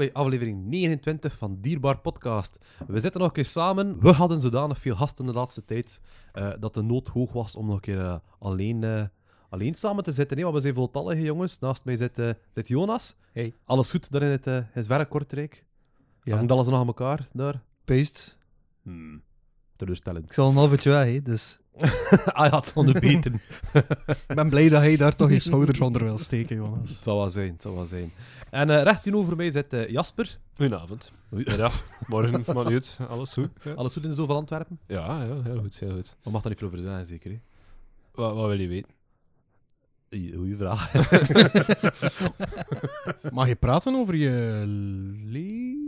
bij aflevering 29 van Dierbaar Podcast. We zitten nog een keer samen. We hadden zodanig veel gasten de laatste tijd eh, dat de nood hoog was om nog een keer eh, alleen, eh, alleen samen te zitten. want we zijn voltallige jongens. Naast mij zit, zit Jonas. Hey. Alles goed daar in het, het verre Kortrijk? Ja. Hangt alles nog aan elkaar daar? Beest. Hmm. Teleurstellend. Ik zal een halve weg, hè, dus ah ja, het zal nu beter. ik ben blij dat hij daar toch je schouders onder wil steken, Jonas. Het zal wel zijn, het zal wel zijn. En eh recht tegenover mij zit eh, Jasper. Goedenavond. Ja, morgen, maar niet. Alles goed? Ja, Alles goed in zoveel Antwerpen? ja, ja, heel goed, heel goed. We mag daar niet veel over zijn, zeker. Hè? Wat, wat wil je weten? Oei, Goeie vraag. Mag je praten over je lezing?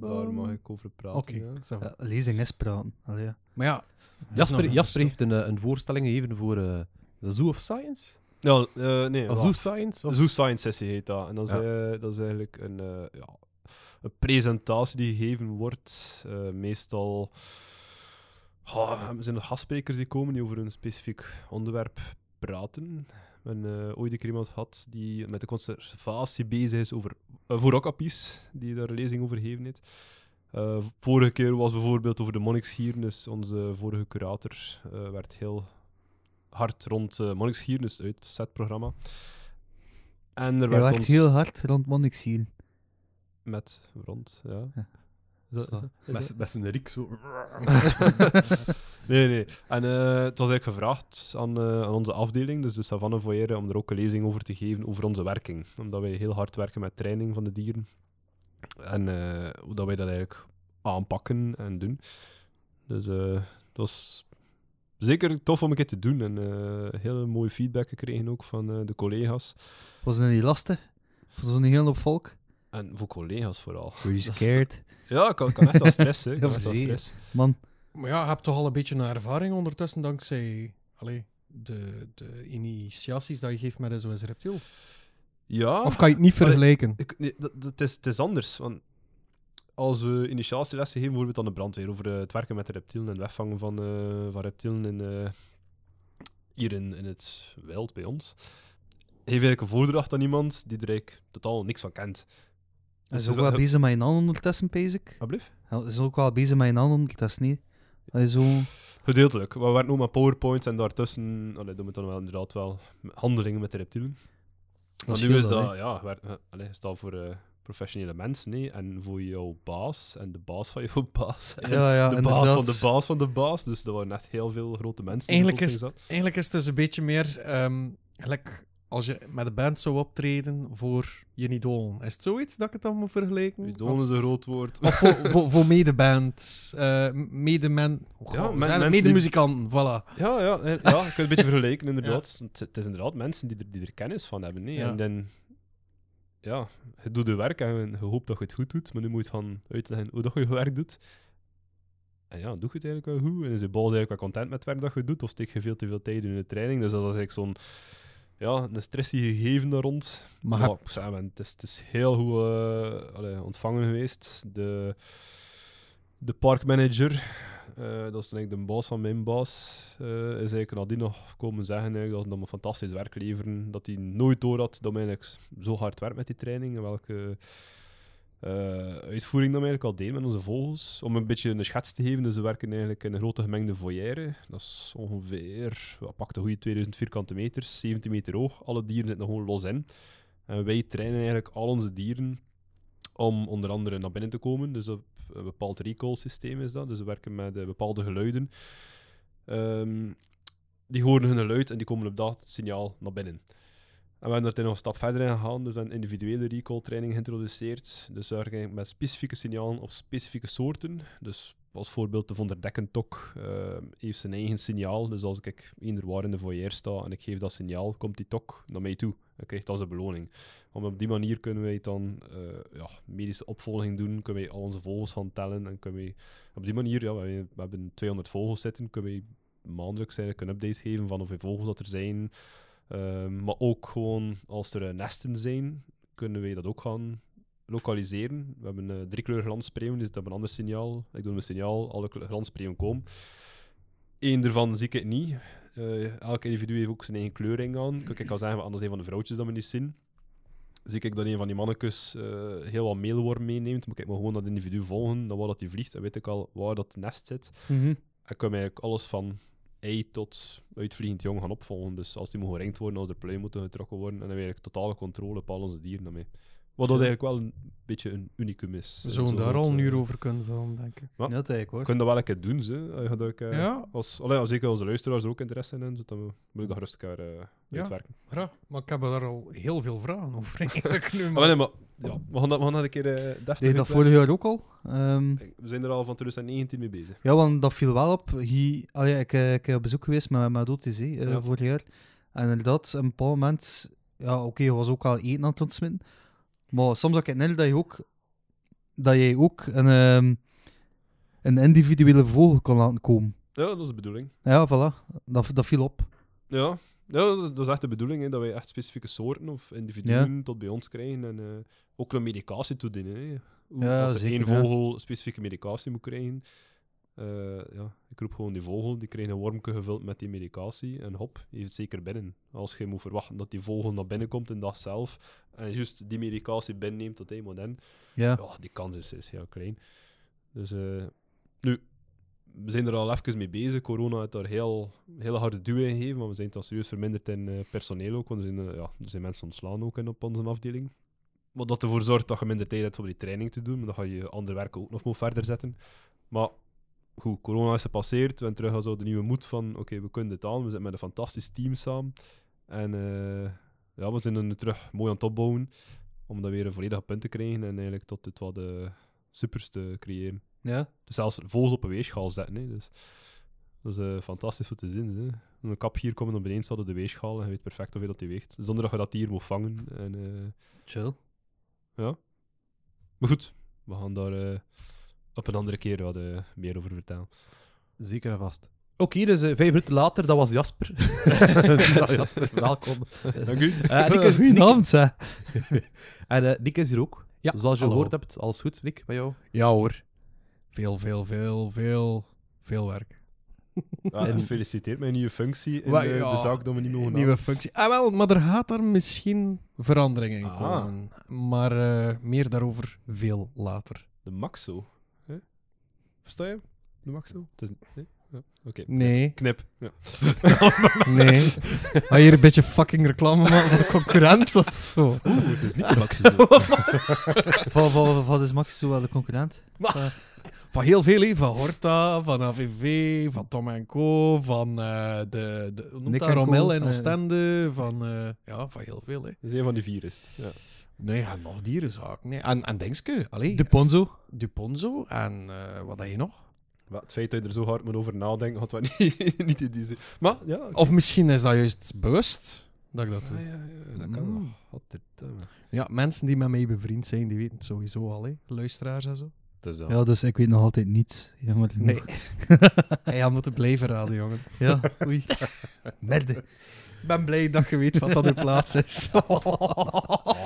Daar mag ik over praten. Oké, ja. va. Ja, lezing is praten. Allee, ja. Maar ja... Jasper, Jasper heeft een, eh, een voorstelling gegeven voor eh de Zoo of Science? Nou, eh, nee, Of. Zoo Science? Of... Zoo Science Sessie heet dat. En dat is, Ja. eh, dat is eigenlijk een, eh, ja, een presentatie die gegeven wordt. eh, meestal oh, zijn er gastsprekers die komen die over een specifiek onderwerp praten. Hebben eh, ooit een keer iemand gehad die met de conservatie bezig is over, eh, voor die daar een lezing over gegeven heeft. Eh, vorige keer was bijvoorbeeld over de monniksgieren, dus onze vorige curator werd heel hard rond uh, monniksgieren, dus het uitzetprogramma. En er werd werkt ons heel hard rond Monniks hier. met rond, ja. Ja. Zo. Met, met zijn riek zo. nee, nee. En eh, het was eigenlijk gevraagd aan, eh, aan onze afdeling, dus de Savanne Foyer, om er ook een lezing over te geven over onze werking. Omdat wij heel hard werken met training van de dieren. En eh, hoe dat wij dat eigenlijk aanpakken en doen. Dus eh, dat was zeker tof om een keer te doen. En eh heel mooie feedback gekregen ook van eh, de collega's. Was het niet lastig? Was het niet heel op volk? En voor collega's vooral. Were you scared? Ja, ik kan, kan echt wel stress, hè. Ik kan echt wel stress. Man, Maar ja, je hebt toch al een beetje een ervaring ondertussen dankzij allee, de, de initiaties dat je geeft met SOS Reptiel. Ja. Of kan je het niet vergelijken? Ik, nee, dat, is, het is anders. Want als we initiatielessen geven, bijvoorbeeld aan de brandweer, over eh, het werken met de reptielen en het wegvangen van, eh, van reptielen in, eh, hier in, in het wild bij ons, geef ik een voordracht aan iemand die er eigenlijk totaal niks van kent. Hij is ook wel bezig met een ander ondertussen, pees ik. Alblieft? Hij is ook wel bezig met een ander ondertussen, niet? Hij is zo... Gedeeltelijk. We werken ook met PowerPoint en daartussen allee, doen we dan wel inderdaad wel handelingen met de reptielen. Maar nu scheelt is dat, ja, eh, allee, voor eh, professionele mensen nee? en voor jouw baas en de baas van jouw baas. en Ja, ja, de baas van de baas van de baas. Dus er waren echt heel veel grote mensen. die Eigenlijk is, eigenlijk is het dus een beetje meer ehm, gelijk als je met een band zou optreden voor je idolen. Is het zoiets dat ik het dan moet vergelijken? Idool is een groot woord. Of voor, voor, voor medebands, eh medemen, Ja, ja, men- mensen die- medemuzikanten, voilà. Ja, ja, eh, ja, je kunt het een beetje vergelijken, inderdaad. Het, het is inderdaad mensen die er, die er kennis van hebben. Nee? Ja. En dan, ja, je doet je werk en je hoopt dat je het goed doet, maar nu moet je gaan uitleggen hoe dat je je werk doet. En ja, doe je het eigenlijk wel goed? En is je baas eigenlijk wel content met het werk dat je doet? Of steek je veel te veel tijd in de training? Dus dat is eigenlijk zo'n, ja, een stressy gegeven daar rond. Maar Maar heb- ik zeg, man, het, is, het is heel goed eh, allee, ontvangen geweest. De, de parkmanager, eh, dat is dan eigenlijk de baas van mijn baas, eh, is eigenlijk nadien nog komen zeggen eigenlijk, dat ze een fantastisch werk leveren. Dat hij nooit door had dat eigenlijk zo hard werkt met die training. En welke eh, uitvoering we eigenlijk al deden met onze vogels. Om een beetje een schets te geven, dus we werken eigenlijk in een grote gemengde foyer. Dat is ongeveer, wat pakt een goede 2000 vierkante meters, 17 meter hoog. Alle dieren zitten gewoon los in. En wij trainen eigenlijk al onze dieren om onder andere naar binnen te komen. Dus op een bepaald recall systeem is dat. Dus we werken met eh, bepaalde geluiden. Ehm, die horen hun geluid en die komen op dat signaal naar binnen. En we hebben daar nog een stap verder in gegaan. Dus we hebben individuele recall training geïntroduceerd. Dus we werken met specifieke signalen of specifieke soorten. Dus als voorbeeld de Von der eh, heeft zijn eigen signaal. Dus als ik waar in de foyer sta en ik geef dat signaal, komt die tok naar mij toe. En krijgt dat als een beloning. Om op die manier kunnen wij dan eh, ja, medische opvolging doen, kunnen wij al onze vogels gaan tellen en kunnen wij op die manier, ja, we, hebben 200 vogels zitten, kunnen wij maandelijks een update geven van hoeveel vogels dat er zijn. Ehm, maar ook gewoon als er eh, nesten zijn, kunnen wij dat ook gaan lokaliseren. We hebben eh drie kleuren glanspreeuwen, dus dat hebben een ander signaal. Ik doe een signaal, alle glanspreeuwen komen. Eén ervan zie ik het niet. Eh, elk individu heeft ook zijn eigen kleuring aan. Kijk, ik kan zeggen, anders een van de vrouwtjes dat we niet zien. Zie ik dat een van die mannetjes heel wat meelworm meeneemt, moet ik maar gewoon dat individu volgen, dan waar dat hij vliegt, dan weet ik al waar dat nest zit. Mhm. En kan eigenlijk alles van ei tot uitvliegend jong gaan opvolgen. Dus als die moet geringd worden, als er pluim moeten getrokken worden, en dan heb eigenlijk totale controle op al onze dieren daarmee. Wat dat eigenlijk wel een beetje een unicum is. We zouden Zo daar al een eh, uur over kunnen vullen, denk ik. Ja. Dat eigenlijk hoor. kunnen dat wel een keer doen, ze. Eh, dat ik, eh, Ja. Als, allee, als zeker onze luisteraars er ook interesse in hebben, dan moet ik dat rustig eh Ja. uitwerken. Ja, maar ik heb daar al heel veel vragen over eigenlijk nu. Maar, Maar... nee, maar ja, we gaan dat, we gaan dat een keer eh deftig Deed dat vorig jaar ook al? Ehm, We zijn er al van 2019 mee bezig. ja, want dat viel wel op. Hier, allee, ik, ik ben op bezoek geweest met, met OTC Ja. vorig jaar. En inderdaad, op een bepaald moment... Ja, oké, je was ook al eten aan het ontsmitten. Maar soms had ik het net dat je ook... Dat jij ook een, ehm, een individuele vogel kon laten komen. Ja, dat is de bedoeling. Ja, voilà. Dat, dat viel op. Ja, ja dat is echt de bedoeling, hè, dat wij echt specifieke soorten of individuen tot bij ons krijgen en eh, ook een medicatie toedienen. Hè. Hoe- Ja, Als er zeker, één ja. vogel specifieke medicatie moet krijgen, eh, ja, ik roep gewoon die vogel, die krijgt een wormke gevuld met die medicatie en hop, heeft het zeker binnen. Als je moet verwachten dat die vogel naar binnen komt in dag zelf en juist die medicatie binnenneemt tot moet in, Ja. ja, die kans is, is heel klein. Dus eh, nu, we zijn er al even mee bezig. Corona heeft daar heel, heel harde duw in gegeven, maar we zijn dan serieus verminderd in eh, personeel ook. Want er zijn, ja, er zijn mensen ontslaan ook in op onze afdeling. Wat dat ervoor zorgt dat je minder tijd hebt om die training te doen, maar dan ga je andere werken ook nog moet verder zetten. Maar goed, corona is gepasseerd. We hebben terug zo de nieuwe moed van, oké, we kunnen dit aan. We zitten met een fantastisch team samen. En eh, ja, we zijn er nu terug mooi aan het opbouwen om dat weer een volledige punt te krijgen en eigenlijk tot het wat de supers te creëren. Ja. Dus zelfs vogels op een weegschaal zetten. Hè. Dus, dat is eh, fantastisch om te zien. Hè. Een kap hier komen op beneden staat op de weegschaal en je weet perfect hoeveel dat die weegt. Zonder dat je dat dier moet vangen. En, eh, Chill. ja. Maar goed, we gaan daar eh, op een andere keer wat eh, meer over vertellen. Zeker en vast. Ook hier is eh, vijf minuten later, dat was Jasper. Ja, Jasper, welkom. Dank u. Eh, Nick, is, Nick, Goedenavond, zeg. en eh, Nick is hier ook. Ja, Zoals je gehoord hebt, alles goed, Nick, bij jou? Ja hoor. Veel, veel, veel, veel, veel werk. Ah, En- Gefeliciteerd met je nieuwe functie in de, ja, de zaak dat we niet mogen Nieuwe functie. Ah wel, maar er gaat daar misschien verandering in Ah. komen. Maar eh, meer daarover veel later. De Maxo. Versta je? De? Het is... nee? Ja. Oké. Nee, Knip. Ja. nee. Ga je hier een beetje fucking reclame maken voor de concurrent of zo? Oeh, het is niet de Maxo. Van, van, wat is Max zo wel de concurrent? Van heel veel, hè. van Horta, van AVV, van Tom Co, van eh, de, de hoe noemt Nick dat, en Co, Rommel en eh. Oostende, van, eh, ja, van heel veel. Hè. Dat is een van die vier is het. Ja. Nee, en nog dierenzaak. Nee. En, en allee, De Ponzo. Duponzo en eh, wat heb je nog? Maar het feit dat je er zo hard moet over nadenken, had wat niet, niet in die zin. Maar ja. Of misschien is dat juist bewust dat ik dat doe. Ah, ja, ja, dat kan Mm. wel. Godverdomme. Ja, mensen die met mij bevriend zijn, die weten het sowieso al, hè. luisteraars en zo. Dus ja. Ja, dus ik weet nog altijd niets. Jammer genoeg. Nee. Hij had moeten blijven raden, jongen. Ja, oei. Merde. Ik ben blij dat je weet wat dat uw plaats is.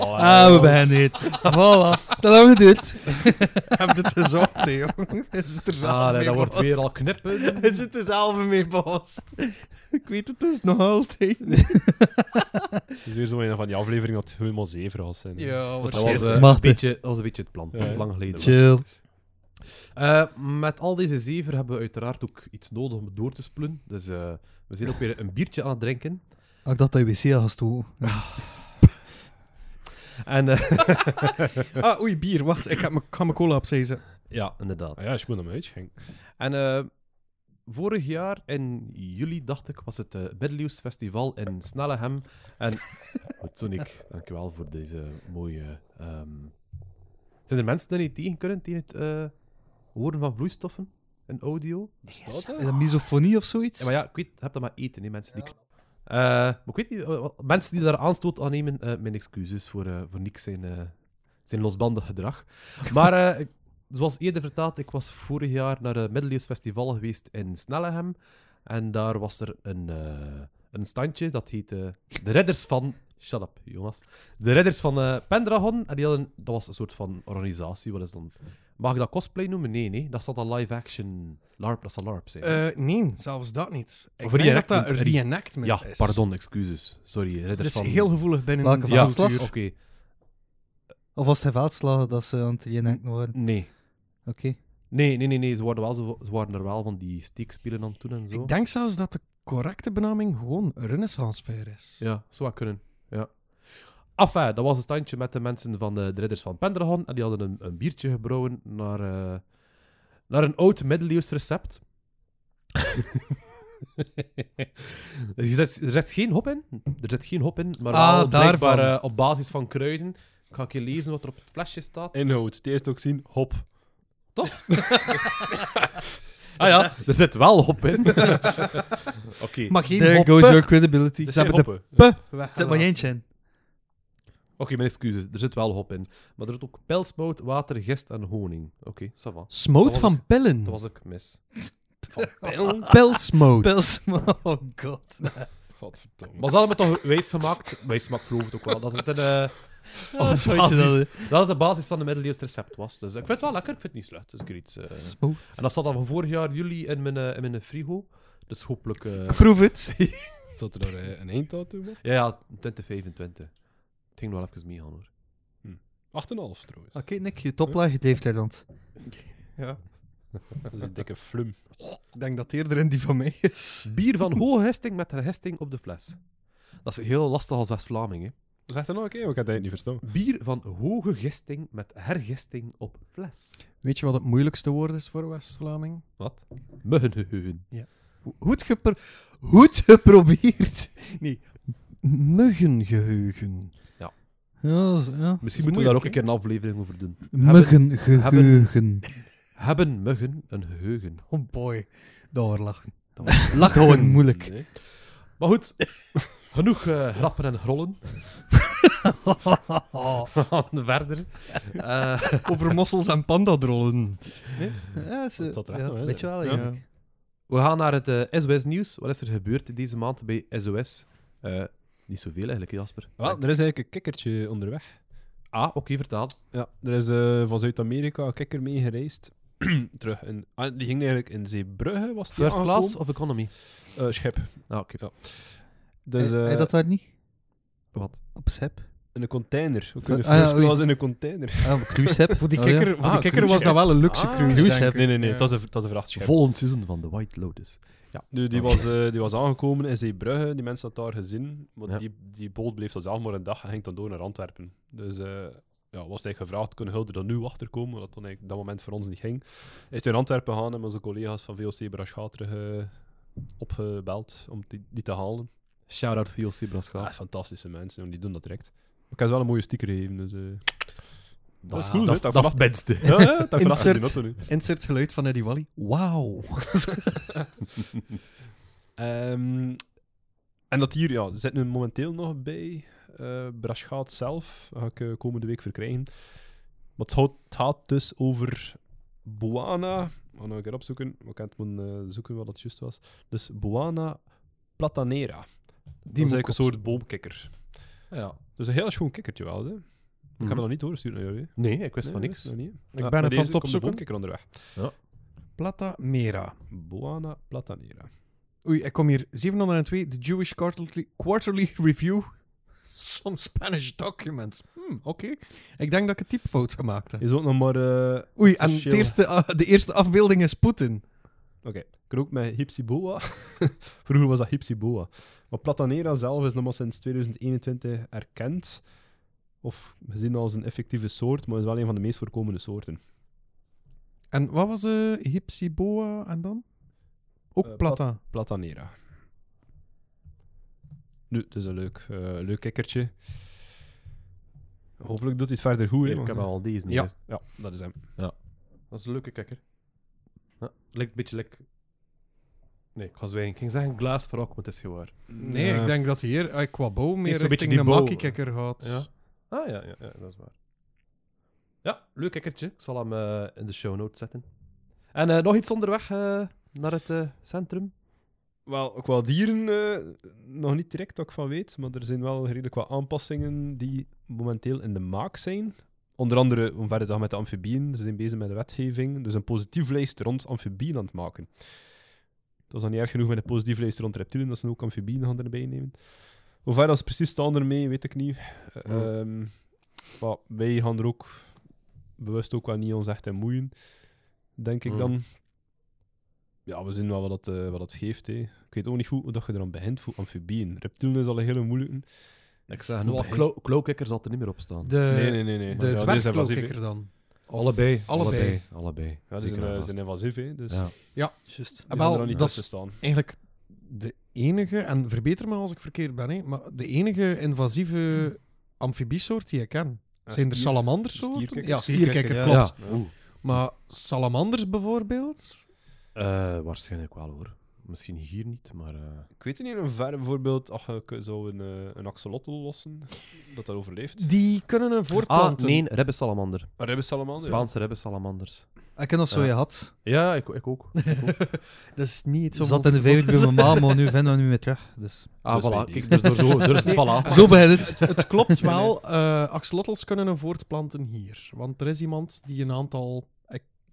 Oh, Ah, we beginnen niet. Voilà. Dat hebben we geduurd. Heb het gezocht, hè, jongen? Hij zit er zelf Ah, nee, mee dat wordt weer al knippen. Hij zit er zelf mee. Ik weet het dus nog altijd. Het is weer zo een van die afleveringen dat helemaal zeven zijn. Ja, Dat was, eh, een beetje, dat was een beetje het plan. Dat is lang geleden. Chill. Eh, met al deze zeven hebben we uiteraard ook iets nodig om het door te spoelen. Dus eh, we zijn ook weer een biertje aan het drinken. Ah, Ik dacht dat je wc had gestoken. En eh, Ah, oei, bier. Wacht, ik heb mijn- ga mijn cola opzij zetten. ja, inderdaad. Ah ja, je moet hem uitschenken. En eh, vorig jaar in juli, dacht ik, was het uh, Middeleeuws Festival in Snellehem. En goed, zo Nick, dankjewel voor deze mooie... ehm, Zijn er mensen die niet tegen kunnen, tegen het eh, horen van vloeistoffen in audio? Bestaat Is dat? dat misofonie of zoiets? Ja, maar ja, ik weet, je hebt dat maar eten, hè, mensen die... Eh, maar ik weet niet, mensen die daar aanstoot aan nemen, eh, mijn excuses voor, eh, voor Nick zijn, zijn losbandig gedrag. Maar zoals eerder verteld, ik was vorig jaar naar het Middeleeuws Festival geweest in Snellehem. En daar was er een, een standje, dat heette De Redders van Shut up, Jonas. De ridders van Pendragon, en die hadden, dat was een soort van organisatie. Wat is dan? Mag ik dat cosplay noemen? Nee, nee. Dat zal dan live action LARP, dat zal LARP zijn. Eh, nee, zelfs dat niet. Ik Of denk dat dat reenactment, een re- reenactment ja, is. pardon, excuses. Sorry, Dat ridders is van... heel gevoelig binnen Welke de Ja, veldslag? cultuur. oké. Of was het veldslag dat ze aan het reenacten waren? Nee. Oké. Nee, nee, nee, nee. Ze, waren wel zo, ze waren er wel van die steekspelen aan het doen en zo. Ik denk zelfs dat de correcte benaming gewoon Renaissance Fair is. Ja, zou wel kunnen. Ja. Enfin, dat was een standje met de mensen van de, de ridders van Pendragon. En die hadden een, een biertje gebrouwen naar, eh, naar een oud middeleeuws recept. dus je zet, er zit geen hop in. Er zit geen hop in, maar Ah, wel blijkbaar daarvan. eh, op basis van kruiden. Ik ga een keer lezen wat er op het flesje staat. Inhoud. Het eerste ook zien, hop. Ah ja, er zit wel hop in. Oké, Maar geen There hoppen. goes your credibility. Er Ze hebben de hoppen. P Zet maar eentje in. Oké, mijn excuses. Er zit wel hop in. Maar er zit ook pilsmout, water, gist en honing. Oké, ça va. Smoot van pillen. Dat was ik mis. Van pil? Pilsmoot. Pils. Oh god. Godverdomme. Maar ze hadden me toch wijs gemaakt, wijs gemaakt geloof het ook wel, dat het een, eh, Oh, zo basis- dat, dat het de basis van de middeleeuws recept was. Dus ik vind het wel lekker, ik vind het niet slecht. Dus ik er iets, eh. Smoot. En dat zat al van vorig jaar juli in mijn, eh, in mijn frigo. Dus hopelijk... eh, Proef het. Zat er daar eh, een einddatum op? ja, ja, 2025. Het ging nog wel even meegaan hoor. 8,5 trouwens. Oké, Nick, je toplaag heeft Nederland. Ja, Dat is een dikke flum. ik denk dat het eerder in die van mij is. Bier van hoge hesting met herhesting op de fles. Dat is heel lastig als West-Vlaming, hè. Zeg dat nog een keer, ik heb het niet verstaan. Bier van hoge gisting met hergisting op fles. Weet je wat het moeilijkste woord is voor West-Vlaming? Wat? Muggenheugen. Goed, gepro goed geprobeerd. Nee, muggengeheugen. Ja, ja. Misschien is moeten we daar ook een keer een aflevering over doen. Muggengeheugen. Hebben muggen een geheugen? Oh boy, doorlachen. Dat was- Lach gewoon moeilijk. Nee. Maar goed, genoeg eh, grappen en grollen. We gaan verder. Eh, Over mossels en pandadrollen. Ja, Dat ja, recht wel, hè, weet je wel, ja. ja. Ja. we gaan naar het eh, SOS-nieuws. Wat is er gebeurd deze maand bij SOS? Niet zoveel eigenlijk, hè, Jasper. Wel, er is eigenlijk een kikkertje onderweg. Ah, oké, vertaal. Ja, er is eh, van Zuid-Amerika een kikker mee gereisd. Terug in, ah, die ging eigenlijk in Zeebrugge, was die First class aangekomen? of economy? Eh, schip. Ah, oké. Ja. Dus Heb eh, dat daar niet? Wat? Op SEP? In een container. Een ah, ja, first class in een container. Ah, cruise SEP. Voor die Oh, ja. kikker, voor Ah, die kikker was dat wel een luxe Ah, cruise. heb. Nee, nee, nee, Ja. het was een, het was een vrachtschip. Volgend seizoen van The White Lotus. Nu, die, was, eh, die was aangekomen in Zeebrugge, die mensen had daar gezien, maar Ja. die, die boot bleef dan zelf maar een dag en ging dan door naar Antwerpen. Dus eh ja, was eigenlijk gevraagd, kunnen Hulde er nu achterkomen, wat dan eigenlijk op dat moment voor ons niet ging. Hij is toen in Antwerpen gegaan en met onze collega's van VOC Braschaat terug eh, opgebeld om die, die te halen. Shout-out VOC Braschaat. Ah, fantastische mensen, die doen dat direct. Ik heb ze wel een mooie sticker gegeven, dus... eh, dat is cool, Dat, is- dat is het beste. ja, ja, dat Insert. Insert geluid van Eddie Wally. Wauw. Ehm, en dat hier, ja, zit nu momenteel nog bij eh Braschaat zelf. Dat ga ik eh, komende week verkrijgen. Maar het gaat, dus over Buana. Ik ga nog een keer opzoeken. Ik kan het moeten eh, zoeken wat dat juist was. Dus Buana platanera. dat is eigenlijk een soort boomkikker. Ja. Dus een heel schoon kikkertje wel, hè. Ik heb het nog niet doorgestuurd naar jullie. Nee, ik wist van niks. dat is nog niet. Ik Ja, ben het aan het opzoeken. boomkikker onderweg. Plata Mera. Buana platanera. Oei, ik kom hier 702, de Jewish Quarterly, quarterly Review. Some Spanish documents. Hmm, Oké. Ik denk dat ik een typfout gemaakt heb. Je zult nog maar... eh, Oei, en het eerste, ah, de eerste afbeelding is Poetin. Oké, ook met Hypsiboa. Vroeger was dat Hypsiboa. Maar Platanera zelf is nog maar sinds 2021 erkend. Of gezien als een effectieve soort, maar is wel een van de meest voorkomende soorten. En wat was eh Hypsiboa en dan? Ook Eh, Plata. Platanera. Nu, het is een leuk, eh, leuk kikkertje. Hopelijk doet hij het verder goed. hè, ik heb al deze niet. Ja. Ja, dat is hem. Dat is een leuke kikker. Ja, lijkt een beetje like... Nee, ik ga zwijgen. Ik ging zeggen glaas voor ook, maar het is gewoon. Nee, Eh, ik denk dat hij hier eh, qua bouw meer beetje richting die bouw. makkie-kikker gaat. Ja. Ah, ja, ja, ja, dat is waar. Ja, leuk kikkertje. Ik zal hem eh, in de show notes zetten. En eh, nog iets onderweg eh, naar het eh, centrum. Wel, qua dieren eh, nog niet direct dat ik van weet, maar er zijn wel redelijk wat aanpassingen die momenteel in de maak zijn. Onder andere, om verder te gaan met de amfibieën, ze zijn bezig met de wetgeving, dus een positief lijst rond amfibieën aan het maken. Dat was dan niet erg genoeg met een positief lijst rond reptielen, dat ze ook amfibieën gaan erbij nemen. Hoe ver dat ze precies staan ermee, weet ik niet. Eh, Ja. ehm, maar wij gaan er ook bewust ook wel niet ons echt in moeien, denk ik dan. Ja, we zien wel wat dat, eh, wat dat geeft. Hè. Ik weet ook niet goed hoe dat je eraan begint voor amfibieën. Reptielen is al een hele moeilijke. Ik zeg Wel, nog, klauw- klauwkikker zal er niet meer op staan. De, nee, nee, nee. nee. de ja, dwergklauwkikker dan. Allebei, allebei. allebei. Allebei. Ja, die zijn, Zeker eh, zijn invasief, hè. Dus Ja. Juist. wel, niet dat is staan. eigenlijk de enige, en verbeter me als ik verkeerd ben, hè, maar de enige invasieve amfibiesoort die ik ken. Ja, Zijn er salamandersoorten? Ja, stierkikker, klopt. Ja. Maar salamanders bijvoorbeeld? Eh, waarschijnlijk wel hoor. Misschien hier niet, maar. eh, Ik weet niet in hoeverre bijvoorbeeld, k- zou een, eh, een axolotl lossen, dat dat overleeft. Die kunnen een Ah, voortplanten. nee, rebbesalamander. Een ribbensalamander, ja. Spaanse rebbesalamanders. Ik ken nog zo je had. Ja, ik, ik ook. Ik ook. Dat is niet Ze zo zat in de vijf bij mijn ma, maar nu vinden we nu weer terug. Dus. Ah, Dus voilà. Kijk, dus door zo. Dus, voilà. Zo begint het. Het klopt wel, eh axolotls kunnen een voortplanten hier. Want er is iemand die een aantal...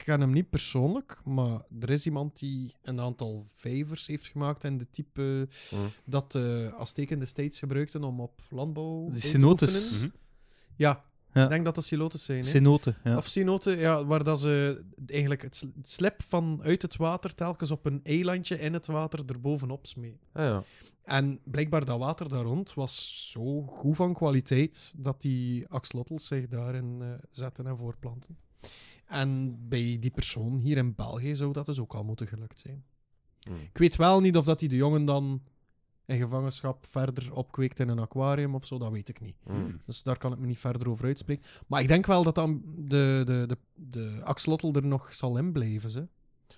Ik ken hem niet persoonlijk, maar er is iemand die een aantal vijvers heeft gemaakt en de type Hm. dat de Azteken destijds gebruikten om op landbouw te cenotes. Mhm. Ja, Ja. ik denk dat dat cenotes zijn. hè. Cenoten. Ja. Of cenoten, ja, waar dat ze eigenlijk het, sl- het slip van uit het water telkens op een eilandje in het water erbovenop smee. Ah, ja. En blijkbaar dat water daar rond was zo goed van kwaliteit dat die axolotls zich daarin eh, zetten en voortplanten. En bij die persoon hier in België zou dat dus ook al moeten gelukt zijn. Hm. Ik weet wel niet of dat die de jongen dan in gevangenschap verder opkweekt in een aquarium of zo, dat weet ik niet. Hm. Dus daar kan ik me niet verder over uitspreken. Maar ik denk wel dat dan de, de, de, de er nog zal in blijven. Ze.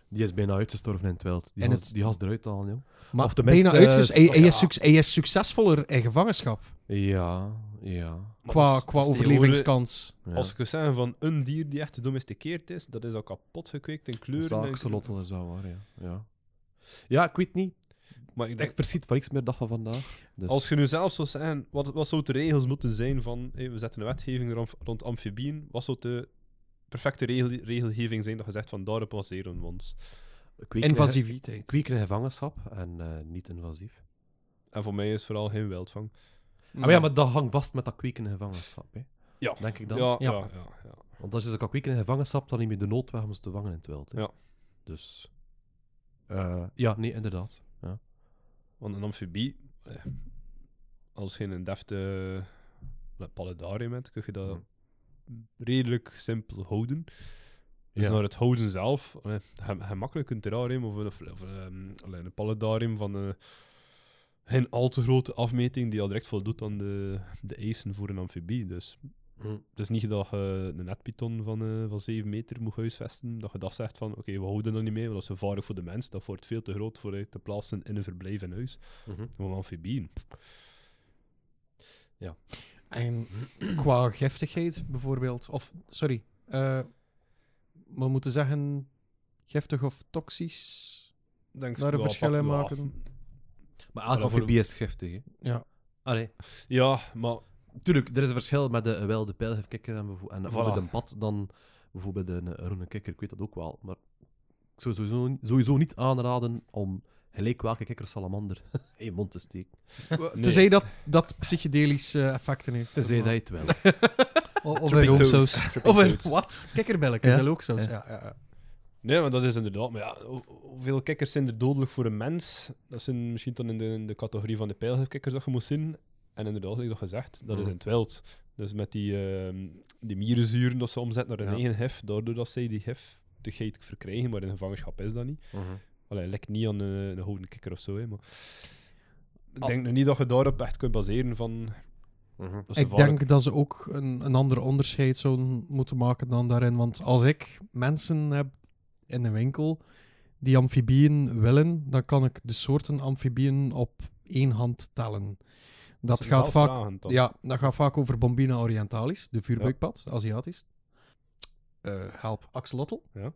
Die is bijna uitgestorven in het wild. Die En has, het- die has eruit halen, joh. Maar Of bijna uitges... eh, hij, hij, is ja. suc- hij is succesvoller in gevangenschap Ja, ja. Qua, dus- qua dus overlevingskans. ja. Als ik zou zeggen van een dier die echt gedomesticeerd is, dat is al kapot gekweekt in Dat is kleuren. wel en- axolotl is wel waar, ja. ja. Ja, ik weet niet. Maar ik Ik denk, verschiet van niks meer dag van vandaag. Dus. als je nu zelf zou zeggen, wat, wat zouden de regels moeten zijn van, hé, we zetten een wetgeving rond, rond amfibieën, wat zou de perfecte regel, regelgeving zijn dat je zegt van daarop baseren we ons? Invasiviteit. Kweken in gevangenschap en eh, niet invasief. En voor mij is vooral geen wildvang. Ah, maar ja, maar dat hangt vast met dat kweken in gevangenschap, hè. Ja. Denk ik dan. Ja, Ja. ja. Ja, ja, Want als je ze kan kweken in gevangenschap, dan neem je de nood weg om ze te vangen in het wild. Hè. Ja. Dus... eh, ja, nee, inderdaad. Ja. Want een amfibie, eh, als je een defte eh, paludarium hebt, kun je dat redelijk simpel houden. Dus Ja. naar het houden zelf, eh, je, je makkelijk een terrarium of, een- of, ehm, allee, een paludarium van eh, geen al te grote afmeting die al direct voldoet aan de, de eisen voor een amfibie. Dus Hm. het is niet dat je een netpython van, eh, van 7 meter moet huisvesten, dat je dat zegt van oké, we houden er niet mee, want dat is gevaarlijk voor de mens, dat wordt veel te groot voor te plaatsen in een verblijf in huis. Maar een amfibieën, En qua giftigheid bijvoorbeeld, of sorry, eh, we moeten zeggen giftig of toxisch. denk Daar een ja, verschil in ja. maken. Maar amfibie is giftig, hè. Ja. Allee. Ja, maar Tuurlijk, er is een verschil met de wilde pijlgifkikker en, bevo- en Voilà. bijvoorbeeld een pad dan bijvoorbeeld een groene kikker. Ik weet dat ook wel. Maar ik zou sowieso, sowieso niet aanraden om gelijk welke kikker of salamander in je mond te steken. Tenzij dat, dat psychedelische effecten heeft. Tenzij dat je het wil. O- Of een roomsaus. Of een, wat? Kikkerbelletjes, Ja. dat ook zo. Ja. Ja. Ja, ja, Nee, maar dat is inderdaad. Maar ja, hoe- hoeveel kikkers zijn er dodelijk voor een mens? Dat zijn misschien dan in de, in de categorie van de pijlgifkikkers dat je moet zien. En inderdaad, zoals gezegd, dat is Mhm. in het wild. Dus met die, ehm, die mierenzuren dat ze omzetten naar een Ja. eigen gif, daardoor dat zij die gif te geit verkrijgen, maar in gevangenschap is dat niet. Allee, lijkt niet aan een, een gouden kikker of zo, hè, maar... Ik Al- denk nu niet dat je daarop echt kunt baseren van... Mhm. Dat Ik denk dat ze ook een, een ander onderscheid zouden moeten maken dan daarin. Want als ik mensen heb in een winkel die amfibieën willen, dan kan ik de soorten amfibieën op één hand tellen. Dat gaat vaak, ja, dat gaat vaak over Bombina orientalis, de vuurbuikpad, Aziatisch. Eh, help, axolotl. Ja.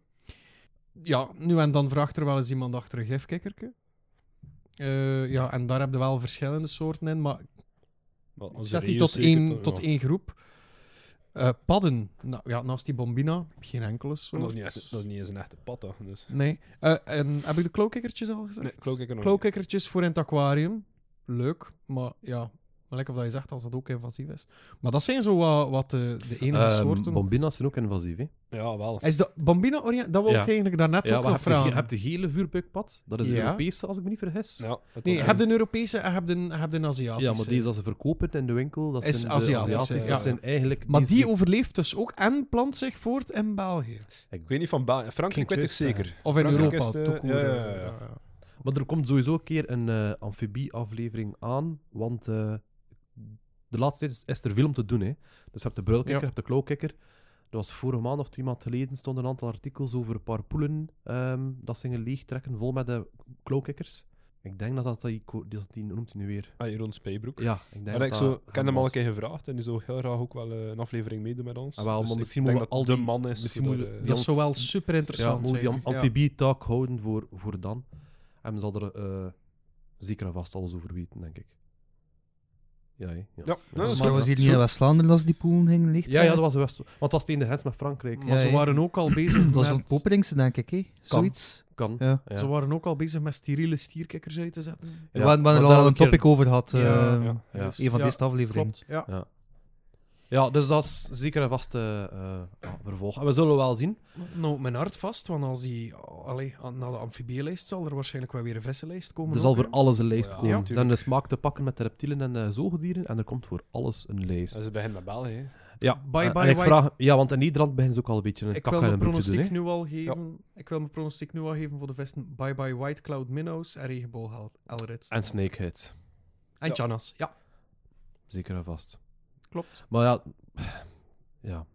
Ja, nu en dan vraagt er wel eens iemand achter een gifkikkerke. Eh, ja, en daar heb je wel verschillende soorten in, maar zet die tot één, tot één groep. Eh, padden, nou, ja, naast die Bombina, geen enkele soort. Dat is, niet, dat is niet eens een echte patta. Dus. Nee. Eh, en heb ik de klauwkikkertjes al gezegd? Nee, klauwkikker nog Klauwkikkertjes voor in het aquarium. Leuk, maar ja, lekker of dat je zegt als dat ook invasief is. Maar dat zijn zo wat, wat de, de enige Ehm, soorten. Bombina's zijn ook invasief, hè? Ja, wel. is de Bombina orient? Dat wil Ja. ik eigenlijk daarnet Ja, ook maar nog heb je, vragen. ge- heb de gele vuurbuikpad? Dat is de Ja. Europese, als ik me niet vergis. Ja, het Nee, was- heb de Europese en heb de, heb de Aziatische. Ja, maar deze dat ze verkopen in de winkel, dat Is zijn de Aziatische, Aziatische. ja. Dat zijn eigenlijk... Maar die overleeft dus ook en plant zich voort in België. Ik weet niet van België. Frankrijk weet ik juist zeker. Of in Frankrijk Europa. de- ja, ja, eh, ja, ja. Maar er komt sowieso een keer een eh amfibie-aflevering aan, want eh, de laatste tijd is, is er veel om te doen. Hè. Dus je hebt de bruilkikker, Ja. je hebt de klauwkikker. Er was vorige maand of twee maanden geleden stonden een aantal artikels over een paar poelen ehm, dat ze gingen leegtrekken vol met de klauwkikkers. Ik denk dat dat die, dat die noemt hij nu weer. Ah, Jeroen Spijbroek. Ja, ik denk En ik dat zo, dat ik heb hem al een keer gevraagd en die zou heel graag ook wel eh, een aflevering meedoen met ons. Ah, wel, maar ik misschien denk moeten we dat al de die- man is. misschien de- we Dat zou wel super Ja, interessant moet die zijn. Ja. amfibie-taak houden voor, voor dan. En we zal er eh, zeker en vast alles over weten, denk ik. Ja, ja. Ja, nou, dat is Maar was hier niet in West-Vlaanderen als die poelen gingen licht? Ja, ja, dat was de West. Want het was tegen de grens met Frankrijk. Maar ze waren ook al bezig Dat was met... een Popperingse, denk ik, hè? Zoiets. Kan. Ja. Ja. Ze waren ook al bezig met steriele stierkikkers uit te zetten. Ja, we hadden maar er al een topic over gehad. Ja, eh, ja. Ja. Juist. Een van Ja, deze afleveringen. Klopt, ja. Ja. dus dat is zeker een vaste eh, vervolg. En we zullen wel zien. Nou, mijn hart vast, want als die allee, naar de amfibielijst zal er waarschijnlijk wel weer een vissenlijst komen. Er zal voor alles een lijst Ja, komen. ja, er zijn tuurlijk. de smaak te pakken met de reptielen en de zoogdieren. En er komt voor alles een lijst. En ze beginnen met België. hè. Ja, Bye en- bye en ik white- vraag, ja, want in Nederland beginnen ze ook al een beetje een Ik kak wil mijn pronostiek nu al geven. Ik wil mijn pronostiek nu al geven voor de vesten Bye Bye White Cloud Minnows en Regenboog Elrids. En snakeheads. En Ja. Chanas, ja. Zeker en vast. Klopt. Maar ja, ja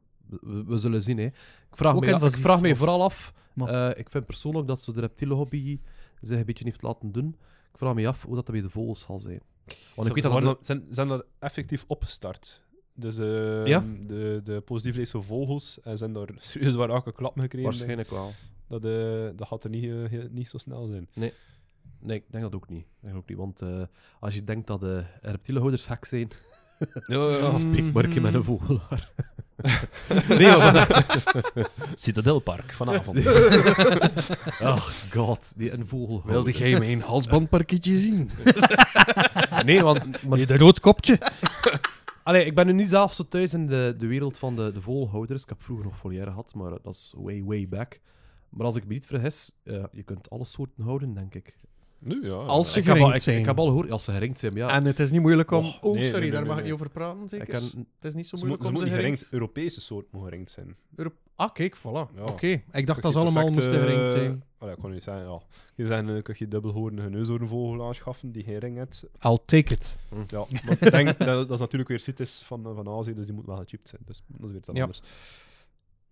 we, zullen zien. Hè. Ik vraag, Ook me, ik vraag me of- vooral af. Eh, ik vind persoonlijk dat ze de reptielenhobby zich een beetje heeft laten doen. Ik vraag me af hoe dat bij de vogels zal zijn. Want ik weet Ze dat er- zijn, zijn er effectief opgestart. Dus eh, Ja? de, de positieve voor vogels en zijn daar serieus waar ook een klap mee gekregen. waarschijnlijk wel. Dat, eh, dat gaat er niet, eh, niet zo snel zijn. Nee, ik denk dat ook niet. Ik denk dat ook niet want eh, als je denkt dat de reptielenhouders gek zijn, Ja, dan spreek Markje met Mhm. een vogelaar. nee, maar... Citadelpark vanavond. Oh god, die een vogel. Wilde jij mijn halsbandparkietje zien? Nee, want... Maar, de rood kopje. allee, ik ben nu niet zelf zo thuis in de, de wereld van de, de vogelhouders. Ik heb vroeger nog volière gehad, maar dat is way, way back. Maar als ik me niet vergis, eh, je kunt alle soorten houden, denk ik. Nu, ja. Als ze ik al, geringd ik, zijn. ik heb al gehoord, als ze geringd zijn, ja. En het is niet moeilijk om... Och, oh, nee, sorry, nee, daar mag ik niet over praten, zeker? Kan- Het is niet zo moeilijk ze om ze geringd... geringd, Europese soort mogen geringd zijn. Ah, kijk, voilà. Ja. Oké, ik dacht dat ze allemaal moesten geringd eh, zijn. allee, ik kon niet zeggen, ja. Je eh, kun je dubbelhoornige neushoornvogel aanschaffen die geen ring heeft. I'll take it. Ja, maar ik denk, dat, dat is natuurlijk weer CITES van, eh, van Azië, dus die moet wel gechipt zijn. Dus dat is weer iets anders.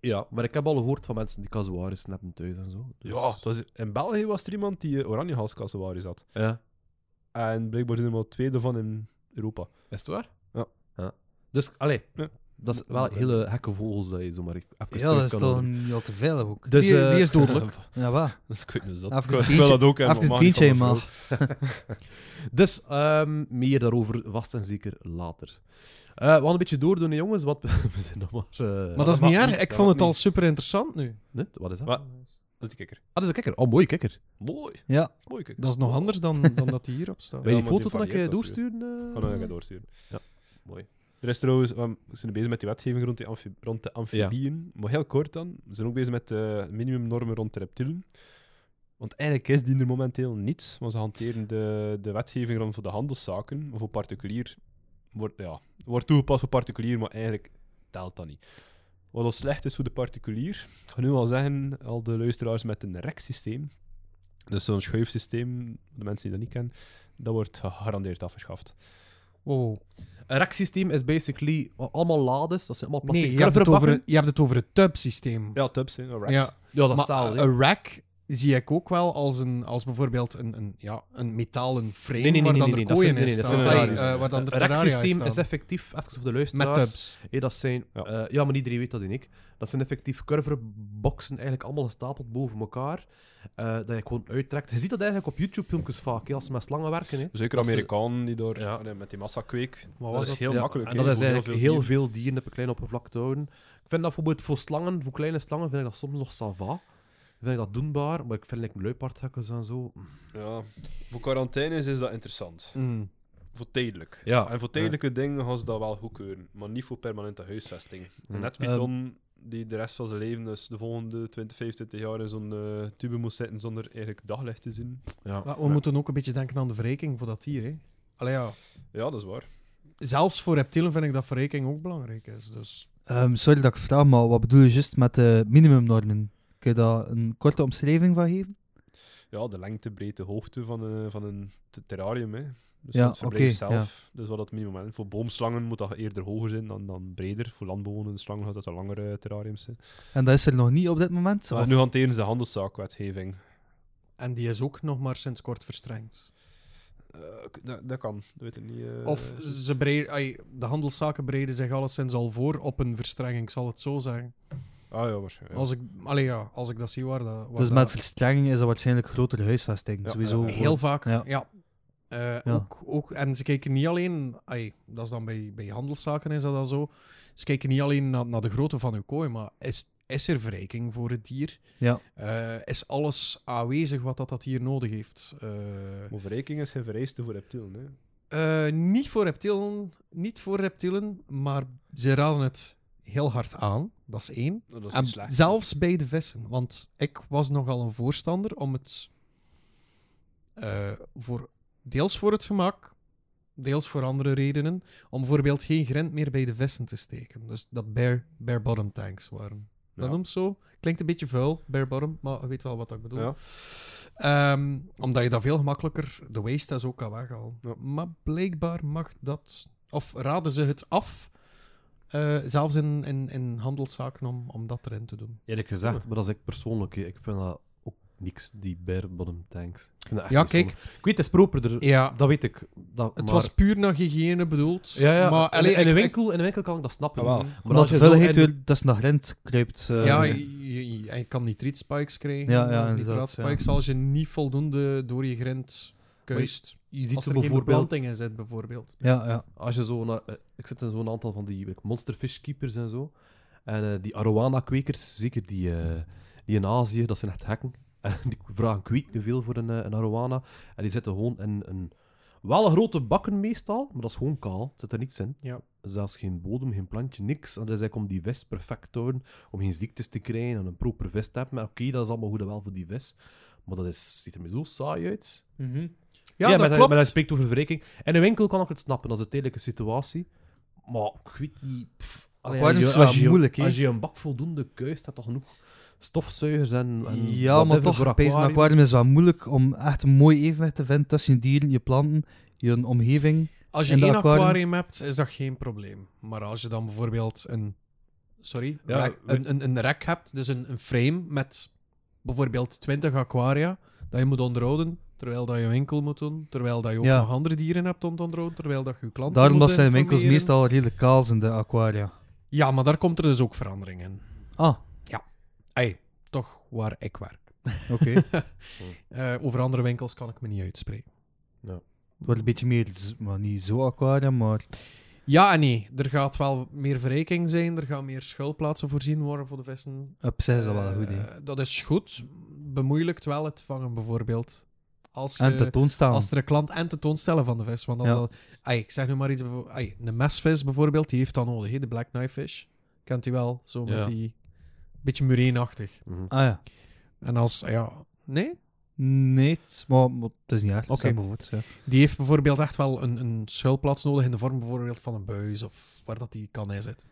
Ja, maar ik heb al gehoord van mensen die casuaris hebben thuis en zo. Dus- Ja, het was, in België was er iemand die uh, oranjehalskassewaris had. Ja. En blijkbaar zijn er maar twee ervan in Europa. Is het waar? Ja. Dus, allee, Ja. Dat is wel hele gekke vogels dat je zomaar even Ja, dat is kan toch houden. niet al te veel ook. Dus, Die- eh, die is dodelijk. Ja, waar? Dat is ik dus dat. Even Ik een wil- dat ook hebben, even maar een mag niet tientje, van mijn vrouw. Dus, ehm, meer daarover vast en zeker later. Eh, we gaan een beetje doordoen, jongens, want we zijn nog maar... eh, Maar dat is niet erg. niet, Ik vond het al niet. super interessant nu. Nee, wat is dat? Wat? Dat is die kikker. Ah, dat is een kikker. Oh, mooie kikker. Mooi. Ja. Dat is mooi kikker. Dat is nog anders dan, dan dat die hierop staat. Wil je Ja, die foto van je- doorsturen? eh? Oh, nee, ik ga doorsturen. Mooi. Er is trouwens, we zijn bezig met die wetgeving rond, die amfi- rond de amfibieën. Maar heel kort dan, we zijn ook bezig met de minimumnormen rond de reptielen. Want eigenlijk is die er momenteel niet, want ze hanteren de, de wetgeving rond voor de handelszaken, maar voor particulier wordt, ja, wordt toegepast voor particulier, maar eigenlijk telt dat niet. Wat al slecht is voor de particulier, ik ga nu al zeggen, al de luisteraars met een REC-systeem, dus zo'n schuifsysteem, de mensen die dat niet kennen, dat wordt gegarandeerd afgeschaft. Wow. Een racksysteem is basically allemaal lades, dat zijn allemaal plastic Nee, je hebt, het over, je hebt het over het tub-systeem. Ja, tubs, hè, een rack. Ja, Ja, dat is maar zaal, hè. een rack, zie ik ook wel als, een, als bijvoorbeeld een, een, ja, een metalen frame Nee, nee, nee, waar dan nee, de kooien in staan. eh, waar dan de Het terrarium reksysteem is effectief, even voor de Met luisteraars, tubs. Hé, dat zijn, Ja. ja. ja, maar iedereen weet dat in ik. Dat zijn effectief curverboxen, eigenlijk allemaal gestapeld boven elkaar. eh, dat je gewoon uittrekt. Je ziet dat eigenlijk op YouTube-filmpjes vaak, als ze met slangen werken. Hè. Zeker Amerikanen die door Ja. met die massakweek. Wat dat was is dat? heel Ja, makkelijk. En dat is eigenlijk heel dieren. veel dieren op een klein oppervlak te houden. Ik vind dat bijvoorbeeld voor slangen, voor kleine slangen, vind ik dat soms nog sava. Vind ik dat doenbaar, maar ik vind like, luipaardhekkers en zo. Ja. Voor quarantaines is dat interessant. Mm. Voor tijdelijk. Ja. En voor tijdelijke dingen gaan ze dat wel goedkeuren, maar niet voor permanente huisvesting. Mm. Net Python die de rest van zijn leven, dus de volgende 20, 25 jaar in zo'n eh, tube moet zitten zonder eigenlijk daglicht te zien. Ja. Maar we moeten ook een beetje denken aan de verrijking voor dat dier. Hè. Allee, ja. Ja, dat is waar. Zelfs voor reptielen vind ik dat verrijking ook belangrijk is. Dus. Ehm, sorry dat ik vraag, maar wat bedoel je juist met de minimumnormen? Kun je daar een korte omschrijving van geven? Ja, de lengte, breedte, hoogte van, een van een te- terrarium. Hè. Dus Ja, het verblijf oké, zelf. Dus wat dat minimum is. Voor boomslangen moet dat eerder hoger zijn dan, dan breder. Voor landbewonende slangen gaat dat een langere terrariums zijn. En dat is er nog niet op dit moment? Of- nu hanteren ze de handelszaakwetgeving. En die is ook nog maar sinds kort verstrengd. Eh, dat, dat kan, dat weet ik niet. eh. Of ze breed, de handelszaken breiden zich alleszins al voor op een verstrenging, ik zal het zo zeggen. Ah ja, waarschijnlijk. ja. Als, ik, allee, ja, als ik dat zie waar dat... waar Dus dat- met verstrenging is dat waarschijnlijk grotere huisvesting. Ja, sowieso. ja, ja. Heel vaak, Ja. ja. Eh, Ja. Ook, ook, en ze kijken niet alleen, ai, dat is dan bij, bij handelszaken is dat dan zo, ze kijken niet alleen naar, naar de grootte van uw kooi, maar is, is er verrijking voor het dier? Ja. Eh, is alles aanwezig wat dat, dat dier nodig heeft? Eh, Maar verrijking is geen vereiste voor reptielen. Hè. eh, niet, voor reptielen, niet voor reptielen, maar ze raden het heel hard aan, dat is één. Dat is En slecht. zelfs bij de vissen. Want ik was nogal een voorstander om het. eh, voor, deels voor het gemak, deels voor andere redenen. Om bijvoorbeeld geen grind meer bij de vissen te steken. Dus dat bare, bare bottom tanks waren. Dat Ja. noemt zo. Klinkt een beetje vuil, bare bottom, maar je weet wel wat ik bedoel. Ja. Ehm, omdat je dat veel gemakkelijker de waste is ook kan weghalen. Ja. Maar blijkbaar mag dat. Of raden ze het af. Eh, zelfs in, in, in handelszaken om, om dat erin te doen. Eerlijk gezegd, maar dat is ik persoonlijk. Ik vind dat ook niks, die bare bottom tanks. Ik vind dat echt Ja, kijk. zonde. Ik weet, het is properder. Ja, Dat weet ik. Dat, het maar- was puur naar hygiëne bedoeld. Ja, ja. Maar in, allee, in, ik- winkel, in een winkel kan ik dat snappen. Jawel. Maar Omdat als je zo weer tussen de grind kruipt. eh, ja, je, je, je- kan nitrietspikes krijgen. Ja, ja, eh, nitraatspikes als je niet voldoende door je grind kuist. je ziet Als er geen bijvoorbeeld, beplanting in zit, bijvoorbeeld. ja, ja. als je zo naar, eh, ik zit in zo'n aantal van die like, monsterfish keepers en zo. En eh, die arowana-kwekers, zeker die, eh, die in Azië, dat zijn echt hekken. En die vragen kweek veel voor een, een arowana. En die zitten gewoon in een, wel een grote bakken meestal, maar dat is gewoon kaal. Er zit er niks in. Ja. Zelfs geen bodem, geen plantje, niks. En dat is eigenlijk om die vis perfect te houden, om geen ziektes te krijgen en een proper vis te hebben. Maar oké, dat is allemaal goed en wel voor die vis. Maar dat is, ziet er me zo saai uit. Ja, maar dat hij- klopt. Maar hij spreekt over verrijking. In een winkel kan ik het snappen, dat is een tijdelijke situatie. Maar ik weet niet... pff, allee, je- is moeilijk, hè? Als je een bak voldoende kuist, hebt toch genoeg stofzuigers en, en Ja, maar toch, voor bij een aquarium. aquarium is het wel moeilijk om echt een mooi evenwicht te vinden tussen je dieren, je planten, je omgeving. Als je één aquarium... aquarium- hebt, is dat geen probleem. Maar als je dan bijvoorbeeld een... Sorry? Ja, rek- we- een, een, een rek hebt, dus een, een frame met bijvoorbeeld 20 aquaria, dat je moet onderhouden, terwijl dat je een winkel moet doen, terwijl dat je ook Ja. nog andere dieren hebt om te onderhouden, terwijl dat je je klanten Daarom dat zijn winkels meestal redelijk kaal zijn, de aquaria. Ja, maar daar komt er dus ook verandering in. Ah, Ey, toch waar ik werk. oké. Eh, over andere winkels kan ik me niet uitspreken. Het wordt een beetje meer, maar niet zo aquarium, maar... Ja en nee. Er gaat wel meer verrijking zijn. Er gaan meer schuilplaatsen voorzien worden voor de vissen. Op is dat wel een goed idee. Eh, dat is goed. Bemoeilijkt wel het vangen, bijvoorbeeld. Als, je, En als er een klant en tentoonstellen van de vis. Want als Ja. dat, ai, ik zeg nu maar iets. ai, een mesvis bijvoorbeeld, die heeft dat nodig. De black knife fish. Kent u wel? Zo met Ja. die... Beetje mureenachtig. Mhm. Ah ja. En als... Ja... Nee? Nee, het- maar, maar het is niet erg. Oké. Ja. Die heeft bijvoorbeeld echt wel een, een schuilplaats nodig in de vorm bijvoorbeeld van een buis of waar dat die kan inzetten.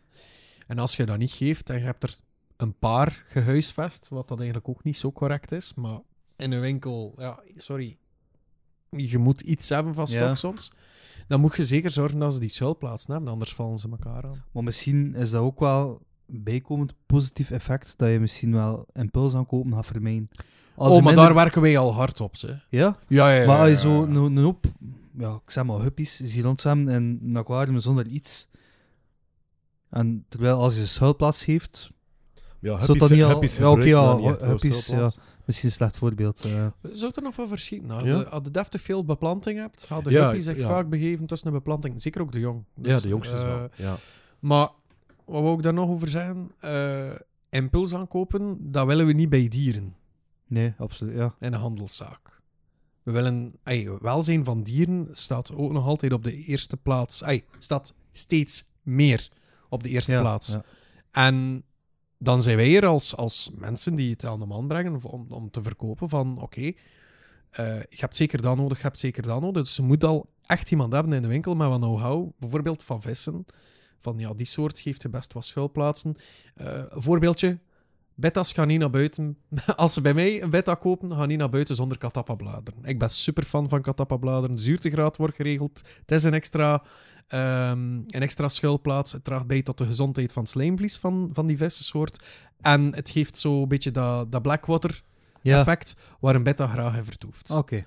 En als je dat niet geeft en je hebt er een paar gehuisvest, wat dat eigenlijk ook niet zo correct is, maar in een winkel, ja, sorry, je moet iets hebben van stok Ja. soms, dan moet je zeker zorgen dat ze die schuilplaatsen hebben, anders vallen ze elkaar aan. Maar misschien is dat ook wel een bijkomend positief effect, dat je misschien wel impuls aan kopen gaat vermijden. Als oh, maar minder- daar werken wij al hard op, ze. Ja? Ja, ja, ja. Maar als je zo een, een hoop, ja, ik zeg maar, huppies ziet rondzwemmen in een aquarium zonder iets. En terwijl als je een schuilplaats heeft, Ja, Zou dat niet al- ja, oké, ja, huppies, misschien een slecht voorbeeld. eh. Zou er nog van verschieten? Nou, Ja. de- Als je deftig veel beplanting hebt, gaat de Ja, huppies zich ja. vaak begeven tussen de beplanting. Zeker ook de jong. Ja, Dus, de jongsters eh, wel. Ja. Maar wat wou ik daar nog over zeggen? Eh impuls aankopen, dat willen we niet bij dieren nee, absoluut, ja. in een handelszaak. We willen, ey, welzijn van dieren staat ook nog altijd op de eerste plaats. Ey, staat steeds meer op de eerste Ja, plaats. ja. En dan zijn wij er als, als mensen die het aan de man brengen om, om te verkopen van oké, eh, je hebt zeker dat nodig, je hebt zeker dat nodig. Dus je moet al echt iemand hebben in de winkel met wat know-how, bijvoorbeeld van vissen. Van ja, die soort geeft je best wat schuilplaatsen. Een voorbeeldje, betas gaan niet naar buiten. Als ze bij mij een beta kopen, gaan niet naar buiten zonder katappa-bladeren. Ik ben super fan van katappa-bladeren. Zuurtegraad wordt geregeld. Het is een extra, ehm, een extra schuilplaats. Het draagt bij tot de gezondheid van het slijmvlies van, van die vissensoort. En het geeft zo een beetje dat, dat blackwater Ja, effect waar een beta graag in vertoeft. oké.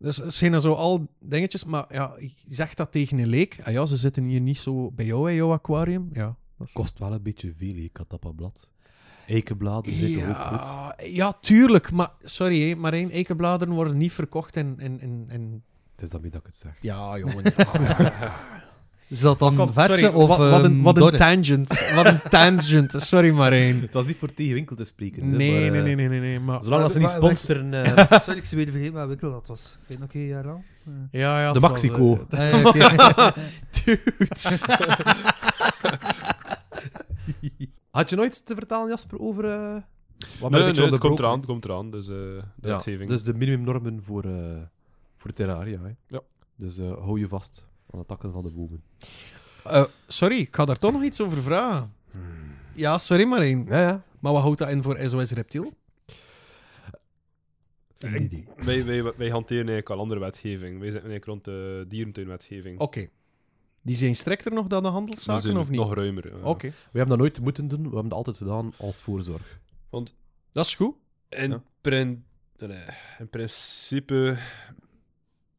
Dus het zijn zo al dingetjes, maar ja, je zegt dat tegen een leek. Ah ja, ze zitten hier niet zo bij jou in jouw aquarium. Ja, dat is... Kost wel een beetje veel, hè, katappablad. Eikenbladen zitten ook goed. Ja, tuurlijk. Maar sorry, hè, maar één eikenbladeren worden niet verkocht in... in, in, in... Het is daarmee dat ik het zeg. Ja, jongen. ja. Is dat dan Kom, verse sorry, of wat, wat, een, ehm, wat een tangent. Wat een tangent. Sorry, Marijn. Het was niet voor tegen winkel te spreken. Nee, maar, nee, eh, nee, nee, nee, nee. Maar, Zolang dat ze niet Wa- wa- sponsoren... eh, Sorry, ik zie weer vergeten welke winkel dat was. Weet je nog een jaar lang? Ja, ja, De was, Maxico. eh, Ah. Dude. Had je nooit iets te vertellen, Jasper, over... eh, wat Nee, beetje nee, het komt eraan, het komt eraan. Dus eh de Ja, wetgeving. dus de minimumnormen voor, eh voor terraria. Hè. Ja. Dus eh, hou je vast aan de takken van de bomen. Eh, sorry, ik ga daar toch nog iets over vragen. Ja, sorry Marijn. Ja, ja. Maar wat houdt dat in voor SOS Reptiel? Wij, wij, wij hanteren eigenlijk al andere wetgeving. Wij zitten eigenlijk rond de dierentuinwetgeving. Oké. Die zijn strikter nog dan de handelszaken, zijn of niet? Nog ruimer. ja. Oké, We hebben dat nooit moeten doen, we hebben dat altijd gedaan als voorzorg. Want dat is goed. in, Ja. prin- nee, in principe,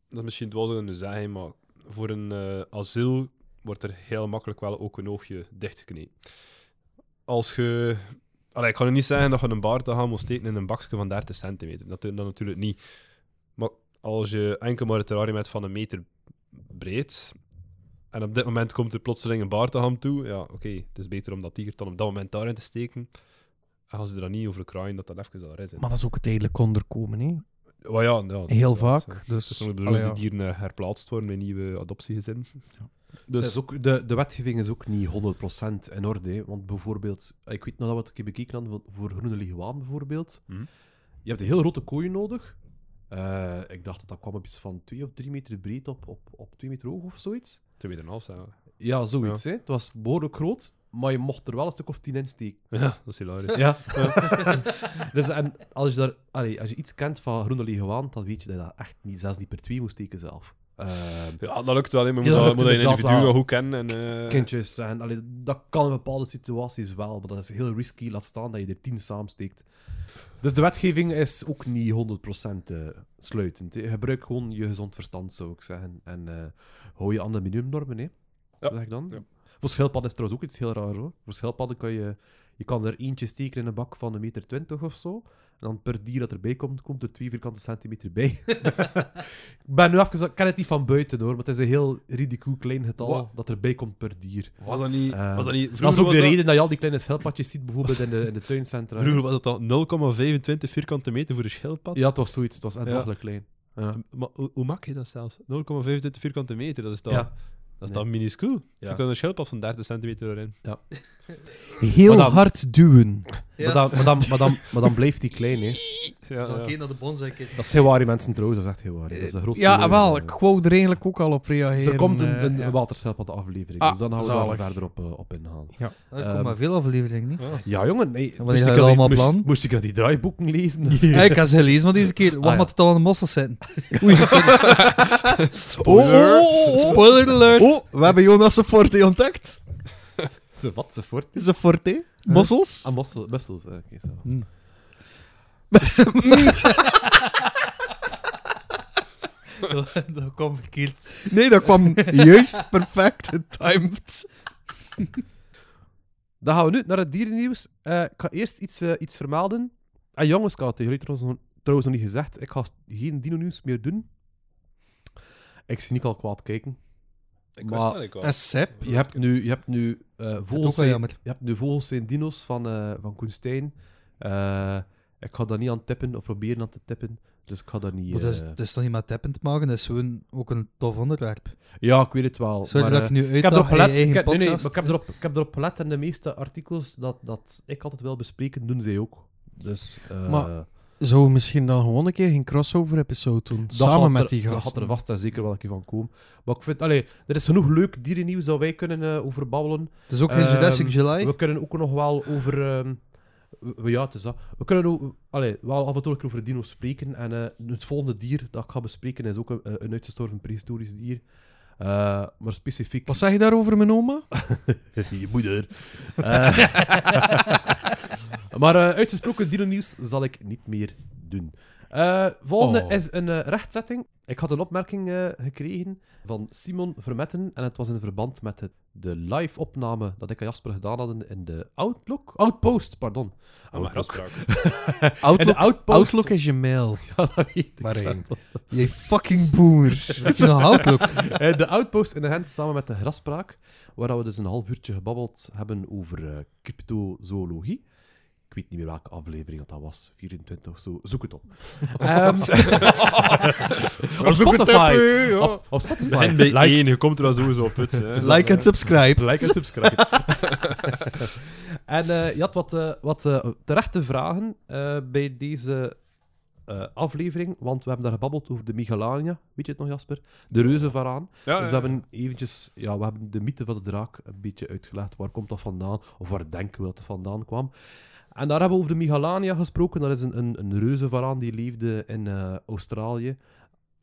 dat is misschien dwaas om te zeggen, maar voor een eh, asiel wordt er heel makkelijk wel ook een oogje dichtgeknepen. Als je... Allee, ik ga nu niet zeggen dat je een baard gaan moet steken in een bakje van 30 centimeter. Dat, dat natuurlijk niet. Maar als je enkel maar het terrarium hebt van een meter breed, en op dit moment komt er plotseling een baardham toe, ja, oké, het is beter om dat dier dan op dat moment daarin te steken. En als ze er dan niet over kraaien, dat dat even zal redden. Maar dat is ook het tijdelijk onderkomen, hè? Ja, ja, Heel ja, vaak. Dus, Dus die ja. dieren eh, herplaatst worden in nieuwe adoptiegezinnen. Dus Dus is ook, de, de wetgeving is ook niet 100% in orde. hè. Want bijvoorbeeld, ik weet nog dat wat ik heb bekeken had voor- groene leguaan bijvoorbeeld. Mhm. Je hebt een heel grote kooi nodig. Eh, ik dacht dat dat kwam op iets van 2 of 3 meter breed op, op, op 2 meter hoog of zoiets. 2,5 zijn. Ja, zoiets. Hè. Het was behoorlijk groot, maar je mocht er wel een stuk of 10 in steken. Ja, dat is hilarisch. Ja. dus, en als je, daar, allee, als je iets kent van groene leguaan, dan weet je dat je dat echt niet, zelfs niet per 2 moest steken zelf. Eh, Ja, dat lukt wel. Maar Ja, moet dat dat, lukt moet dat je een inderdaad individu wel. goed kennen. En, eh, kindjes en allee, dat kan in bepaalde situaties wel, maar dat is heel risky. Laat staan dat je er 10 samensteekt. Dus de wetgeving is ook niet 100% eh, sluitend. Gebruik gewoon je gezond verstand, zou ik zeggen. En eh, hou je aan de minimumnormen, hè? Ja. Zeg ik dan. Ja. Voor schildpadden is trouwens ook iets heel raar hoor. Voor schildpadden kan je, je kan er eentje steken in een bak van een meter 20 of zo. En dan per dier dat erbij komt, komt er twee vierkante centimeter bij. ik ben nu even, ik ken het niet van buiten hoor, maar het is een heel ridicuul klein getal dat erbij komt per dier. was dat niet... Eh, was dat niet Dat is ook was de dat- reden dat je al die kleine schildpadjes ziet, bijvoorbeeld in de, in de tuincentra. Vroeger was dat dan 0,25 vierkante meter voor een schildpad. Ja, het was zoiets. Het was echt Ja. klein. Ja. Maar hoe, hoe maak je dat zelfs? 0,25 vierkante meter, dat is dan, Ja. dat is dan minuscuul. Ja. Zit dan een schildpad van 30 centimeter erin. Heel Maar dan- hard duwen. Maar, dan, maar, dan, maar, dan, maar dan blijft die klein, hè. Ja, Zal ja. ik één naar de bonsai Dat is heel waar, mensen trouwens. Dat is echt heel waar. Dat is de grootste Ja, leugen. wel. Ik wou er eigenlijk ook al op reageren. Er komt een, eh, een ja. waterschildpad aflevering, Ah, dus dan gaan we daar zalig. verder op, eh, op ingaan. Er Ehm, maar veel afleveringen, niet? Ja, jongen. Nee, wanneer moest, ga ik al die- allemaal moest, plannen? moest ik dat die draaiboeken lezen? Dat is- Ja, ik heb ze gelezen, maar deze keer. Wacht Ah, ja. maar tot aan de mossels zitten. Oei, sorry. Oh, oh, oh, oh. Spoiler alert. Oh, we hebben Jonas forte ontdekt. Ze vat ze. Is een forte? Mossels? Ah, mossel, mussels. oké, zo. Hm. dat kwam verkeerd. Nee, dat kwam juist perfect getimed. Dan gaan we nu naar het dierennieuws. Eh, ik ga eerst iets, eh, iets vermelden. En jongens, ik had het tegen jullie trouwens, nog- trouwens nog niet gezegd. Ik ga geen dino-nieuws meer doen. Ik zie niet al kwaad kijken. Ik Maar- wist dat ik al. En Sep. Je hebt nu, je hebt nu eh, ook vogels, je hebt nu vogels zijn dino's van, eh van Koen Stijn. Eh, ik ga daar niet aan tippen of proberen aan te tippen. Dus ik ga daar niet... Maar dat, is, eh, dat is toch niet met tappen te maken, dat is gewoon ook een tof onderwerp. Ja, ik weet het wel. Sorry maar, dat eh, ik nu ik heb erop gelet, ik heb, nee, nee, maar ik, heb erop, ik heb erop gelet en de meeste artikels dat, dat ik altijd wil bespreken, doen zij ook. Dus, eh, Maar Zou we misschien dan gewoon een keer geen crossover-episode doen? dat samen met er- die Dat gasten. gaat er vast en zeker wel een keer van komen. Maar ik vind, allee, er is genoeg leuk dierennieuws dat wij kunnen eh, over babbelen. Het is ook geen Ehm, Jurassic July. We kunnen ook nog wel over. ehm, w- ja, het is dat. We kunnen ook, allee, wel af en toe een keer over dino's spreken. En eh, het volgende dier dat ik ga bespreken is ook een, eh, een uitgestorven prehistorisch dier. Eh, maar specifiek. Wat zeg je daarover, mijn oma? je moeder. Eh, maar eh, uitgesproken dino-nieuws zal ik niet meer doen. Volgende Oh. is een rechtzetting. Ik had een opmerking gekregen van Simon Vermetten. En het was in verband met het, de live-opname dat ik en Jasper gedaan hadden in de Outlook. Outpost, pardon. Oh, Outlook. de Outpost. Outlook is je mail. Ja, dat weet wel. Jij fucking boomer. Het is nog Outlook. Eh, de Outpost in de hand samen met de Graspraak, waar we dus een half uurtje gebabbeld hebben over eh, cryptozoologie. Ik weet niet meer welke aflevering dat was, 24 of zo. Zoek het op. Ehm, op Spotify. Op, op Spotify. En bij like, één, je komt er al sowieso op het. hè. Like en subscribe. like en subscribe. en eh, je had wat, eh, wat eh, terechte vragen eh, bij deze eh, aflevering, want we hebben daar gebabbeld over de Michelania. Weet je het nog, Jasper? De reuzenvaraan. Ja, dus ja, we hebben eventjes, ja, we hebben de mythe van de draak een beetje uitgelegd. Waar komt dat vandaan? Of waar denken we dat het vandaan kwam? En daar hebben we over de Michelania gesproken. Dat is een, een, een reuzenvaraan die leefde in eh, Australië.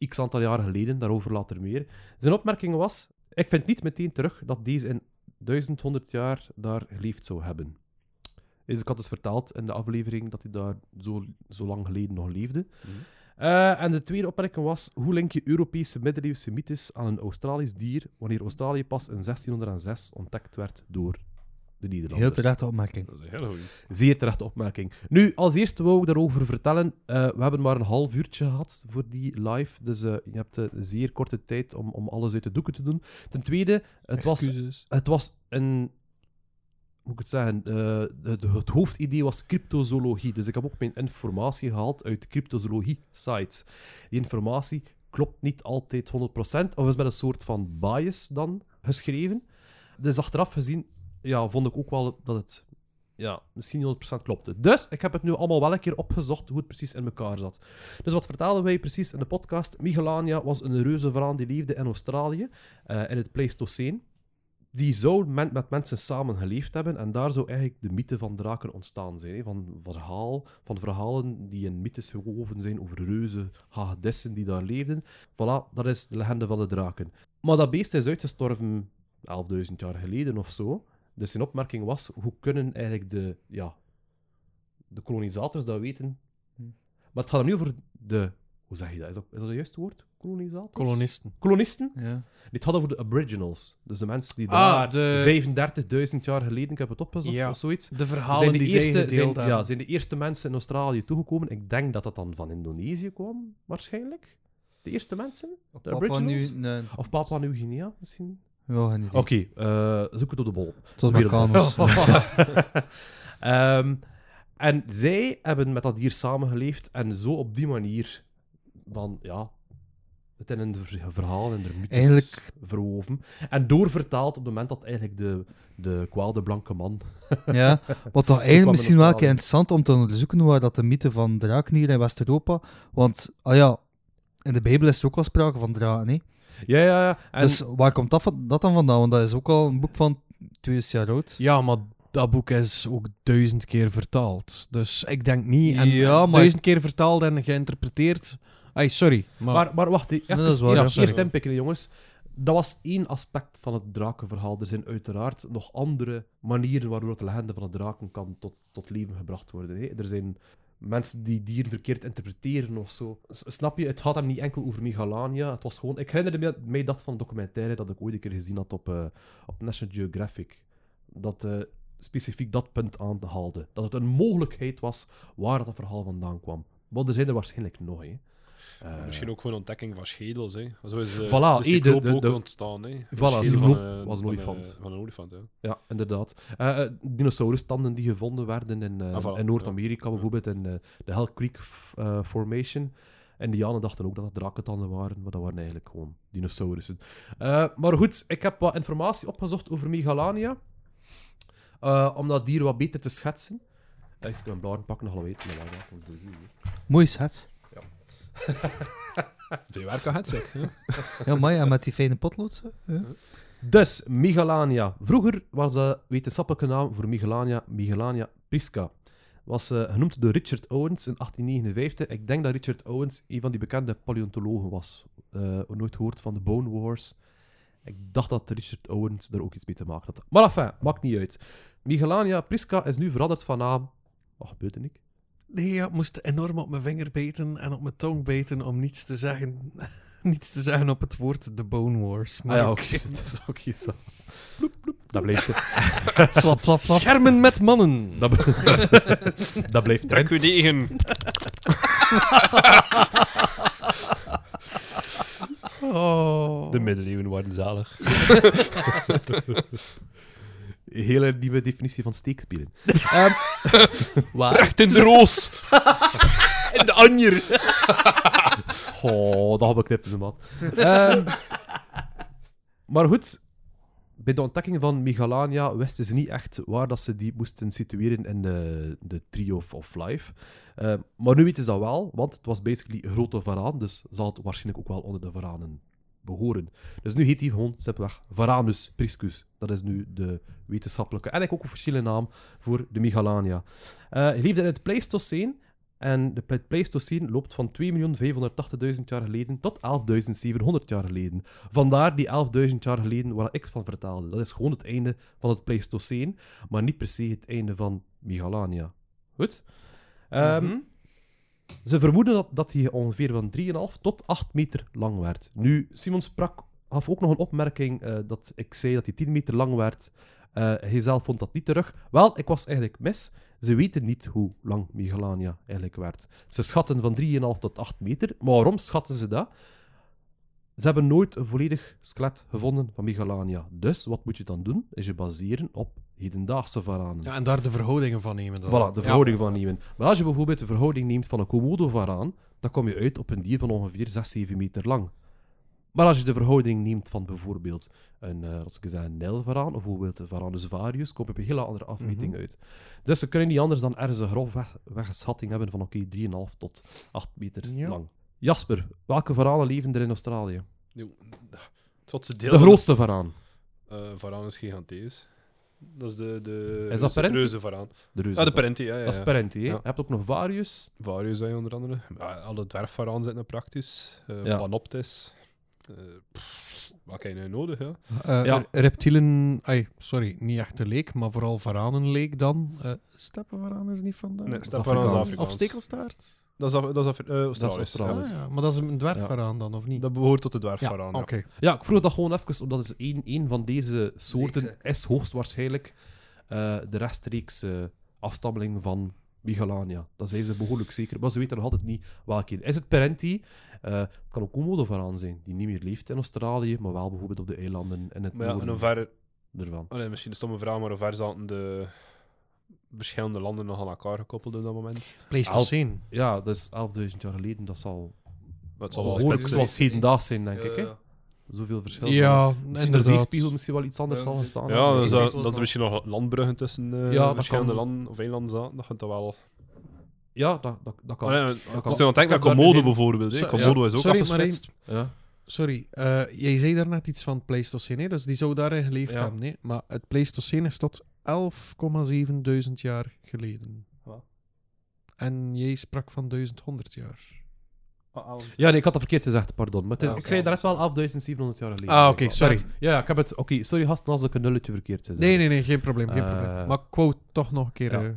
X aantal jaren geleden, daarover later meer. Zijn opmerking was: Ik vind niet meteen terug dat deze in 1100 jaar daar geleefd zou hebben. Dus ik had dus verteld in de aflevering dat hij daar zo, zo lang geleden nog leefde. Mhm. Eh, en de tweede opmerking was: hoe link je Europese middeleeuwse mythes aan een Australisch dier wanneer Australië pas in 1606 ontdekt werd door de Nederlanders? Heel terechte opmerking. Dat is een hele goeie. Zeer terechte opmerking. Nu, als eerste wou ik daarover vertellen. eh, we hebben maar een half uurtje gehad voor die live. Dus eh, je hebt eh, een zeer korte tijd om, om alles uit de doeken te doen. Ten tweede, het was, het was een. Hoe moet ik het zeggen? eh, het, het hoofdidee was cryptozoologie. Dus ik heb ook mijn informatie gehaald uit cryptozoologie-sites. Die informatie klopt niet altijd 100%, of is met een soort van bias dan geschreven. Dus achteraf gezien ja, vond ik ook wel dat het ja, misschien niet 100% klopte. Dus ik heb het nu allemaal wel een keer opgezocht hoe het precies in elkaar zat. Dus wat vertelden wij precies in de podcast? Michelania was een reuzenvaraan die leefde in Australië, eh, in het Pleistoceen. Die zou met mensen samen geleefd hebben en daar zou eigenlijk de mythe van draken ontstaan zijn. Hè? Van, verhaal, van verhalen die in mythes gewoven zijn over reuzen, hagedissen die daar leefden. Voilà, dat is de legende van de draken. Maar dat beest is uitgestorven 11.000 jaar geleden of zo. Dus zijn opmerking was, hoe kunnen eigenlijk de, ja, de kolonisators dat weten? Maar het gaat er nu over de... Hoe zeg je dat? Is dat, is dat het juiste woord? Kolonisators? Kolonisten. Kolonisten? Ja. Dit gaat over de aboriginals. Dus de mensen die Ah, daar de- 35.000 jaar geleden, ik heb het opgezocht, Ja. of zoiets. De verhalen zijn de, die eerste, zij zijn, ja, zijn de eerste mensen in Australië toegekomen. Ik denk dat dat dan van Indonesië kwam, waarschijnlijk. De eerste mensen? De nu... Nee. Of Papua Nieuw-Guinea misschien? Ja, geen idee. Oké, eh, zoek het op de bol. Tot. Meccano's. Ehm, en zij hebben met dat dier samengeleefd en zo op die manier dan, ja, het in een ver- verhaal en de mythes Eigenlijk- verwoven. En doorvertaald op het moment dat eigenlijk de, de kwade blanke man... Ja, wat toch eigenlijk misschien wel een keer Australië. interessant om te onderzoeken waar dat de mythe van draken hier in West-Europa. Want, ah ja, in de Bijbel is er ook wel sprake van draken, hè? Ja, ja, ja. En Dus waar komt dat, van- dat dan vandaan? Want dat is ook al een boek van 2000 jaar oud. Ja, maar dat boek is ook duizend keer vertaald. Dus ik denk niet. En, Ja, maar- duizend keer vertaald en geïnterpreteerd. Ay, sorry. Maar, Maar, maar wacht, dat Even, is waar, eerst, ja, sorry. eerst inpikken, jongens. Dat was één aspect van het drakenverhaal. Er zijn uiteraard nog andere manieren waardoor de legende van de draken kan tot, tot leven gebracht worden. Hè. Er zijn mensen die dieren verkeerd interpreteren of zo. Snap je? Het gaat hem niet enkel over Megalania. Het was gewoon... Ik herinnerde mij, dat van een documentaire dat ik ooit een keer gezien had op, eh, op National Geographic. Dat eh, specifiek dat punt aanhaalde. Dat het een mogelijkheid was waar dat verhaal vandaan kwam. Maar er zijn er waarschijnlijk nog, hè. Eh, Misschien ook voor een ontdekking van schedels. Hè. Zo is uh, Voilà, de de- cycloop de- ook de- ontstaan. Hè. Voilà, van, eh, was een van, olifant. Van een olifant, ja. Ja, inderdaad. Dinosaurustanden die gevonden werden in, eh, Ah, voilà, in Noord-Amerika, bijvoorbeeld in de Hell Creek eh, Formation. Indianen dachten ook dat het drakentanden waren, maar dat waren eigenlijk gewoon dinosaurussen. Eh, maar goed, ik heb wat informatie opgezocht over Megalania. Eh, om dat dier wat beter te schetsen. Uh, ik kan een blauw pakken, nog wel weten. Maar ja, werk aan het. Ja. Ja, mooi. En met die fijne potlood. zo. Ja. Dus, Megalania. Vroeger was de wetenschappelijke naam voor Megalania Megalania prisca. Was eh, genoemd door Richard Owens in 1859. Ik denk dat Richard Owens een van die bekende paleontologen was. Eh nooit gehoord van de Bone Wars. Ik dacht dat Richard Owens er ook iets mee te maken had. Maar enfin, maakt niet uit. Megalania prisca is nu veranderd van naam. Wat gebeurt er niet? Nee, ja, ik moest enorm op mijn vinger bijten en op mijn tong bijten om niets te zeggen. niets te zeggen op het woord The Bone Wars. Maar Ah ja, oké. oké. Dat is ook iets. Dat blijft, Flap, flap, flap. Schermen met mannen. dat, dat u negen. Oh. De middeleeuwen waren zalig. Hele nieuwe definitie van steekspelen. Ehm, Recht in de roos. in de anjer. Oh, dat heb ik knippen ze, man. Ehm, maar goed, bij de ontdekking van Megalania wisten ze niet echt waar dat ze die moesten situeren in de, de Tree of, Life. Ehm, maar nu weten ze dat wel, want het was basically een grote varaan, dus zal het waarschijnlijk ook wel onder de varanen behoren. Dus nu heet hij gewoon simpelweg Varanus priscus. Dat is nu de wetenschappelijke en ook officiële naam voor de Megalania. Eh, hij leefde in het Pleistocene en de Ple- Pleistocene loopt van 2.580.000 jaar geleden tot 11.700 jaar geleden. Vandaar die 11.000 jaar geleden waar ik van vertelde. Dat is gewoon het einde van het Pleistocene, maar niet per se het einde van Megalania. Goed? Ehm, Mhm. Ze vermoeden dat, dat hij ongeveer van 3,5 tot 8 meter lang werd. Nu, Simon sprak, gaf ook nog een opmerking eh, dat ik zei dat hij 10 meter lang werd. Eh hij zelf vond dat niet terug. Wel, ik was eigenlijk mis. Ze weten niet hoe lang Megalania eigenlijk werd. Ze schatten van 3,5 tot 8 meter. Maar waarom schatten ze dat? Ze hebben nooit een volledig skelet gevonden van Megalania. Dus wat moet je dan doen? Is je baseren op hedendaagse varanen. Ja, en daar de verhoudingen van nemen dan. Voilà, de Ja. verhouding van nemen. Maar als je bijvoorbeeld de verhouding neemt van een Komodo-varaan, dan kom je uit op een dier van ongeveer 6, 7 meter lang. Maar als je de verhouding neemt van bijvoorbeeld een, eh als ik zeg, een Nijlvaraan, of bijvoorbeeld een Varanus varius, kom je op een hele andere afmeting Mhm. uit. Dus ze kunnen niet anders dan ergens een grofweg weg schatting hebben van oké, 3,5 tot 8 meter Ja. lang. Jasper, welke varanen leven er in Australië? Nu, Het grootste deel De grootste varaan. Uh, Varanus giganteus. Dat is de, de Is dat reuze varaan. De reuze Ja, de. Parenti, ja. ja, Dat is. Parenti, hè? Je hebt ook nog Varius. Varius zijn onder andere. Ja, alle dwergvaraan zitten er praktisch. Uh, Ja. Panoptes. Uh, pff, wat heb je nu nodig, ja? Eh, Ja. Reptielen, ai, sorry, niet echt de leek, maar vooral varanenleek dan. Eh steppenvaraan is niet vandaag. Nee, is. Afrikaans. of stekelstaart? Dat is, Af- dat is Af- eh, Australisch. Australisch. ja. Ah, ja, maar dat is een dwergvaraan dan, of niet? Dat behoort tot de dwergvaraan. oké. ja. Ja, ik vroeg dat gewoon even, omdat is één, één van deze soorten is hoogstwaarschijnlijk eh, de rechtstreekse afstammeling van Megalania. Dat zijn ze behoorlijk zeker, maar ze weten nog altijd niet welke. Is het Parenti? Eh, het kan ook Komodo-varaan zijn, die niet meer leeft in Australië, maar wel bijvoorbeeld op de eilanden in het Maar ja, en noorden hoe ver... ervan. Allee, misschien een stomme vraag, maar hoe ver zaten de verschillende landen nog aan elkaar gekoppeld op dat moment? Pleistocene. Ja, dat is 11.000 jaar geleden, dat zal Dat zal wel zoals zijn. hedendaags zijn, denk ik. Hè? Zoveel verschil. Ja, Misschien de zeespiegel misschien wel iets anders Ja, zal staan. Ja, dus dat, dat er misschien nog landbruggen tussen eh, Ja, dat verschillende kan. landen of eilanden zaten. Dat gaat dat wel... Ja, dat, dat, dat kan. Moet je aan het denken aan Komodo bijvoorbeeld. hè. Komodo ja. is ook Sorry, afgesplitst. Ja. Sorry, eh, jij zei daarnet iets van Pleistocene, hè? dus die zou daarin geleefd Ja. hebben. Hè? Maar het Pleistocene is tot 11,7 duizend jaar geleden. Ja. En jij sprak van 1100 jaar. Ja, nee, ik had dat verkeerd gezegd, pardon. Maar het is, Ah, ik zei direct wel 11.700 jaar geleden. Ah, oké, sorry. Ja, ja, ik heb het... Oké, sorry gasten als ik een nulletje verkeerd gezegd Nee, nee, nee, geen probleem. Geen Eh, probleem. Maar ik wou toch nog een keer... ja. eh,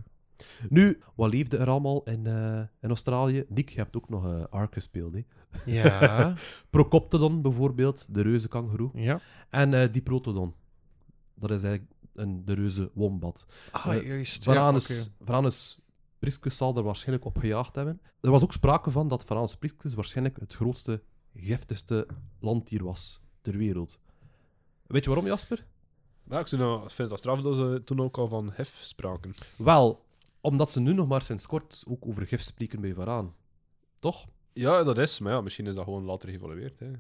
Nu, wat leefde er allemaal in, eh, in Australië? Nick, je hebt ook nog eh Ark gespeeld. Hè? Ja. Procoptodon bijvoorbeeld, de reuze kangoeroe. ja. En eh Diprotodon. Dat is eigenlijk een, de reuze wombat. Ah, Eh, juist. Varanus, Ja, oké. Varanus priscus zal er waarschijnlijk op gejaagd hebben. Er was ook sprake van dat Varanus priscus waarschijnlijk het grootste, giftigste landdier was ter wereld. Weet je waarom, Jasper? Ja, ik vind nou- ik vind het straf dat ze toen ook al van hef spraken. Wel, omdat ze nu nog maar sinds kort ook over gif spreken bij Varaan. Toch? Ja, dat is, maar ja, misschien is dat gewoon later geëvolueerd. Hè.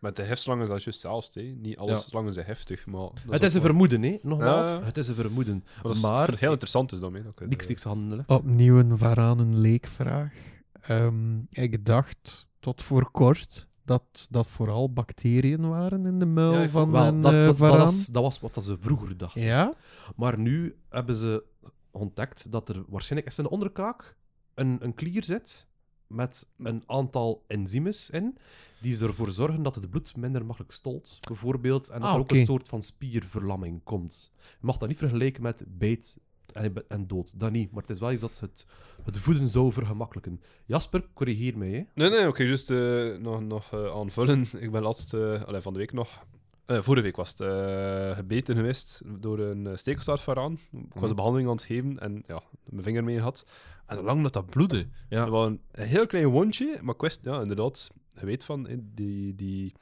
Met de hefslangen is dat juist zelfs. Hè. Niet alle Ja. slangen zijn heftig, maar... dat het is een wel- vermoeden, hè? Nogmaals, Ja, ja. het is een vermoeden. Maar dat is maar- heel interessant is dan mee. Dat kun je- Niks niks handelen. Opnieuw een Varanen leekvraag. Ehm, ik dacht tot voor kort dat dat vooral bacteriën waren in de muil Ja, ik van Wel, een dat, eh, dat, dat, varaan. was, dat was wat dat ze vroeger dachten. Ja? Maar nu hebben ze ontdekt dat er waarschijnlijk is in de onderkaak een, een klier zit met een aantal enzymes in, die ervoor zorgen dat het bloed minder makkelijk stolt, bijvoorbeeld, en dat Ah, er ook een soort van spierverlamming komt. Je mag dat niet vergelijken met beet en, en dood, dat niet, maar het is wel iets dat het, het voeden zou vergemakkelijken. Jasper, corrigeer mij, hè. Nee, nee, oké, juist eh, nog, nog eh, aanvullen. Ik ben laatst, eh, allee, van de week nog, eh, vorige week was het, eh, gebeten geweest door een uh, stekelstaartvaraan. Ik was Mhm. de behandeling aan het geven en ja, mijn vinger mee gehad. En hoe lang dat dat bloedde. Ja. Dat was een, een heel klein wondje, maar ik wist, ja, inderdaad, je weet van, eh, die, die,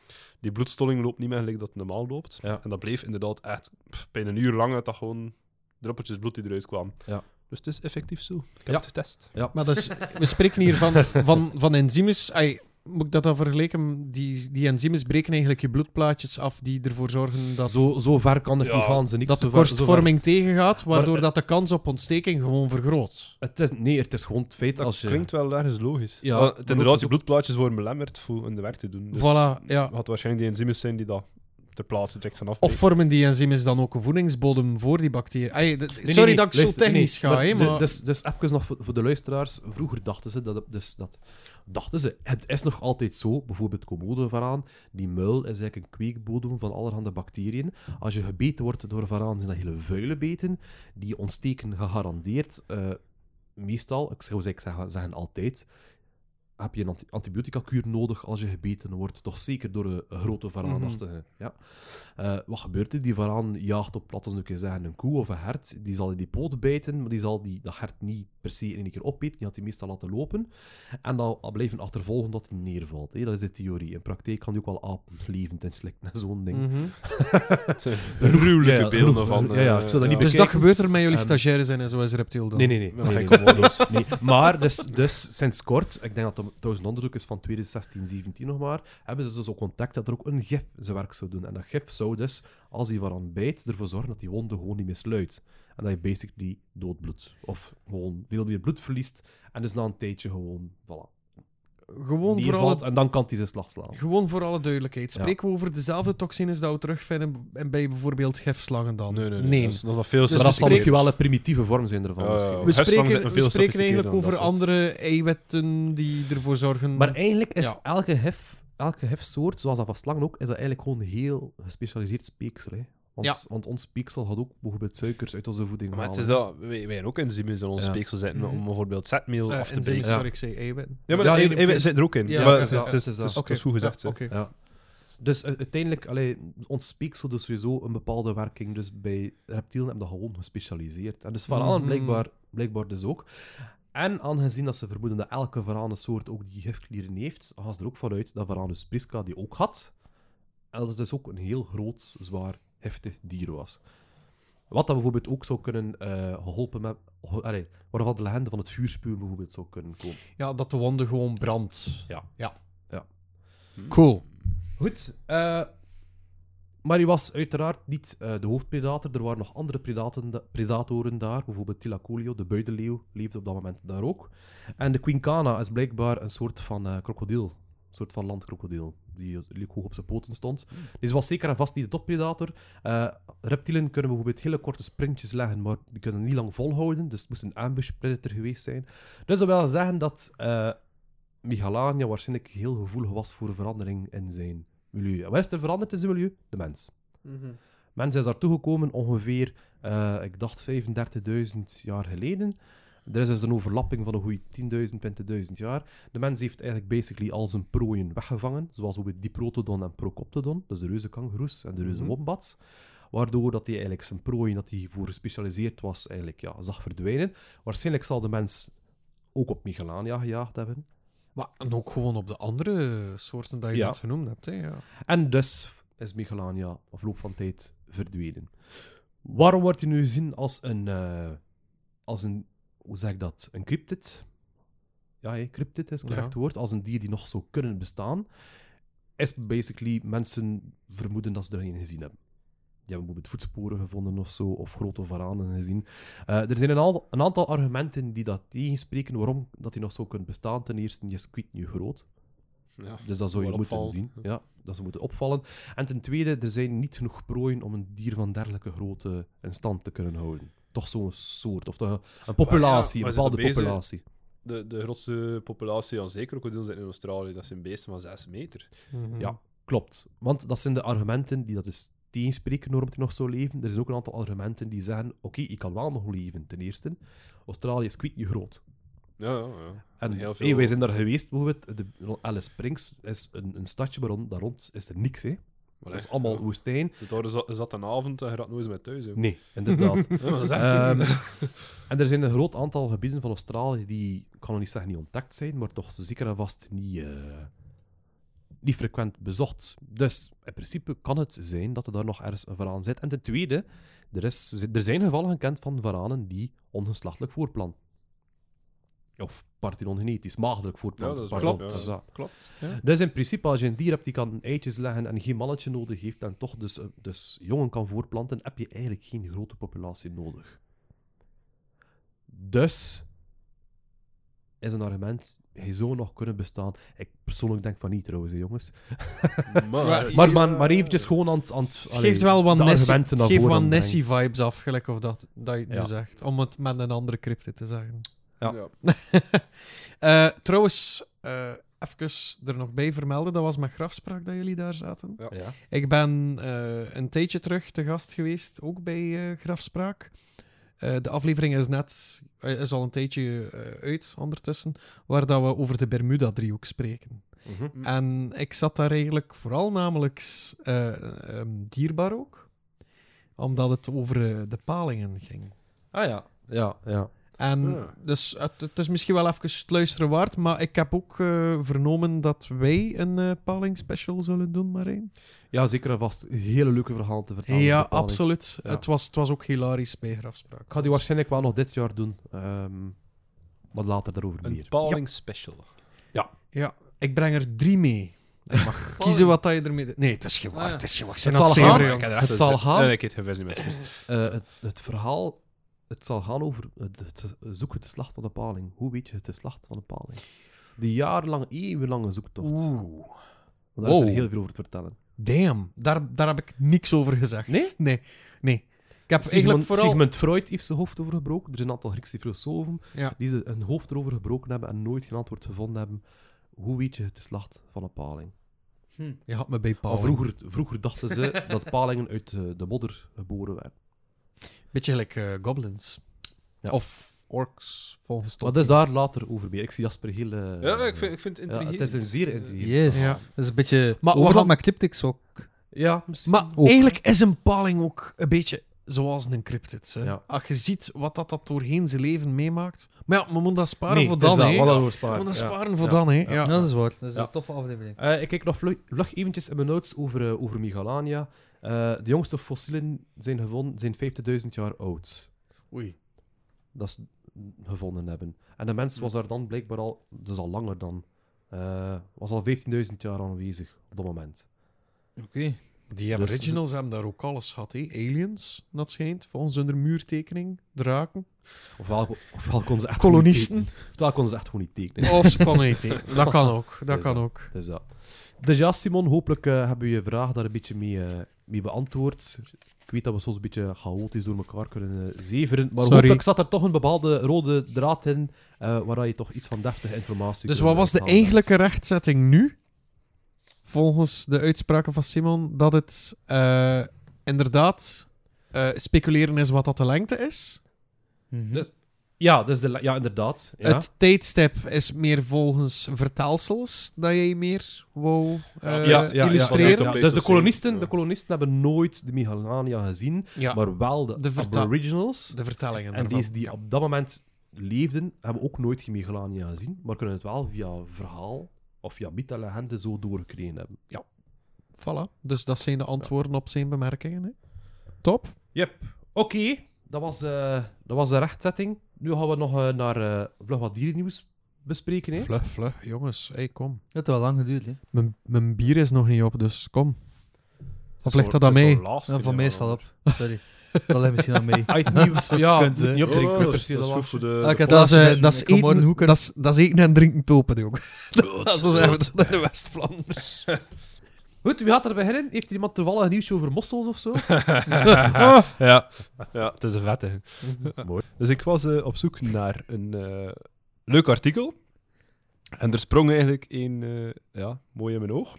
die bloedstolling loopt niet meer gelijk dat het normaal loopt. Ja. En dat bleef inderdaad echt pff, bijna een uur lang uit dat gewoon druppeltjes bloed die eruit kwamen. Ja. Dus het is effectief zo. Ik heb Ja. het getest. Maar dus, we spreken hier van, van, van enzymes. Ai, moet ik dat dan vergelijken? Die, die enzymes breken eigenlijk je bloedplaatjes af die ervoor zorgen dat, Zo, zo ver kan het Ja, niet gaan. Ze niet dat de korstvorming tegengaat, waardoor Maar- dat de kans op ontsteking gewoon vergroot. Het is, nee, het is gewoon het feit Dat als je... klinkt wel ergens logisch. Ja, inderdaad, ook- bloedplaatjes worden belemmerd in de werk te doen. Dus Voilà, ja. Het had waarschijnlijk die enzymes zijn die dat ter plaatse direct vanaf Of vormen die enzymes dan ook een voedingsbodem voor die bacteriën? Nee, sorry nee, nee, dat ik zo technisch nee, ga, hè, maar... Dus, dus even nog voor, voor de luisteraars. Vroeger dachten ze dat, het- dus dat... Dachten ze, het is nog altijd zo, bijvoorbeeld commode varaan, die muil is eigenlijk een kweekbodem van allerhande bacteriën. Als je gebeten wordt door varaan, zijn dat hele vuile beten, die ontsteken gegarandeerd. eh, meestal, ik zou zeggen, zeggen altijd, heb je een anti antibiotica-kuur nodig als je gebeten wordt. Toch zeker door een, een grote varaanachtige. Ja. Eh, wat gebeurt er? Die varaan jaagt op, laten we een zeggen, een koe of een hert. Die zal in die poot bijten, maar die zal die, dat hert niet per se in één keer opeten. Die had hij meestal laten lopen. En dan blijven achtervolgen dat hij neervalt. hè. Dat is de theorie. In praktijk kan die ook wel apen levend inslikken en zo'n ding. Mhm. Gruwelijke Ja, ja, beelden van. ja, ja, eh, ik zou dat niet Dus dat gebeurt er met jullie Ehm, stagiaires zijn en zo is reptiel dan? Nee, nee, nee. Nee, nee, nee. Maar dus, dus sinds kort, ik denk dat trouwens een onderzoek is van 2016, 17 nog maar, hebben ze dus ook ontdekt dat er ook een gif zijn werk zou doen. En dat gif zou dus, als hij waaraan bijt, ervoor zorgen dat die wonde gewoon niet meer sluit. En dat je basically doodbloedt. Of gewoon veel meer bloed verliest. En dus na een tijdje gewoon, voilà, Gewoon voor, neervalt. alle, En dan kan hij zijn slag slaan. gewoon voor alle duidelijkheid. Ja. Spreken we over dezelfde toxines dat we terugvinden en bij bijvoorbeeld gifslangen dan? Nee, nee, nee. Dat, is, dat is veel Dus dat zal spreken- misschien wel een primitieve vorm zijn ervan. We spreken, zijn we spreken eigenlijk over andere eiwitten die ervoor zorgen... Maar eigenlijk is Ja. elke, hef, elke hefsoort, zoals dat van slangen ook, is dat eigenlijk gewoon heel gespecialiseerd speeksel. Hè? Want, Ja. want ons speeksel had ook bijvoorbeeld suikers uit onze voeding Maar het halen. is dat, wij, wij hebben ook enzymen in ons Ja. speeksel zitten Mhm. om bijvoorbeeld zetmeel Eh, af te breken. Ja. sorry, ik zei eiwitten. Ja, maar Ja, dus- zitten er ook in. ja, maar het het is goed gezegd. Ja. Dus u- uiteindelijk, allee, ons speeksel doet sowieso een bepaalde werking. Dus bij reptielen hebben dat gewoon gespecialiseerd. En dus varanen Mhm. blijkbaar, blijkbaar dus ook. En aangezien dat ze vermoeden dat elke varanensoort ook die gifklieren heeft, gaan ze er ook vanuit dat Varanus prisca die ook had. En dat het dus ook een heel groot, zwaar, heftig dier was. Wat dat bijvoorbeeld ook zou kunnen eh, geholpen met... allee, waarvan de legende van het vuurspuwen bijvoorbeeld zou kunnen komen. Ja, dat de wonde gewoon brandt. Ja. Ja. Ja. Cool. Goed. eh, maar hij was uiteraard niet eh, de hoofdpredator. Er waren nog andere predatoren, da- predatoren daar. Bijvoorbeeld Tilacolio, de buidenleeuw, leefde op dat moment daar ook. En de quincana is blijkbaar een soort van eh, krokodil. Een soort van landkrokodil. Die hoog op zijn poten stond. Deze was zeker en vast niet de toppredator. Eh, reptielen kunnen bijvoorbeeld hele korte sprintjes leggen, maar die kunnen niet lang volhouden. Dus het moest een ambush predator geweest zijn. Dus dat wil zeggen dat eh Michelania waarschijnlijk heel gevoelig was voor verandering in zijn milieu. En wat is er veranderd in zijn milieu? De mens. Mensen is daar toegekomen ongeveer, eh, ik dacht 35.000 jaar geleden. Er is dus een overlapping van een goede 10.000, 20.000 jaar. De mens heeft eigenlijk basically al zijn prooien weggevangen, zoals bijvoorbeeld Diprotodon en Procoptodon, dus de reuze kangoeroes en de reuze Mhm. wombats. Waardoor dat hij eigenlijk zijn prooien, dat hij voor gespecialiseerd was, eigenlijk ja, zag verdwijnen. Waarschijnlijk zal de mens ook op Michelania gejaagd hebben. Maar en ook gewoon op de andere soorten dat je Ja. net genoemd hebt. Hè, ja. En dus is Michelania afloop van tijd verdwenen. Waarom wordt hij nu gezien als een, eh, als een, hoe zeg ik dat, een cryptid? Ja, hè, cryptid is het correct Ja. woord. Als een dier die nog zou kunnen bestaan. Is basically, mensen vermoeden dat ze er geen gezien hebben. Die hebben bijvoorbeeld voetsporen gevonden of zo, of grote varanen gezien. Eh, er zijn een, al, een aantal argumenten die dat tegenspreken waarom dat hij nog zou kunnen bestaan. Ten eerste, die is nu groot. Ja. Dus dat zou je moeten zien. Ja, dat ze moeten opvallen. En ten tweede, er zijn niet genoeg prooien om een dier van dergelijke grootte in stand te kunnen houden. Toch zo'n soort, of toch een populatie, maar een we bepaalde zitten bezig- populatie. De, de grootste populatie aan zit in Australië. Dat zijn beesten van 6 meter. Mhm. Ja, klopt. Want dat zijn de argumenten die dat dus tegenspreken waarom nog zou leven. Er zijn ook een aantal argumenten die zeggen, oké, ik kan wel nog leven, ten eerste. Australië is kwijt niet groot. Ja, ja, ja. En Heel hey, veel- wij zijn daar geweest, bijvoorbeeld. De, Alice Springs is een, een stadje, maar rond, daar rond is er niks. Hè. Maar Dat is allemaal ja. woestijn. Daar dat een avond en je gaat nooit meer thuis. hè. Nee, inderdaad. Ja, maar dat is echt Ehm, en er zijn een groot aantal gebieden van Australië die, ik kan nog niet zeggen niet ontdekt zijn, maar toch zeker en vast niet, eh, niet frequent bezocht. Dus in principe kan het zijn dat er daar nog ergens een varaan zit. En ten tweede, er, is, er zijn gevallen gekend van varanen die ongeslachtelijk voorplanten. Of parthenon-genetisch, maagdelijk voorplanten. Ja, dat is klopt. Dus, ja. Klopt. Dus in principe, als je een dier hebt die kan eitjes leggen en geen mannetje nodig heeft en toch dus, eh, dus jongen kan voorplanten, heb je eigenlijk geen grote populatie nodig. Dus is een argument, hij zou nog kunnen bestaan. Ik persoonlijk denk van niet trouwens, hè, jongens. Maar, Maar, maar, maar eventjes gewoon aan het... Aan het Het allee, geeft wel wat de Nessie, het. Nessie-vibes af, gelijk of dat, dat je het Ja. nu zegt. Om het met een andere cryptid te zeggen. Ja. Ja. Eh, trouwens, eh even er nog bij vermelden, dat was met grafspraak dat jullie daar zaten. Ja. Ja. Ik ben eh, een tijdje terug te gast geweest, ook bij eh, Grafspraak. Eh, de aflevering is net, is al een tijdje eh, uit ondertussen, waar dat we over de Bermuda-driehoek spreken. Mhm. En ik zat daar eigenlijk vooral namelijk eh, ehm, dierbaar ook, omdat het over de palingen ging. Ah ja, ja, ja. En Ja. dus het, het is misschien wel even het luisteren waard, maar ik heb ook eh, vernomen dat wij een eh paling special zullen doen, Marijn. Ja, zeker en vast. Een hele leuke verhaal te vertellen. Ja, absoluut. Ja. Het, was, het was ook hilarisch bij Grafspraak. Ik ga die waarschijnlijk wel nog dit jaar doen. ehm, maar later daarover Een meer. paling special. Ja, ik breng er drie mee. Je mag kiezen wat dat je ermee doet. Nee, het is geen waar. Ah. Het is ben Het zal het gaan. Het een zal gaan. Nee, ik heb het niet met. Eh, het, het verhaal... Het zal gaan over het, zoeken het geslacht van de paling. Hoe weet je het geslacht van de paling? Die jarenlange, eeuwenlange zoektocht. Oeh. Want daar is er heel veel over te vertellen. Damn, daar, daar heb ik niks over gezegd. Nee? Nee. nee. Ik heb Sigmund, eigenlijk vooral... Sigmund Freud heeft zijn hoofd over gebroken. Er zijn een aantal Griekse filosofen Ja. die ze een hoofd erover gebroken hebben en nooit geen antwoord gevonden hebben. Hoe weet je het geslacht van een paling? Je had me bij Paul. vroeger, vroeger dachten ze dat palingen uit eh, de modder geboren werden. Beetje gelijk eh, goblins. Ja. Of orks, volgens Tolkien. dus daar later over meer. Ik zie Jasper heel... eh, Ja, ik vind, ik vind het ja, intrigerend. het is een zeer intrigerend. Yes. Ja. Dat is een beetje... Maar overal met cryptics ook. Ja, misschien. Maar Ook. eigenlijk is een paling ook een beetje zoals een cryptid. Hè. Ja. Als je ziet wat dat, dat doorheen zijn leven meemaakt. Maar ja, we moeten dat sparen Nee, voor is dan, dat, hè. wat We dat voor sparen. moeten dat Ja. sparen voor Ja. dan, hè. Ja. Ja. dat is waar. Dat is Ja. een toffe aflevering. Eh, ik kijk nog vlug, vlug eventjes in mijn notes over, eh, over Michelania. Eh, de jongste fossielen zijn gevonden, zijn 50.000 jaar oud. Oei. Dat ze gevonden hebben. En de mens was daar dan blijkbaar al, dus al langer dan, eh, was al 15.000 jaar aanwezig op dat moment. Oké. Die Dus- Aboriginals hebben daar ook alles gehad, hè. Aliens, dat schijnt, volgens hun muurtekening. Draken. Ofwel, ofwel konden ze echt Kolonisten. tekenen. Ofwel konden ze echt gewoon niet tekenen. Of ze kon niet, hè. Dat kan ook. Dat Is kan dat. ook. Dus ja. Dus ja, Simon, hopelijk eh, hebben we je vraag daar een beetje mee, eh, mee beantwoord. Ik weet dat we soms een beetje chaotisch door elkaar kunnen eh, zeveren, maar Sorry. hopelijk zat er toch een bepaalde rode draad in, eh, waar je toch iets van deftige informatie Dus wat was de eigenlijke rechtzetting nu? Volgens de uitspraken van Simon, dat het eh, inderdaad, eh, speculeren is wat dat de lengte is. Mhm. Dus- Ja, dus de, ja inderdaad. Ja. Het tijdstip is meer volgens vertelsels dat jij meer wou eh, Ja, ja, ja, ja, illustreren. ja. Dus de kolonisten, ja. de kolonisten hebben nooit de Megalania gezien, Ja, maar wel de, De Aboriginals. de vertellingen En ervan. deze die op dat moment leefden, hebben ook nooit geen Megalania gezien, maar kunnen het wel via verhaal of via mythe en legende zo doorgekregen hebben. Voilà. Dus dat zijn de antwoorden op zijn bemerkingen. Hè. Top. Yep. Oké, dat, was, eh, dat was de rechtzetting. Nu gaan we nog eh, naar eh, vlug wat dierennieuws bespreken. Hè? Vlug, vlug. Jongens, hey, kom. Dat heeft wel lang geduurd, hè. Mijn, mijn bier is nog niet op, dus kom. Of ligt dat aan het is mij? zo laatst Ja, van mij staat op. Sorry. Dat ligt misschien aan mij. Ah, het nieuws, ja, kunt, niet opdrinken. Oh, dat is- dat is dat goed voor de... Ah, Dat is, dat, is eten, dat, is, dat is eten en drinken topen, jongen. Zo zeggen we dat in de West-Vlaanders. Goed, wie gaat er beginnen? Heeft er iemand toevallig een nieuwsje over mossels of zo? ja. ja, het is een vette. Mooi. Dus ik was eh, op zoek naar een eh, leuk artikel. En er sprong eigenlijk een, eh, ja, mooi in mijn oog.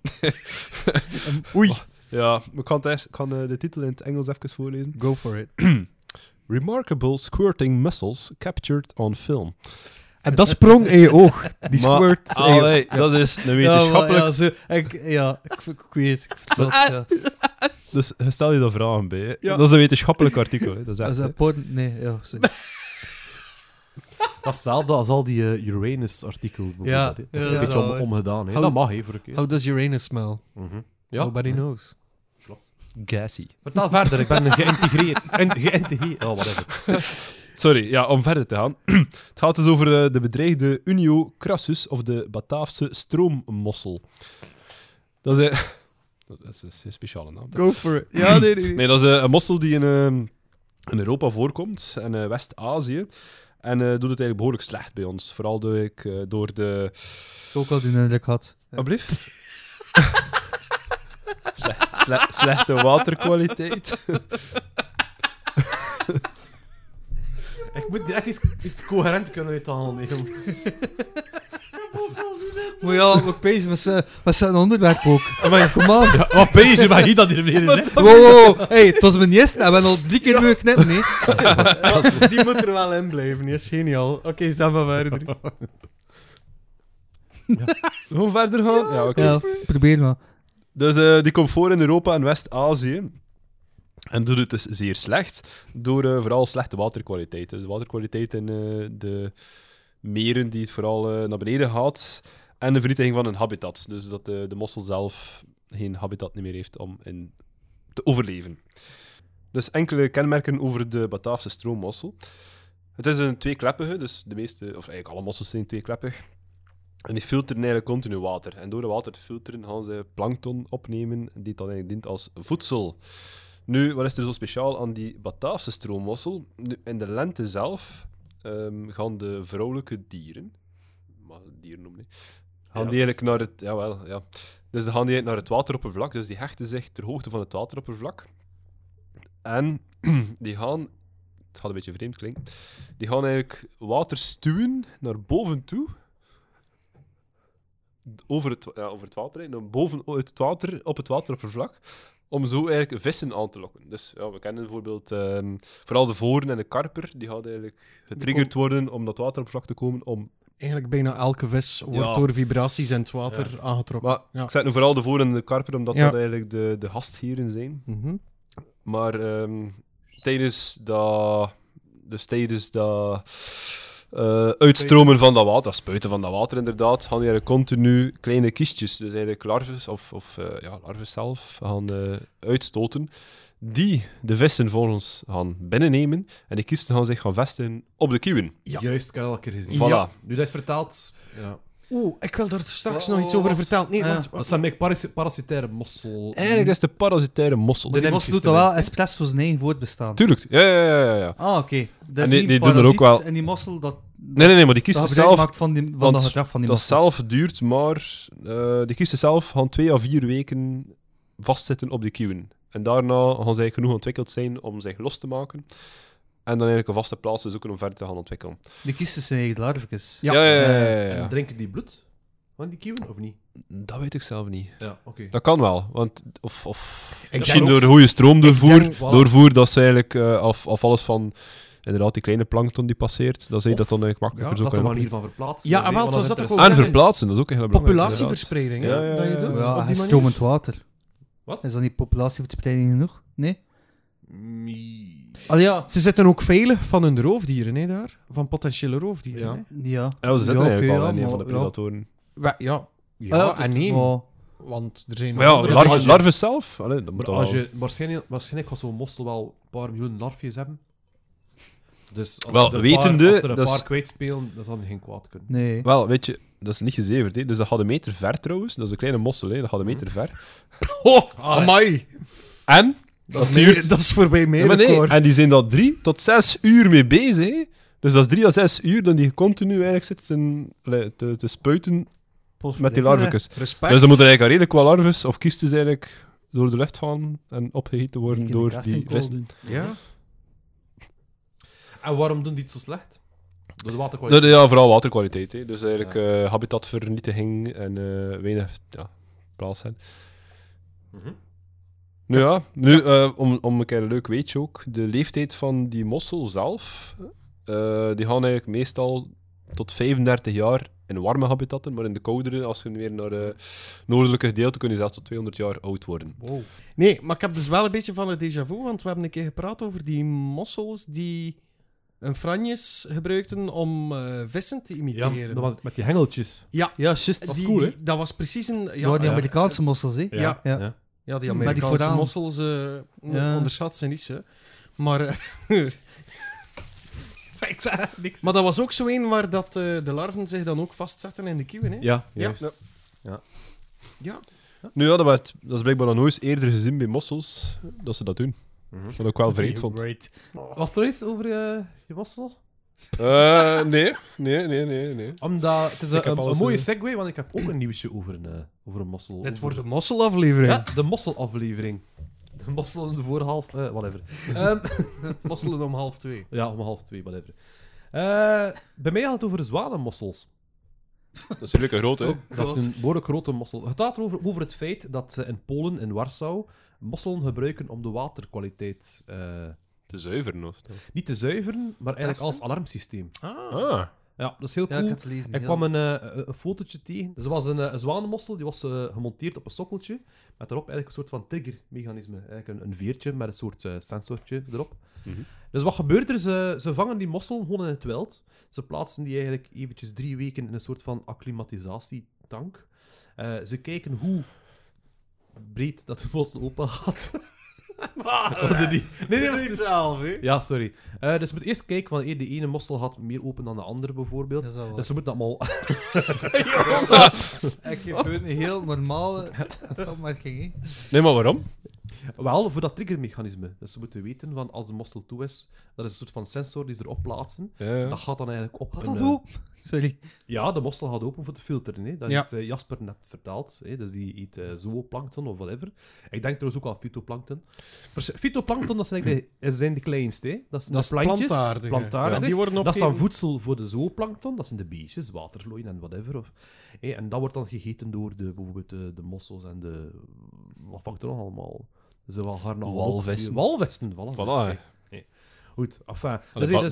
Oei. Ja, ik kan, het kan de titel in het Engels even voorlezen. Go for it. Remarkable squirting mussels captured on film. En dat sprong in je oog. Die Maar- squirt. Allee, dat is een Ja, maar, wetenschappelijk... ja, zo, ik, ja ik, ik weet het. Ja. Dus stel je daar vragen bij. Ja. Dat is een wetenschappelijk artikel. Hè. Dat is Dat echt, is een porn... Nee, ja, sorry. Dat is hetzelfde als al die eh, Uranus-artikel. Ja, dat is dat een beetje om, omgedaan. Hè. How- Dat mag, hè, voor een keer. How does Uranus smell? Mhm. Ja. Nobody knows. Gassy. Vertel verder, ik ben geïntegreerd. En geïntegreerd. Oh, whatever. Sorry, ja, om verder te gaan. het gaat dus over eh, de bedreigde Unio crassus, of de Bataafse stroommossel. Dat is, eh, dat is, een speciale naam. Go for it. Ja, nee, nee. Nee, dat is eh, een mossel die in, eh, in Europa voorkomt, en eh, West-Azië. En eh, doet het eigenlijk behoorlijk slecht bij ons. Vooral door, ik, eh, door de... Ook al die indruk had. Alblieft? Sle- slechte waterkwaliteit. Ik moet echt iets, iets coherent kunnen uithalen, jongens. Maar ja, we bezig met zijn- met zijn onderwerp ook. Maar kom aan. Ja, wat je bij hier dat hier weer is, hè? Wow, wow, wow. Hey, het was mijn eerste en we hebben al drie keer knippen, nee. Die moet er wel in blijven. Die is geniaal. Oké, zeg maar verder. Gewoon verder gaan? Ja, oké. Ja, probeer maar. Dus eh, die komt voor in Europa en West-Azië. En doet het dus zeer slecht, door eh, vooral slechte waterkwaliteit. Dus de waterkwaliteit in eh, de meren die het vooral eh, naar beneden gaat. En de vernietiging van een habitat. Dus dat de mossel zelf geen habitat meer heeft om in te overleven. Dus enkele kenmerken over de Bataafse stroommossel. Het is een tweekleppige, dus de meeste, of eigenlijk alle mossels zijn tweekleppig. En die filteren eigenlijk continu water. En door het water te filteren gaan ze plankton opnemen, die dan eigenlijk dient als voedsel. Nu, wat is er zo speciaal aan die Bataafse stroommossel? Nu, in de lente zelf ehm, gaan de vrouwelijke dieren, mag ik dieren noemen, gaan Ja, die eigenlijk naar het, jawel, ja. Dus dan gaan die naar het wateroppervlak, dus die hechten zich ter hoogte van het wateroppervlak. En die gaan, het gaat een beetje vreemd klinken, die gaan eigenlijk water stuwen naar boven toe, over het, ja, over het water, naar boven uit het water, op het wateroppervlak, om zo eigenlijk vissen aan te lokken. Dus ja, we kennen bijvoorbeeld ehm, vooral de voren en de karper, die gaan eigenlijk getriggerd worden om dat wateroppervlak te komen, om Eigenlijk bijna elke vis wordt Ja. door vibraties in het water aangetrokken. Maar Ja. ik zeg nu vooral de voor- en de karper, omdat dat eigenlijk de, de gastheren zijn. Mhm. Maar ehm, tijdens dat... Dus tijdens dat... eh, uitstromen van dat water, dat spuiten van dat water inderdaad, gaan die eigenlijk continu kleine kistjes, dus eigenlijk larves, of, of eh, ja, larven zelf, gaan eh, uitstoten, die de vissen voor ons gaan binnennemen, en die kisten gaan zich gaan vestigen op de kieuwen. Ja. Juist, ik al een keer gezien. Voilà. Nu dat vertelt... Ja. Oeh, ik wil daar straks Oh, nog iets over wat? vertellen. Nee, Ah. want... Dat zijn meer parasitaire mossel... Eigenlijk is de parasitaire mossel. Nymphs mossel doet dat wel expres voor zijn eigen voortbestaan. Tuurlijk, ja, ja, ja, ja, ja. Ah, oké. Dat is En die- doen er ook wel- En die mossel, dat, Nee, nee, nee, maar die dat kisten gebruik zelf maakt van, die, van want dat gedrag van die Dat mossel. zelf duurt maar... eh die kisten zelf gaan twee à vier weken vastzitten op de kieuwen. En daarna gaan ze eigenlijk genoeg ontwikkeld zijn om zich los te maken. En dan eigenlijk een vaste plaats te zoeken om verder te gaan ontwikkelen. Die kisten zijn eigen larvikes. Ja. ja, ja. ja, ja, ja. En drinken die bloed van die kieuwen, of niet? Dat weet ik zelf niet. Ja, oké. Dat kan wel, want of, of Ik misschien door goede stroomdoorvoer, denk- voilà. doorvoer dat ze eigenlijk eh, af, afvallen van inderdaad die kleine plankton die passeert, dat ze Of- dat dan eigenlijk makkelijker ja, zo Dat de kunnen manier van verplaatsen. Ja, dat is- wel, was dat ook. En verplaatsen, dat is ook heel belangrijk. Populatieverspreiding, hè, Ja, ja, dat je doet. Ja, op die manier. stromend water. Wat? Is dat niet populatieverspreiding genoeg? Nee? Mi- Al ja. Ze zitten ook veilig van hun roofdieren, hè, daar. Van potentiële roofdieren. Ja. hè. Ja. Ja, ze zitten Ja, eigenlijk al ja, in een van de predatoren. Ja, ja, Ah, ja, en nee. maar- Want er zijn Maar ja, andere larven, zelf? Allee, dat moet Maar als wel- je, waarschijnlijk, waarschijnlijk gaat zo'n mossel wel een paar miljoen larfjes hebben. Dus als Wel, er een wetende, paar, als er een dat paar kwijtspelen, dan zal geen kwaad kunnen. Nee. Wel, weet je, dat is niet gezeverd. Hè. Dus dat gaat een meter ver trouwens. Dat is een kleine mossel, hè. dat gaat een meter ver. Oh, amai. En, Dat, duurt... meer- dat is voorbij Ja, nee, record. en die zijn daar drie tot zes uur mee bezig. hè. Dus dat is drie à zes uur dat die continu eigenlijk zitten allee, te, te spuiten met die larvekes. Respect. Dus dan moeten eigenlijk redelijk wat larves of kisten eigenlijk door de lucht gaan en opgegeten worden door die vissen. Ja. En waarom doen die het zo slecht? Door de waterkwaliteit. de- ja, vooral waterkwaliteit. Hè. Dus eigenlijk eh, habitatvernietiging en eh, weinig ja, plaats zijn. Nu ja, nu, eh, om, om een keer een leuk weetje ook. De leeftijd van die mossel zelf, eh, die gaan eigenlijk meestal tot 35 jaar in warme habitatten, maar in de koudere, als je weer naar het noordelijke gedeelte, kun je zelfs tot 200 jaar oud worden. Wow. Nee, maar ik heb dus wel een beetje van een déjà vu, want we hebben een keer gepraat over die mossels die een franjes gebruikten om eh, vissen te imiteren. met die hengeltjes. ja, Ja, juist. Dat is die- cool, hè? die- dat was precies een... Ja, die Amerikaanse mossels, hè? Ja. Ja. Ja. Ja, die die Amerikaanse vooraan. mossels eh, Ja. onderschat ze niet, hè. Maar, eh, Ik zeg niks. maar dat was ook zo een waar dat, eh, de larven zich dan ook vastzetten in de kieuwen, hè. Ja, Ja. juist. Ja. Nu ja, dat, werd, dat is blijkbaar nog nooit eerder gezien bij mossels, dat ze dat doen. Mhm. Wat ik wel vreemd vond. Great. Was er iets over eh, je mossel? Eh, nee, nee, nee, nee, nee. Omdat, het is een, mooie eh, segue, want ik heb ook een nieuwsje over een, eh, over een mossel. Dit over- wordt een mosselaflevering. Ja, de mosselaflevering. De mossel in de voorhalf, eh whatever. Ehm, Mosselen om half twee. ja, om half twee, whatever. Eh, bij mij gaat het over zwanenmossels. Dat is een grote. hè. Dat is een behoorlijk grote mossel. Het gaat over, over het feit dat ze in Polen, in Warschau, mosselen gebruiken om de waterkwaliteit eh, Te zuiveren of niet te zuiveren, maar eigenlijk als alarmsysteem. Ah. Ah. Ja, dat is heel Ja, cool. ik had het lezen. Ik ja. kwam een, eh, een, een fotootje tegen. Dus er was een, eh, een zwanenmossel, die was eh, gemonteerd op een sokkeltje. Met daarop eigenlijk een soort van triggermechanisme. Eigenlijk een, een veertje met een soort eh, sensortje erop. Mhm. Dus wat gebeurt er? Ze, ze vangen die mossel gewoon in het wild. Ze plaatsen die eigenlijk eventjes drie weken in een soort van acclimatisatietank. Eh, ze kijken hoe breed dat de mossel open gaat. Nee, nee, het is- zelf, hè. Ja, sorry. Eh, dus je moet eerst kijken, want de ene mossel gaat meer open dan de andere, bijvoorbeeld. Dat is wel waar. Dus ze moeten allemaal Ik geef een heel normale opmerking. Nee, maar waarom? Wel, voor dat triggermechanisme. Dus ze moeten weten van als de mossel toe is, dat is een soort van sensor die ze erop plaatsen. Ja, ja. Dat gaat dan eigenlijk op. Wat een, dat eh, doe? Sorry. Ja, de mossel gaat open voor te filteren. Hè. Dat Ja. heeft eh, Jasper net verteld. Hè. Dus die eet eh, zooplankton of whatever. Ik denk trouwens ook aan fytoplankton. Fytoplankton, dat zijn, de, zijn de kleinste. Hè. Dat, zijn Dat de plantjes. plantaardige. plantaardige. Ja, die worden Dat is dan opgegeten. voedsel voor de zooplankton. Dat zijn de beestjes, waterlooien en whatever. Of, hè, en dat wordt dan gegeten door de, bijvoorbeeld de, de mossels en de... Wat vangt er nog allemaal? Ze wel garnalen. Walvissen. Walvissen, voilà. Voilà. Goed, enfin. Ah, Dus, ba dus-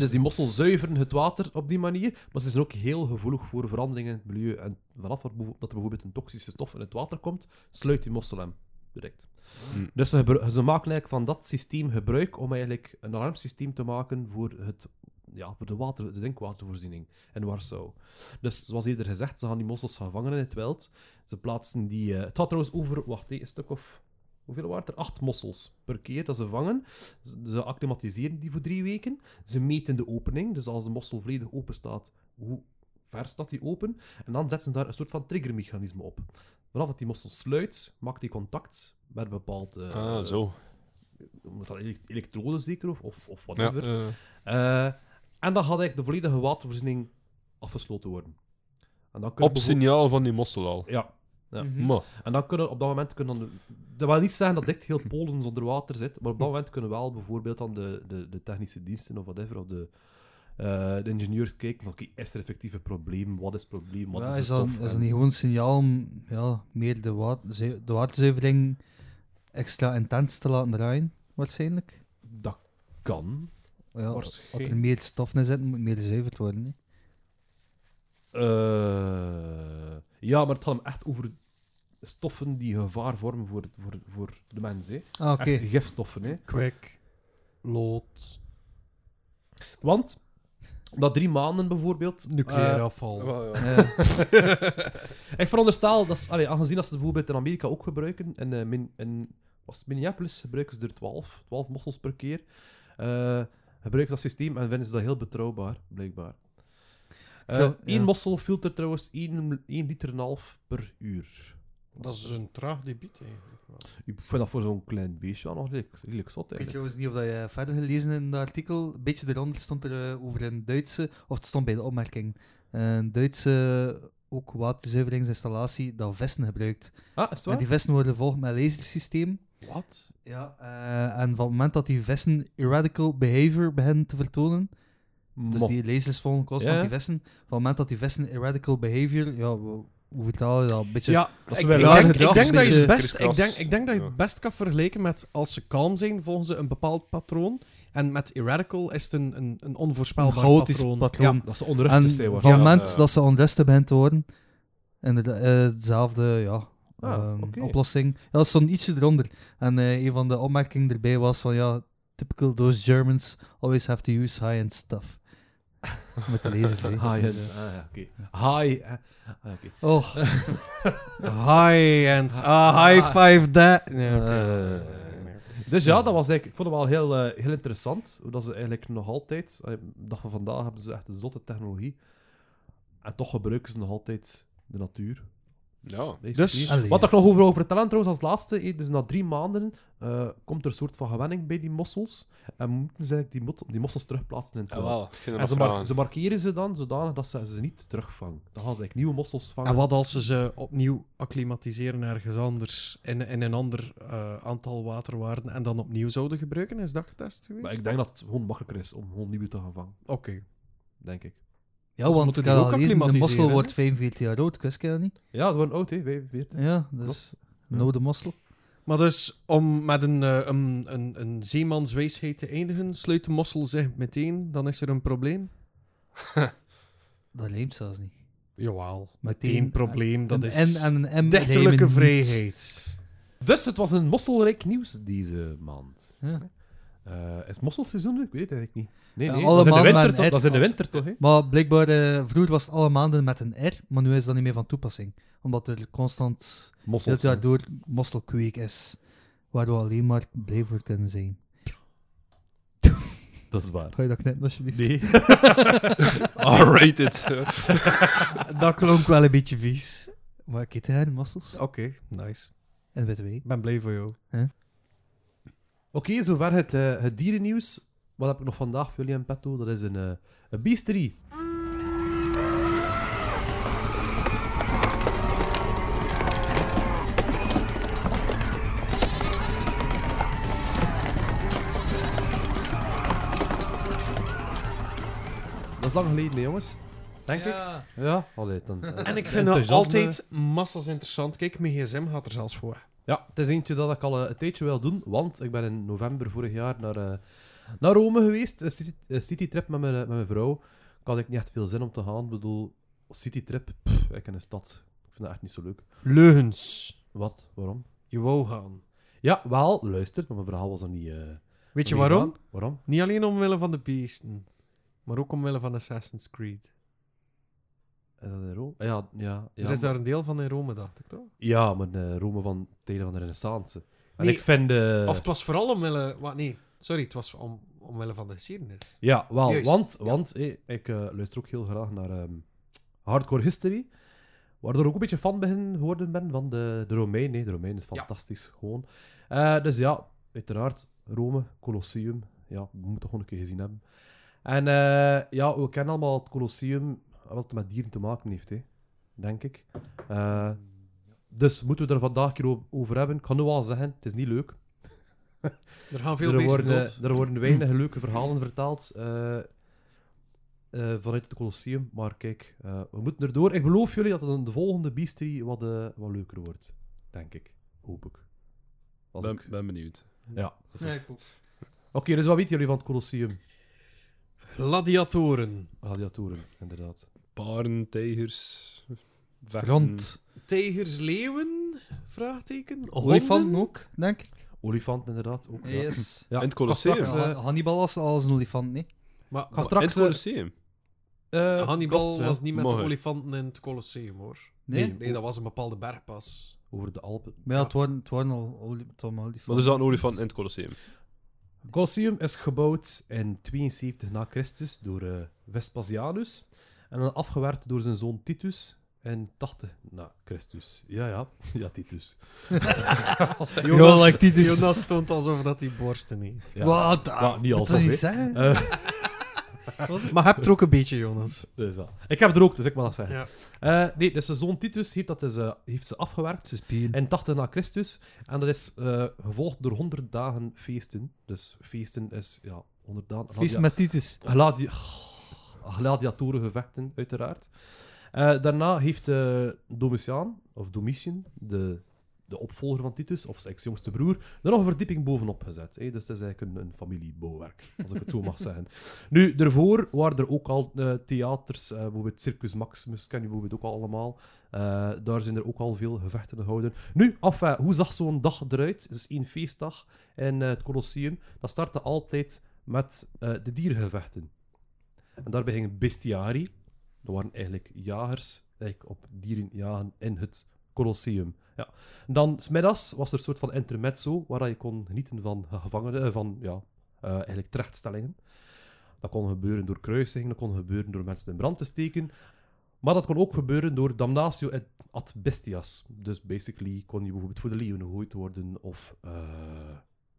dus die mossels zuiveren het water op die manier, maar ze zijn ook heel gevoelig voor veranderingen in het milieu. En vanaf dat er bijvoorbeeld een toxische stof in het water komt, sluit die mossel hem direct. Hmm. Dus ze, ze maken eigenlijk van dat systeem gebruik om eigenlijk een alarmsysteem te maken voor, het, ja, voor de, water, de drinkwatervoorziening in Warschau. Dus zoals eerder gezegd, ze gaan die mossels gaan vangen in het wild. Ze plaatsen die... eh, het gaat trouwens over, wacht, een stuk of... Hoeveel waren er? Acht mossels per keer dat ze vangen. Ze, acclimatiseren die voor drie weken. Ze meten de opening. Dus als de mossel volledig open staat, hoe ver staat die open? En dan zetten ze daar een soort van triggermechanisme op. Vanaf dat die mossel sluit, maakt die contact met een bepaald... eh, Ah, zo. Moet dat elek- elektrode zeker of, of, Ja, whatever. eh, en dan gaat eigenlijk de volledige watervoorziening afgesloten worden. En dan kun je op signaal van die mossel al. Ja. Ja. Maar, En dan kunnen op dat moment kunnen dan... Dat wil niet zeggen dat echt heel Polen zonder water zit, maar op dat moment kunnen wel bijvoorbeeld dan de, de, de technische diensten of whatever, of de, Eh, de ingenieurs kijken van, oké, is er effectief een probleem? Wat is het probleem? Wat Ja, is is, dat, stof? is dat niet gewoon een signaal om ja, meer de, wa de waterzuivering extra intens te laten draaien, waarschijnlijk? Dat kan. Ja, als er meer stof in zit, moet meer gezuiverd worden. hè. Eh, ja, maar het gaat hem echt over stoffen die gevaar vormen voor, voor, voor de mens. Hè. Ah, oké. Echt gifstoffen. Hè. Kwik, lood, Want, na drie maanden bijvoorbeeld... nucleair eh, afval. Ja. Ik veronderstel, dat is, allee, aangezien dat ze het bijvoorbeeld in Amerika ook gebruiken, in, eh, min, in was Minneapolis gebruiken ze er 12, 12 mossels per keer. Eh, gebruiken ze dat systeem en vinden ze dat heel betrouwbaar, blijkbaar. Eh Eén ja. mossel filtert trouwens 1, liter en een half per uur. Dat is een traag debiet eigenlijk. Ik vind dat voor zo'n klein beestje wel nog redelijk, redelijk zot Ik weet eigenlijk. trouwens niet of dat je verder gelezen in het artikel. Een beetje eronder stond er eh, over een Duitse, of het stond bij de opmerking, een Duitse ook waterzuiveringsinstallatie dat vesten gebruikt. Ah, is En die vesten worden gevolgd met een lasersysteem. Wat? Ja, eh, en van het moment dat die vesten radical behavior beginnen te vertonen, dus die lasers volgen constant Ja. die vesten, van het moment dat die vesten radical behavior, ja, hoe vertaal je dat? Een beetje... Ja, Dat is ik, denk, ik denk een dat je het beetje best, ik denk, ik denk dat je het best kan vergelijken met als ze kalm zijn, volgen ze een bepaald patroon. En met erratical is het een, een, een onvoorspelbaar Een chaotisch patroon. patroon. Ja. Dat ze onrustig En zijn van het moment Ja. dat ze onrustig begint te worden, inderdaad, eh, hetzelfde ja, Ah, ehm, oplossing. Ja, dat stond ietsje eronder. En eh, een van de opmerkingen erbij was van ja, typical those Germans always have to use high-end stuff. Met de lasers, hè. High-end. Ah, ja, oké. High. ah, oké. oh, High and ah, high five that. Oké. Dus ja, dat was eigenlijk, ik vond het wel heel, eh, heel interessant. Hoe dat ze eigenlijk nog altijd, eh, de dag van vandaag hebben ze echt een zotte technologie. En toch gebruiken ze nog altijd de natuur. Ja. Dus- Allee, Wat ik nog over, over vertellen trouwens als laatste, eh, dus na drie maanden eh, komt er een soort van gewenning bij die mossels. En moeten ze eigenlijk die, mot- die mossels terugplaatsen in het Ja, wel. En ze, mar- ze markeren ze dan zodanig dat ze ze niet terugvangen. Dan gaan ze eigenlijk nieuwe mossels vangen. En wat als ze ze opnieuw acclimatiseren ergens anders in, in een ander eh, aantal waterwaarden en dan opnieuw zouden gebruiken? Is dat getest geweest? Maar ik denk dat het gewoon makkelijker is om gewoon nieuwe te gaan vangen. Oké. Denk ik. Ja, want ik die had al gelezen, de mossel hè? wordt 45 jaar oud, wist je dat niet? Ja, het wordt oud, hè? 45. Ja, dus een oude mossel. Maar dus, om met een, eh, een, een, een zeemanswijsheid te eindigen, sluit de mossel zich meteen, dan is er een probleem? Dat lijmt zelfs niet. Jawel, Meteen, meteen probleem, dat een is N en een M dichterlijke vrijheid. Dus het was een mosselrijk nieuws deze maand. Ja. Eh, is het mosselseizoen? nu? Ik weet het eigenlijk niet. Nee, nee. alle dat, is in de winter, toch? dat is in de winter toch? Hè? Maar blijkbaar, eh, vroeger was het alle maanden met een R, maar nu is dat niet meer van toepassing. Omdat er constant het jaar door mosselkweek is, waar we alleen maar blij voor kunnen zijn. Dat is waar. Ga je dat knippen, alsjeblieft? Nee. R-rated. Dat klonk wel een beetje vies. Maar ik eet haar mossels. Oké, nice. En wij. Ik ben blij voor jou. Oké, zover het, eh, het dierennieuws. Wat heb ik nog vandaag voor jullie in petto? Dat is een, eh een beastery. Dat is lang geleden, hè, jongens. Denk ik. Ja, allee, dan. eh, En ik vind dat altijd massas interessant. Kijk, mijn gsm gaat er zelfs voor. Ja, het is eentje dat ik al eh, een tijdje wil doen, want ik ben in november vorig jaar naar, eh, naar Rome geweest. Een city, een citytrip met mijn, met mijn vrouw. Ik had ik niet echt veel zin om te gaan. Ik bedoel, citytrip, pff, ik in een stad. Ik vind dat echt niet zo leuk. Leugens. Wat? Waarom? Je wou gaan. Ja, wel, luister, maar mijn verhaal was er niet... eh, Weet je waarom? Waarom? Niet alleen omwille van de beesten, maar ook omwille van Assassin's Creed. Is dat in Rome? Ja, ja, ja. er is daar een deel van in Rome, dacht ik toch? Ja, maar eh, Rome van tijden van de renaissance. En Nee, ik vind... eh, Of het was vooral omwille... Wat, nee, sorry, het was om, omwille van de geschiedenis. Ja, wel, Juist, want, ja. want eh, ik eh, luister ook heel graag naar ehm, Hardcore History, waardoor ik ook een beetje fan begin geworden ben van de, de Romein. Nee, de Romein is Ja. fantastisch, gewoon. Eh, dus ja, uiteraard, Rome, Colosseum, ja, we moeten toch gewoon een keer gezien hebben. En ja, we kennen allemaal het Colosseum, wat het met dieren te maken heeft, hè, denk ik. Eh, dus moeten we er vandaag keer over hebben. Ik kan nu al zeggen, het is niet leuk. Er gaan veel Er worden, dood. er worden weinig leuke verhalen verteld. Eh, eh, vanuit het Colosseum. Maar kijk, eh, we moeten erdoor. Ik beloof jullie dat het de volgende Beastery wat, eh, wat leuker wordt. Denk ik. Hoop ik. Als Ben, ik- ben benieuwd. Ja. Ja, ik ook. Oké, dus wat weten jullie van het Colosseum? Gladiatoren. Gladiatoren, inderdaad. Paren, tijgers, vechten. Rond. Tijgers, leeuwen? Vraagteken. Olifant Honden? ook, denk ik. Olifant, inderdaad. Ook, ja. Yes. Ja, In het Colosseum. straks, eh, Hannibal was als een olifant, nee. Maar ga In straks, het eh, Colosseum. eh, Hannibal klopt, was niet met de olifanten in het Colosseum, hoor. Nee? Nee. Nee, dat was een bepaalde bergpas. Over de Alpen. Maar ja, het waren, het waren al olifanten. Maar er zat een olifant in het Colosseum. Het Colosseum is gebouwd in 72 na Christus door eh, Vespasianus en dan afgewerkt door zijn zoon Titus in 80 na Christus. Ja, ja, ja, Titus. Like Titus. Jonas stond alsof dat hij borsten heeft. Ja. Wat? Maar niet alsof, dat niet? Eh, Maar heb er ook een beetje, Jonas. dus dat. Ik heb er ook, dus ik mag dat zeggen. Ja. Eh, nee, dus zijn zoon Titus heeft, dat dus, eh, heeft ze afgewerkt in 80 na Christus. En dat is eh, gevolgd door 100 dagen feesten. Dus feesten is, ja, 100 dagen. Feest met Titus. Gladi gladiatorengevechten, uiteraard. Eh, daarna heeft eh, Domitiaan, of Domitian, de, de opvolger van Titus, of zijn ex-jongste broer, er nog een verdieping bovenop gezet. Dus het is eigenlijk een, een familiebouwwerk, als ik het zo mag zeggen. Nu, daarvoor waren er ook al eh, theaters, bijvoorbeeld Circus Maximus, ken je bijvoorbeeld ook al allemaal. Daar zijn er ook al veel gevechten gehouden. Nu, enfin, hoe zag zo'n dag eruit? Het is één feestdag in het Colosseum. Dat startte altijd met de diergevechten. En daarbij ging bestiari. Dat waren eigenlijk jagers, eigenlijk op dieren jagen in het Colosseum. Ja. En dan, smiddags, was er een soort van intermezzo, waar je kon genieten van gevangenen, van, ja, eh, eigenlijk terechtstellingen. Dat kon gebeuren door kruisingen, dat kon gebeuren door mensen in brand te steken. Maar dat kon ook gebeuren door damnatio ad bestias. Dus basically kon je bijvoorbeeld voor de leeuwen gegooid worden, of... eh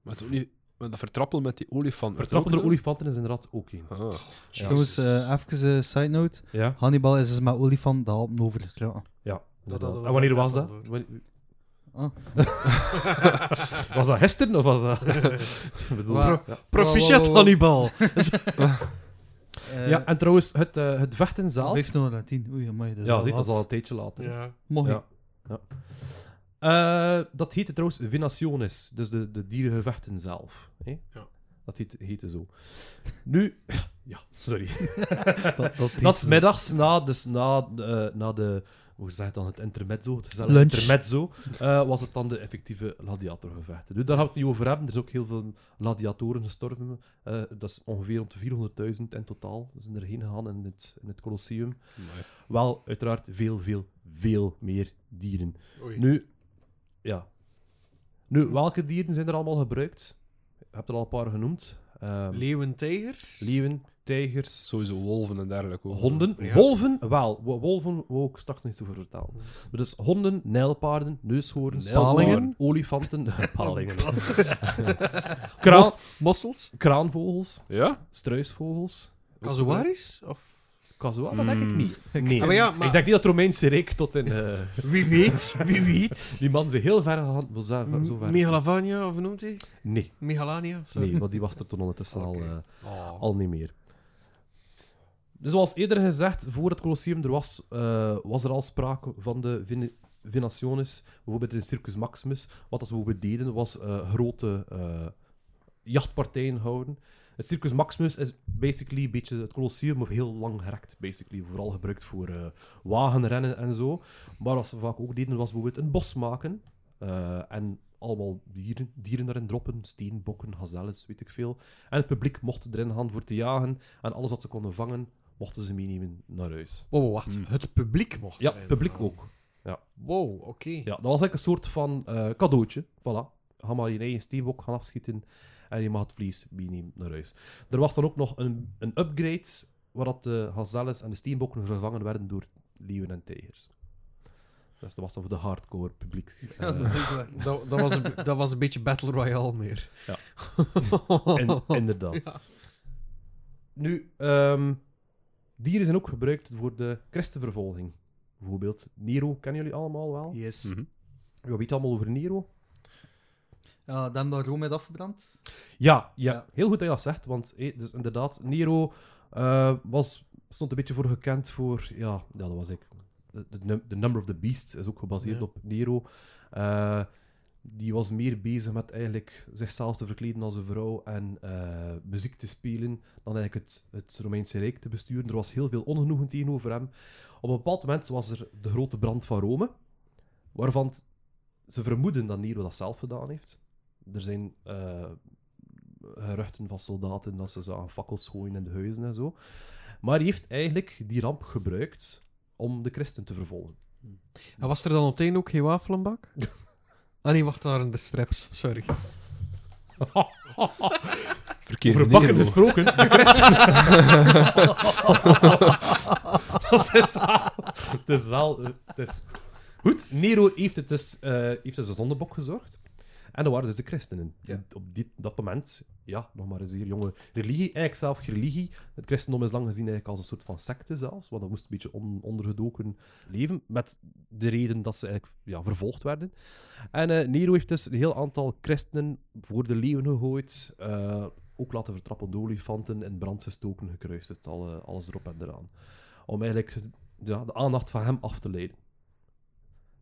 Maar, het niet, dat vertrappelen met die olifant. er ook olifanten is inderdaad ook een. gedaan? Ah. Ja. Trouwens, eh, even een side note. Ja, Hannibal is dus met olifant de Alpen overgetrokken. ja. dat- en wanneer dat- was dat- Ah. Was dat gisteren of was dat... Bedoel, ja. Proficiat, Wow, wow, wow. Hannibal. Eh, ja, en trouwens, het, eh, het vechten zelf... 1510. Oei, amai, dat Ja, dit al een tijdje later. Ja. Mooi. Ja. Ja. Eh, dat heette trouwens Venationes, dus de, de dierengevechten zelf. Hè? Ja. Dat heet, heette zo. Nu... Ja, sorry. Dat, dat, Dat is middags na, dus na, de- na de... Hoe zeg je dan? Het intermezzo. Het gezellige Lunch. intermezzo. eh, was het dan de effectieve gladiatorgevechten. Nu, daar gaan we het niet over hebben. Er is ook heel veel gladiatoren gestorven. Eh, dat is ongeveer rond de 400.000 in totaal. zijn er heen gegaan in het, in het Colosseum. Wel, uiteraard, veel, veel, veel meer dieren. Oei. Nu, ja. Nu, welke dieren zijn er allemaal gebruikt? Je hebt er al een paar genoemd. Ehm, Leeuwen, tijgers. leeuwen, tijgers, Sowieso wolven en dergelijke. ook. honden. Ja. Wolven, wel. wo- Wolven wou ik straks nog eens over vertellen. Maar dus honden, nijlpaarden, neushoorns, palingen, olifanten, palingen. Kraan, Mossels. kraanvogels, Ja? struisvogels. Casuaris? Of... Dat denk ik niet. Nee. Ah, maar ja, maar- Ik denk niet dat het Romeinse Rijk tot in... eh, Wie weet, wie weet. die man zijn heel ver wel Zo, zo ver. Megalavania, of hoe noemt hij? Nee, Megalania? Sorry. nee, want die was er toen ondertussen al, eh, Oh. al niet meer. Dus zoals eerder gezegd, voor het Colosseum er was, eh, was er al sprake van de Vin- Venationes, bijvoorbeeld in Circus Maximus. Wat ze bijvoorbeeld deden, was eh, grote eh, jachtpartijen houden. Het Circus Maximus is basically een beetje het Colosseum, maar heel lang gerekt. Basically. Vooral gebruikt voor eh, wagenrennen en zo. Maar wat ze vaak ook deden, was bijvoorbeeld een bos maken. eh, en allemaal dieren, dieren daarin droppen. Steenbokken, gazelles, weet ik veel. En het publiek mocht erin gaan voor te jagen. En alles wat ze konden vangen, mochten ze meenemen naar huis. Wow, wacht. Hmm. Het publiek mocht Ja, het publiek gaan. ook. Wow, oké. Ja, dat was eigenlijk een soort van eh, cadeautje. Voilà. Ga maar je eigen steenbok gaan afschieten en je mag het vlees meenemen naar huis. Er was dan ook nog een, een upgrade waar dat de gazelles en de steenbokken vervangen werden door leeuwen en tijgers. Dus dat was dan voor de hardcore publiek. Ja, Eh, dat. Dat, was een, dat was een beetje Battle Royale meer. Ja. in- inderdaad. Ja. Nu, ehm, dieren zijn ook gebruikt voor de christenvervolging. Bijvoorbeeld Nero, kennen jullie allemaal wel? Yes. Wat weet je allemaal over Nero? Ja, dan dat Rome heeft afgebrand. Ja, ja, Ja. heel goed dat je dat zegt, want dus inderdaad, Nero Eh, was, stond een beetje voor gekend voor, ja, ja dat was ik. De, The Number of the Beast is ook gebaseerd Ja. op Nero. Eh, die was meer bezig met eigenlijk zichzelf te verkleden als een vrouw en eh, muziek te spelen dan eigenlijk het, het Romeinse Rijk te besturen. Er was heel veel ongenoegen tegenover hem. Op een bepaald moment was er de grote brand van Rome, waarvan ze vermoeden dat Nero dat zelf gedaan heeft. Er zijn eh, geruchten van soldaten dat ze zagen fakkels gooien in de huizen en zo. Maar hij heeft eigenlijk die ramp gebruikt om de christen te vervolgen. En was er dan op het einde ook geen wafelenbak? ah nee, wacht, daar waren de straps. Sorry. Verkeerd Over bakken Nero. gesproken, de christen. dat is wel... Het is wel... Het is... Goed, Nero heeft, het dus, eh, heeft dus een zondebok gezorgd. En dat waren dus de christenen. Ja. Op dit, dat moment, ja, nog maar een zeer jonge religie. Eigenlijk zelf religie. Het christendom is lang gezien eigenlijk als een soort van secte zelfs. Want dat moest een beetje on- ondergedoken leven. Met de reden dat ze eigenlijk ja, vervolgd werden. En eh, Nero heeft dus een heel aantal christenen voor de leeuwen gegooid. eh, ook laten vertrappen door olifanten, in brand gestoken, gekruist. Alle, alles erop en eraan. Om eigenlijk ja, de aandacht van hem af te leiden.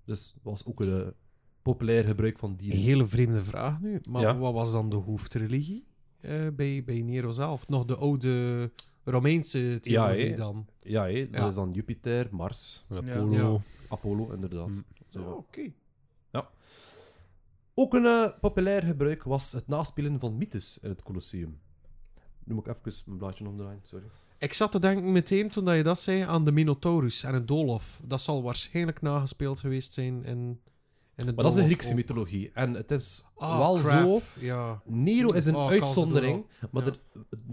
Dus dat was ook een populair gebruik van Een dieren. hele vreemde vraag nu. Maar Ja. wat was dan de hoofdreligie eh, bij, bij Nero zelf? Nog de oude Romeinse theologie hè. dan? Ja, hé, dat Ja. is dan Jupiter, Mars, Apollo. Ja. Apollo, inderdaad. Mm. Zo. Oh, Oké. Ook een eh, populair gebruik was het naspelen van mythes in het Colosseum. Nu moet ik even mijn blaadje omdraaien, sorry. Ik zat te denken meteen toen dat je dat zei aan de Minotaurus en het Doolhof. Dat zal waarschijnlijk nagespeeld geweest zijn in, Maar dat is de Doolhof Griekse mythologie. En het is Ah, wel crap. zo... Ja. Nero is een Oh, ze uitzondering, maar Ja. er,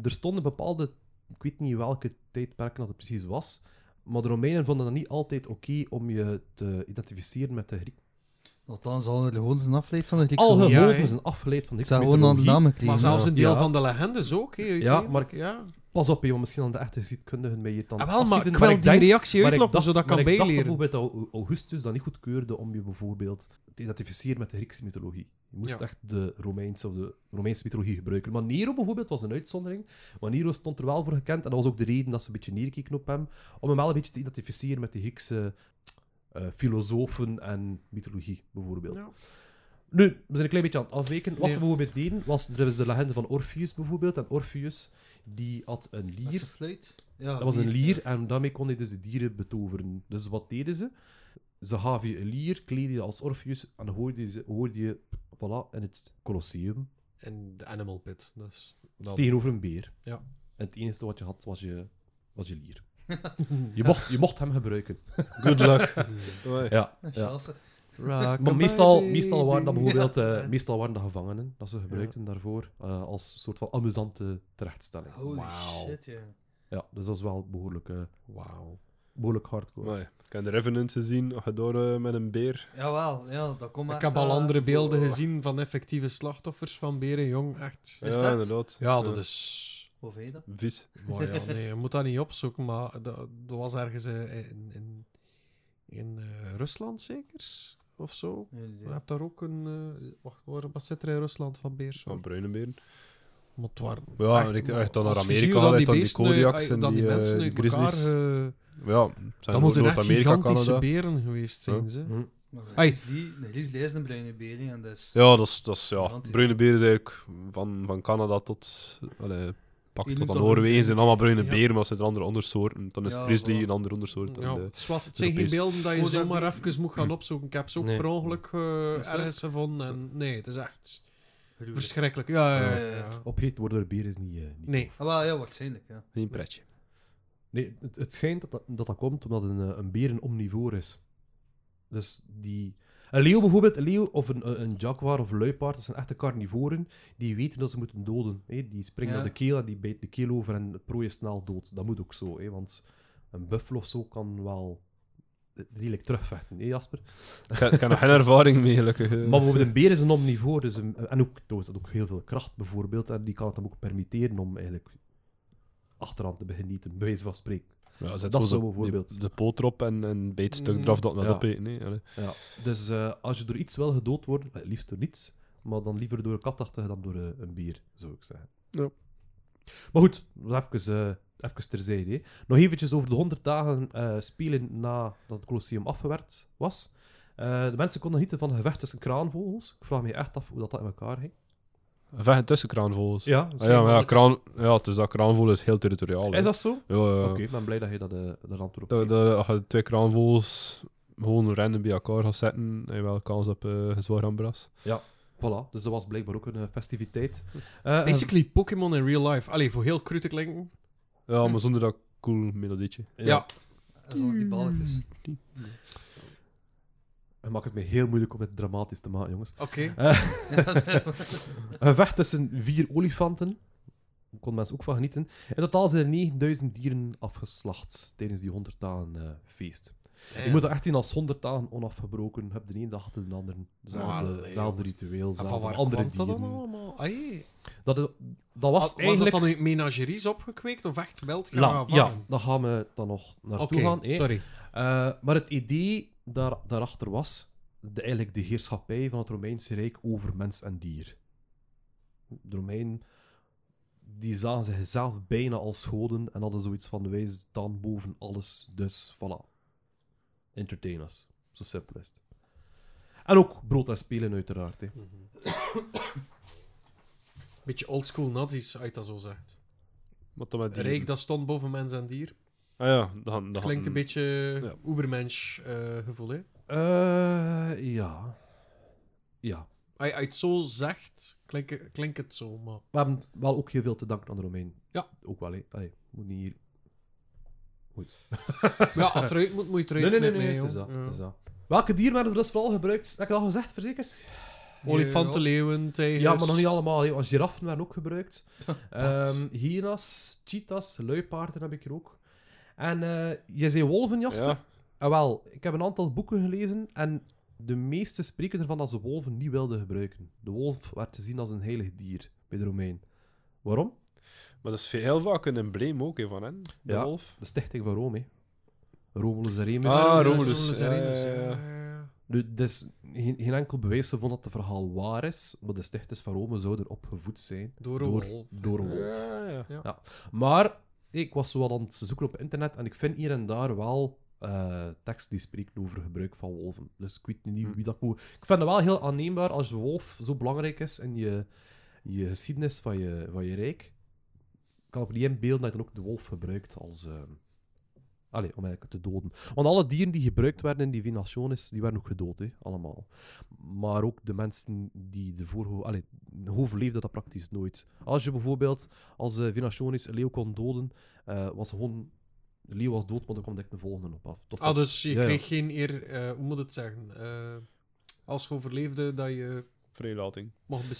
er stonden bepaalde... Ik weet niet welke tijdperken dat het precies was, maar de Romeinen vonden het niet altijd oké om je te identificeren met de Griek. Althans, al gewoon zijn afleid van de Griekse Al hè. zijn afgeleid van de Griekse zou gewoon aan de mythologie. Maar zelfs ja. een deel Ja. van de legendes ook, hè, uiteindelijk. maar- ja. Pas op, joh, misschien aan de echte geschiedkundigen mij hier dan Ah, wel, maar ik wil die denk- reactie dacht- zodat ik kan ik dacht bijleren. bijvoorbeeld dat Augustus dat niet goedkeurde om je bijvoorbeeld te identificeren met de Griekse mythologie. Je moest Ja. echt de Romeinse of de Romeinse mythologie gebruiken. Maar Nero bijvoorbeeld was een uitzondering. Maar Nero stond er wel voor gekend. En dat was ook de reden dat ze een beetje neerkeken op hem. Om hem wel een beetje te identificeren met de Griekse eh, filosofen en mythologie, bijvoorbeeld. Ja. Nu, we zijn een klein beetje aan het afweken. Wat Nee. ze bijvoorbeeld deden, was... Er is de legende van Orpheus bijvoorbeeld. En Orpheus, die had een lier. zijn fluit. Ja, Dat was een lier, lier en daarmee kon hij dus de dieren betoveren. Dus wat deden ze? Ze gaven je een lier, kleedden je als Orpheus en hoorde je, hoorde je voilà, in het Colosseum En de Animal Pit. Dus dan... tegenover een beer. Ja. En het enige wat je had was je, was je lier. Je mocht, je mocht hem gebruiken. Good luck. Ja, Ja, ja. chance. Maar meestal, meestal waren dat bijvoorbeeld eh, meestal waren dat gevangenen dat ze gebruikten daarvoor eh, als soort van amusante terechtstelling. Holy Wauw. shit, ja. Ja, dus dat is wel behoorlijk, eh, Wauw. behoorlijk hardcore. Amai. Ik heb de Revenant gezien, door met een beer. Jawel, ja, dat komt Ik echt, heb al andere beelden oh. gezien van effectieve slachtoffers van beren, jong. Echt. Is ja, dat? inderdaad. Ja, dat is... Hoe vind je dat? Vies. Maar ja, nee, je moet dat niet opzoeken, maar dat, dat was ergens in, in, in eh, Rusland zeker? Of zo? Je hebt daar ook een... eh, wacht, waar, wat zit er in Rusland van beers? Van bruine beren. Maar het waren Ja, echt- en ik- maar echt dan naar Amerika dan die beesten, Kodiaks en die, die, eh, mensen die uit elkaar... grizzlies. eh, Ja, zijn dat moeten echt gigantische Canada. beren geweest zijn, Ja. ze. Hm. Maar Een grizzly is een bruine beer, en dat is... Ja, dat is, dat is ja. Bruine beren is eigenlijk van, van Canada tot. Allee, pak Je tot noemt aan dat Noorwegen zijn allemaal bruine Ja. beren, maar het zijn andere ondersoorten. Dan is Ja, grizzly voilà. een andere ondersoort. Ja, dan de- zwart, het zijn geen beelden dat je Oh, zomaar even moet gaan opzoeken. Ik heb ze ook Nee. per ongeluk eh, ergens gevonden. En nee, het is echt verschrikkelijk. Ja, ja, ja. Opgegeten worden door beren is niet... eh, niet Nee. Ah, wel, ja, waarschijnlijk, ja. Geen pretje. Nee, het, het schijnt dat dat, dat dat komt omdat een, eh, een beer een omnivoor is. Dus die... Een leeuw bijvoorbeeld, een leeuw of een, een jaguar of een luipaard, dat zijn echte carnivoren, die weten dat ze moeten doden. Hè? Die springen Ja. naar de keel en die bijten de keel over en de prooi is snel dood. Dat moet ook zo, hè? want een buffel of zo kan wel redelijk terugvechten, hè Jasper? Ik heb, ik heb nog geen ervaring mee, gelukkig. eh. Maar bijvoorbeeld een beer is een omnivoor, dus een, en ook, dat ook heel veel kracht bijvoorbeeld, en die kan het hem ook permitteren om eigenlijk achteraan te genieten, bij wijze van spreken. Ja, zet dat zo zou de- bijvoorbeeld- De, de poot erop en, en beet het stuk Mm. eraf dat met Ja. opeten. Nee. Ja, dus eh, als je door iets wil gedood worden, eh, liefst door niets, maar dan liever door een katachtige dan door eh, een beer, zou ik zeggen. Ja. Maar goed, even eh, even terzijde. hè. Nog eventjes over de 100 dagen eh, spelen nadat het Colosseum afgewerkt was. Eh, de mensen konden genieten van een gevecht tussen kraanvogels. Ik vraag me echt af hoe dat, dat in elkaar ging. Vechten tussen kraanvogels. Ja, Ah, ja, maar ja, kraan, ja, is dat kraanvogel is heel territoriaal. hè. Is dat zo? Ja, ja. Oké, ik ben blij dat je dat, uh, dat antwoord op Als je twee kraanvogels gewoon random bij elkaar gaat zetten, heb je wel kans op uh, zwaar ambras. Voilà, dus dat was blijkbaar ook een eh, festiviteit. Eh, Basically Pokémon in real life. Allee, voor heel cru te klinken. Ja, maar zonder dat cool melodietje. eh, Ja. Dat is ook die balkjes. Het maakt het me heel moeilijk om het dramatisch te maken, jongens. Oké. Een vecht tussen vier olifanten. Daar konden mensen ook van genieten. In totaal zijn er 9000 dieren afgeslacht tijdens die 100 dagen eh, feest. Je moet dat echt zien als 100 dagen onafgebroken. Je hebt de ene dag de andere. Hetzelfde, ritueel, waar andere kwam dat dan dieren. allemaal? Ah, jee. Dat, dat was, was, was dat dan in menageries opgekweekt of echt wild gaan ja, daar gaan we dan nog naartoe gaan. sorry. Eh, maar het idee daar, daarachter was de, eigenlijk de heerschappij van het Romeinse Rijk over mens en dier. De Romeinen die zagen zichzelf bijna als goden en hadden zoiets van wij staan boven alles, dus voilà. Entertain us. Zo simpel is het. En ook brood en spelen, uiteraard. Hè. Beetje oldschool nazi's, als je dat zo zegt. Wat dan met die... Rijk dat stond boven mens en dier. Ah ja, dan, dan Klinkt een beetje Ja. Ubermensch eh, gevoel, hè? Eh, ja. Ja. Als je het zo zegt, klinkt, klinkt het zo, maar... We hebben wel ook heel veel te danken aan de Romeinen. Ja. Ook wel, hè. Allee, moet niet hier... Ja, als eruit moet, moet je Nee, eruit nee, nee, nee, het is dat, Ja. het is dat. Welke dieren werden er dus vooral gebruikt? Heb ik dat al gezegd, verzekerd? Olifanten, leeuwen, tijgers... Ja, maar nog niet allemaal. hè. Want giraffen werden ook gebruikt. Ehm hyena's, cheetahs, luipaarden heb ik er ook. En eh, je zei wolven, Jasper? Ja, Ah, wel, ik heb een aantal boeken gelezen en de meeste spreken ervan dat ze wolven niet wilden gebruiken. De wolf werd te zien als een heilig dier bij de Romein. Waarom? maar dat is heel vaak een embleem ook hè, van hen, de Ja. wolf. De stichting van Rome. hè. Romulus en Remus. Ah, Romulus. Romulus en Remus, ja, ja, ja. ja, ja. Nu, dus geen, geen enkel bewijs ervan dat het verhaal waar is, maar de stichters van Rome zouden opgevoed zijn. Door een Door- wolf. door een wolf. Ja, ja. Maar ik was zo wat aan het zoeken op internet en ik vind hier en daar wel eh tekst die spreken over gebruik van wolven. Dus ik weet niet Hm. wie dat moet. Ik vind het wel heel aanneembaar als de wolf zo belangrijk is in je, je geschiedenis van je, van je rijk. Ik kan op niet inbeelden dat je dan ook de wolf gebruikt als. eh, Allee, om eigenlijk te doden. Want alle dieren die gebruikt werden in die Vinationis, die werden ook gedood, hè, allemaal. Maar ook de mensen die de voorho... Allee, leefde dat praktisch nooit. Als je bijvoorbeeld als uh, een leeuw kon doden, eh, was gewoon... De leeuw was dood, maar dan kwam direct de volgende op af. Tot Ah, dus je Ja, ja. kreeg geen eer... eh, hoe moet het zeggen? Als je overleefde, dat je Vrijlating.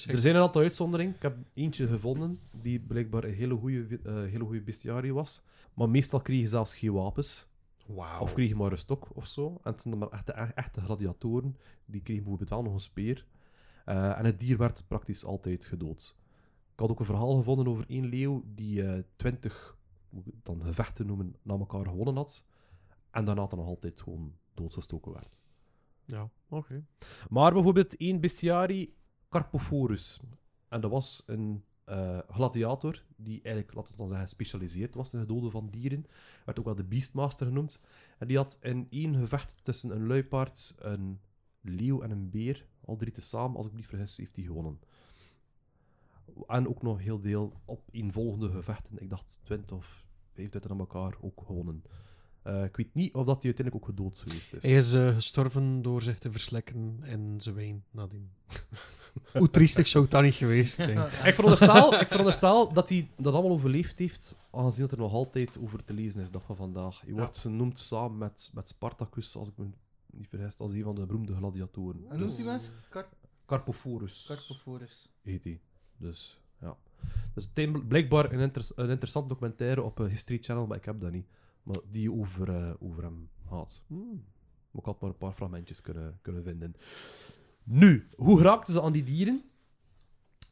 Er zijn een aantal uitzonderingen. Ik heb eentje gevonden die blijkbaar een hele goede hele goede bestiarie was. Maar meestal kreeg je zelfs geen wapens. Wauw. Of kreeg je maar een stok of zo. En het zijn dan maar echte, echte gladiatoren. Die kregen bijvoorbeeld wel nog een speer. Eh, en het dier werd praktisch altijd gedood. Ik had ook een verhaal gevonden over één leeuw die eh, twintig hoe we het dan gevechten noemen, na elkaar gewonnen had. En daarna dan nog altijd gewoon doodgestoken werd. Ja, oké. Maar bijvoorbeeld één bestiarii, Carpophorus. En dat was een eh, gladiator die eigenlijk, laten we dan zeggen, gespecialiseerd was in het doden van dieren. Werd ook wel de Beastmaster genoemd. En die had in één gevecht tussen een luipaard, een leeuw en een beer, al drie tezamen, als ik me niet vergis, heeft hij gewonnen. En ook nog heel deel op volgende gevechten, ik dacht 20 of 25 aan elkaar, ook gewonnen. Eh, ik weet niet of dat hij uiteindelijk ook gedood geweest is. Hij is eh, gestorven door zich te verslekken in zijn wijn nadien. Hoe triestig zou het dan niet geweest zijn? Ik veronderstel, ik veronderstel dat hij dat allemaal overleefd heeft, aangezien dat er nog altijd over te lezen is, dag van vandaag. Hij wordt genoemd samen met, met Spartacus, als ik me niet vergis, als een van de beroemde gladiatoren. En noemt die mens? Car Carpophorus Carpophorus. heet hij. Dus, ja. Dus het is blijkbaar een, inter- een interessant documentaire op een History Channel, maar ik heb dat niet. Maar die over, eh, over hem gaat. Hmm. Maar ik had maar een paar fragmentjes kunnen, kunnen vinden. Nu, hoe raakten ze aan die dieren?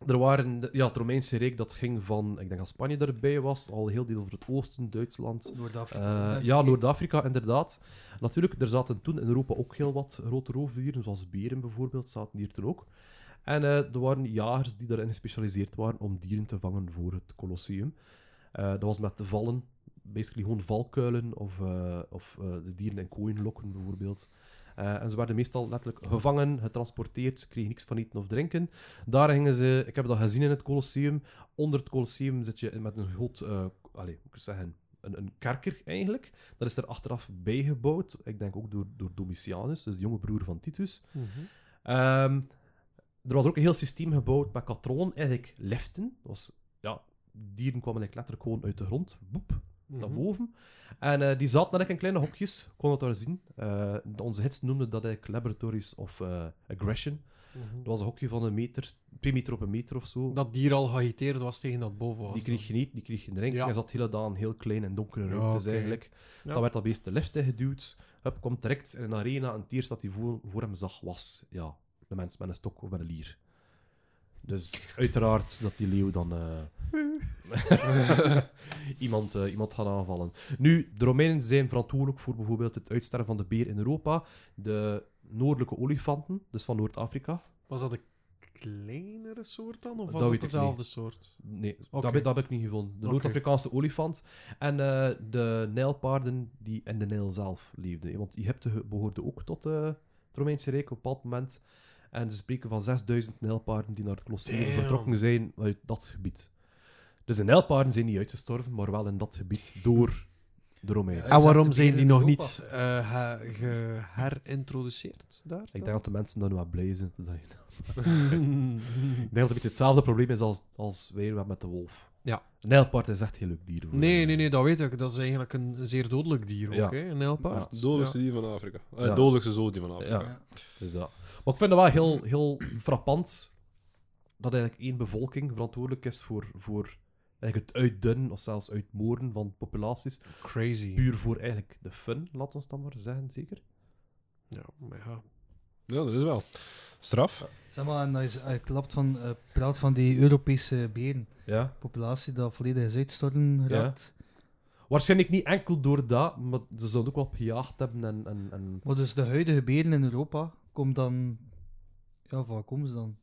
Er waren, de- ja, het Romeinse Rijk dat ging van, ik denk dat Spanje erbij was, al heel deel over het oosten, Duitsland. Noord-Afrika. Eh, ja, Noord-Afrika inderdaad. Natuurlijk, er zaten toen in Europa ook heel wat grote roofdieren, zoals beren bijvoorbeeld, zaten hier toen ook. En eh, er waren jagers die daarin gespecialiseerd waren om dieren te vangen voor het Colosseum. Dat was met de vallen basically gewoon valkuilen of, eh, of eh, de dieren in kooien lokken, bijvoorbeeld. Eh, en ze werden meestal letterlijk gevangen, getransporteerd, kregen niks van eten of drinken. Daar gingen ze, ik heb dat gezien in het Colosseum. Onder het Colosseum zit je met een groot, eh allez, hoe moet ik zeggen, een, een kerker eigenlijk. Dat is er achteraf bijgebouwd, ik denk ook door, door Domitianus, dus de jonge broer van Titus. Ehm, er was ook een heel systeem gebouwd met katronen, eigenlijk liften. Dat was, ja, dieren kwamen eigenlijk letterlijk gewoon uit de grond, boep, naar Mhm. boven. En eh, die zaten eigenlijk in kleine hokjes, kon het daar zien. Eh, onze hits noemden dat eigenlijk laboratories of eh, aggression. Dat was een hokje van een meter, twee meter op een meter of zo. Dat dier al geagiteerd was tegen dat boven was. die kreeg je niet, die kreeg je drinken. Ja. Hij zat hele dagen heel klein en donkere ruimtes eigenlijk. Ja. Dan werd dat beest de lift ingeduwd. Hup, komt direct in een arena en het eerste dat hij voor, voor hem zag was ja, de mens met een stok of met een lier. Dus uiteraard dat die leeuw dan eh, iemand, eh, iemand gaat aanvallen. Nu, de Romeinen zijn verantwoordelijk voor bijvoorbeeld het uitsterven van de beer in Europa. De noordelijke olifanten, dus van Noord-Afrika. Was dat een kleinere soort dan? Of was dat ik dezelfde soort? Nee, dat, heb- dat heb ik niet gevonden. De. Noord-Afrikaanse olifant en eh, de nijlpaarden die in de Nijl zelf leefden. Want Egypte ge- behoorde ook tot het Romeinse Rijk op een bepaald moment. En ze spreken van 6000 nijlpaarden die naar het Colosseum Damn. vertrokken zijn uit dat gebied. Dus de nijlpaarden zijn niet uitgestorven, maar wel in dat gebied door Ja, En waarom zijn die nog niet eh, ge- geherintroduceerd daar? Ik denk dat de mensen dan wel blij zijn. dat Ik denk dat het een beetje hetzelfde probleem is als, als wij hebben met de wolf. Ja. Een nijlpaard is echt een heel leuk dier. voor Nee, nee, nee, dat weet ik. Dat is eigenlijk een, een zeer dodelijk dier ook, Ja. hè? Een nijlpaard. Het dodelijkste dier van Afrika. Eh, Ja. dodelijkste zoogdier van Afrika. Ja. Dus dat. Maar ik vind het wel heel, heel frappant dat eigenlijk één bevolking verantwoordelijk is voor, voor eigenlijk het uitdunnen of zelfs uitmoren van populaties. Crazy. Puur voor eigenlijk de fun, laat ons dan maar zeggen, zeker. Ja, maar ja. Ja, dat is wel. Straf. Zeg maar, en dat is, eh, klapt van, eh, praat van die Europese Ja. berenpopulatie dat volledig is uitstorten geraakt. Waarschijnlijk niet enkel door dat, maar ze zullen ook wel gejaagd hebben en... en, en... Maar dus de huidige beren in Europa komt dan... Ja, van waar komen ze dan?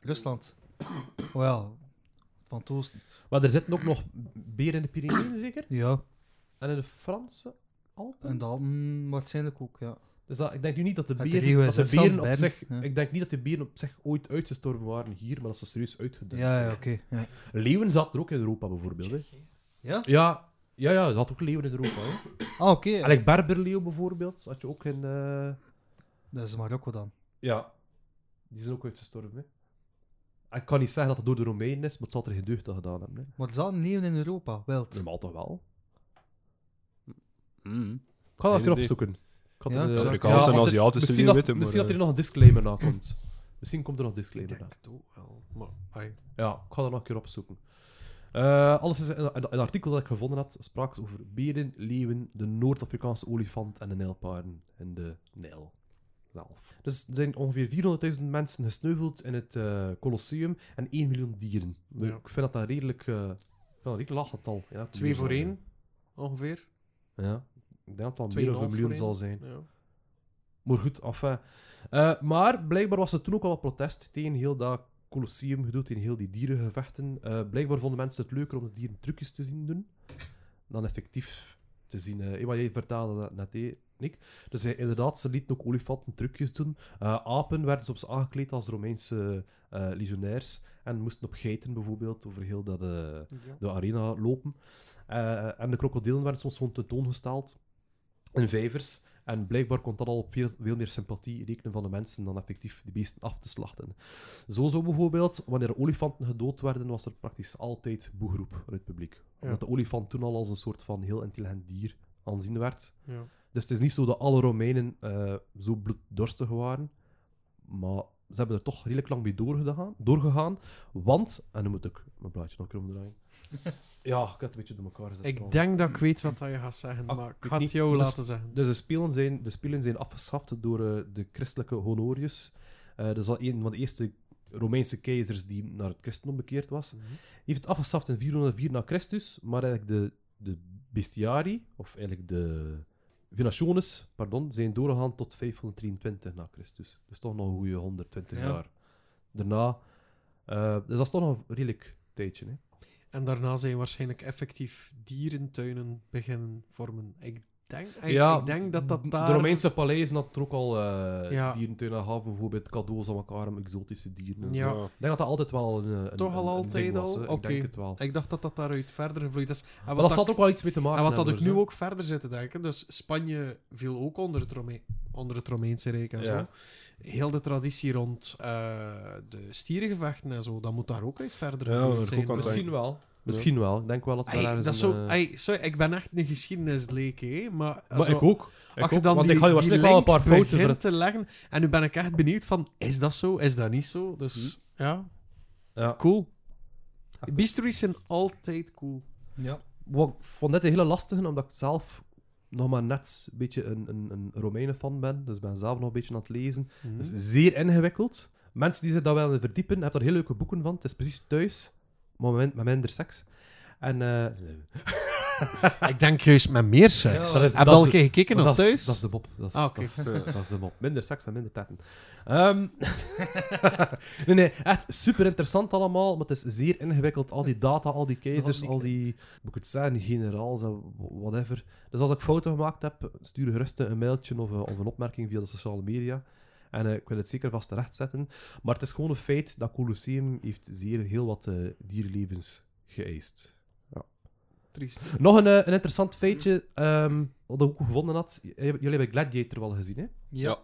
Rusland. Oh ja, van het oosten. Maar er zitten ook nog beren in de Pyreneeën, zeker? Ja, En in de Franse Alpen? en dan waarschijnlijk ook, ja. Dus dat, ik denk nu niet dat de Het beren, regio dat is de beren op Bern, zich... ja. Ik denk niet dat de beren op zich ooit uitgestorven waren hier, maar dat ze serieus uitgedund Ja, zijn. ja, oké. ja. Leeuwen zaten er ook in Europa, bijvoorbeeld. Hè. Ja? Ja, ja, ja, dat had ook leeuwen in Europa. Hè. Ah, oké. Berberleeuw bijvoorbeeld, had je ook in... eh, Dat is Marokko dan. Ja, die zijn ook uitgestorven. Hè. Ik kan niet zeggen dat het door de Romeinen is, maar het zal er geen deugd aan gedaan hebben. Hè. Maar er zaten leeuwen in Europa, wild. Normaal toch wel? Mm. Ik ga dat een keer opzoeken. Ik had Ja, eh, Afrikaanse en het- Aziatische misschien als- weten, maar, Misschien dat er eh, nog een disclaimer na komt. Misschien komt er nog een disclaimer na. het ook wel. Maar, ai. Ja, ik ga dat nog een keer opzoeken. Eh, alles is in, in het artikel dat ik gevonden had, sprak het over beren, leeuwen, de Noord-Afrikaanse olifant en de nijlpaarden in de Nijl Dus er zijn ongeveer 400.000 mensen gesneuveld in het eh, Colosseum en 1 miljoen dieren. Ja. Ik vind dat een redelijk, dat een redelijk laag getal. Ja, Twee voor één, ongeveer. Ja, ik denk dat het al meer dan een miljoen zal zijn. Ja. Maar goed, enfin. Eh, maar blijkbaar was er toen ook al wat protest tegen heel dat Colosseum gedoe, tegen heel die dierengevechten. Blijkbaar vonden mensen het leuker om de dieren trucjes te zien doen, dan effectief te zien. eh wat jij vertelde dat net, Nick. Dus eh, inderdaad, ze lieten ook olifanten trucjes doen. Eh, apen werden soms aangekleed als Romeinse eh legionairs en moesten op geiten bijvoorbeeld over heel dat, de arena lopen. En de krokodillen werden soms gewoon tentoongesteld in vijvers. En blijkbaar kon dat al op veel, veel meer sympathie rekenen van de mensen dan effectief die beesten af te slachten. Zo zo bijvoorbeeld, wanneer er olifanten gedood werden, was er praktisch altijd boegeroep uit het publiek. Omdat de olifant toen al als een soort van heel intelligent dier aanzien werd. Ja. Dus het is niet zo dat alle Romeinen eh, zo bloeddorstig waren. Maar ze hebben er toch redelijk lang mee doorgegaan. doorgegaan want, en dan moet ik mijn plaatje nog een keer omdraaien. ja, ik heb het een beetje door elkaar gezet. Ik trouwens. denk dat ik weet wat dat je gaat zeggen, Ah, maar ik ga het jou Dus- laten zeggen. Dus de spelen zijn, de spelen zijn afgeschaft door eh, de christelijke Honorius. Eh dat is al een van de eerste Romeinse keizers die naar het christendom bekeerd was. Hij heeft het afgeschaft in 404 na Christus, maar eigenlijk de, de bestiari, of eigenlijk de venationes, pardon, zijn doorgegaan tot 523 na Christus. Dus toch nog een goede 120 Ja. jaar. Daarna, eh, dus dat is toch nog een redelijk tijdje. Hè? En daarna zijn waarschijnlijk effectief dierentuinen beginnen vormen. Ik denk, ik, ja, ik denk dat dat daar... De Romeinse paleizen hadden er ook al eh Ja. dierentuinen gaven, bijvoorbeeld cadeaus aan elkaar exotische dieren. Ja. Ik denk dat dat altijd wel een, een Toch al een- een ding altijd al? Ik denk het wel. Ik dacht dat dat daaruit verder gevloeid is. En Maar wat, dat zat ook wel iets mee te maken en wat dat ik nu ook verder zit te denken, dus Spanje viel ook onder het, Rome onder het Romeinse Rijk en zo. Heel de traditie rond eh, de stierengevechten en zo, dat moet daar ook uit verder gevloeid dat zijn. Misschien wel. Misschien wel. Ik denk wel dat we daar eens dat is een, zo, eh, ey, sorry, ik ben echt een geschiedenisleek, hè, maar, Maar zo- ik ook. Ik ook, dan want die, ik ga je waarschijnlijk wel een paar fouten ver... te leggen, en nu ben ik echt benieuwd van, is dat zo, is dat niet zo? Dus ja, Ja. cool. Mysteries zijn altijd cool. Ja. Wat, ik vond dit een hele lastige, omdat ik zelf nog maar net een beetje een, een, een Romeinen-fan ben. Dus ik ben zelf nog een beetje aan het lezen. Het is zeer ingewikkeld. Mensen die zich daar wel in verdiepen, hebben daar heel leuke boeken van. Het is precies thuis, maar met, minder seks. En eh, Ik denk juist met meer seks. Ja, dat is- Heb je al een keer gekeken is, thuis? dat is de mop. Dat is, Ah, dat, is, dat is de mop. Minder seks en minder tetten. Ehm, nee, nee, echt super interessant allemaal, maar het is zeer ingewikkeld. Al die data, al die keizers, al die, moet ik het zeggen, generaals en whatever. Dus als ik fouten gemaakt heb, stuur gerust een mailtje of, een- of een opmerking via de sociale media. En eh, ik wil het zeker vast terechtzetten. Maar het is gewoon een feit dat Colosseum heeft zeer heel wat eh, dierlevens geëist. Triest. Nog een, eh, een interessant feitje, ehm, wat ik ook gevonden had. J- Jullie hebben Gladiator wel gezien, hè? Ja.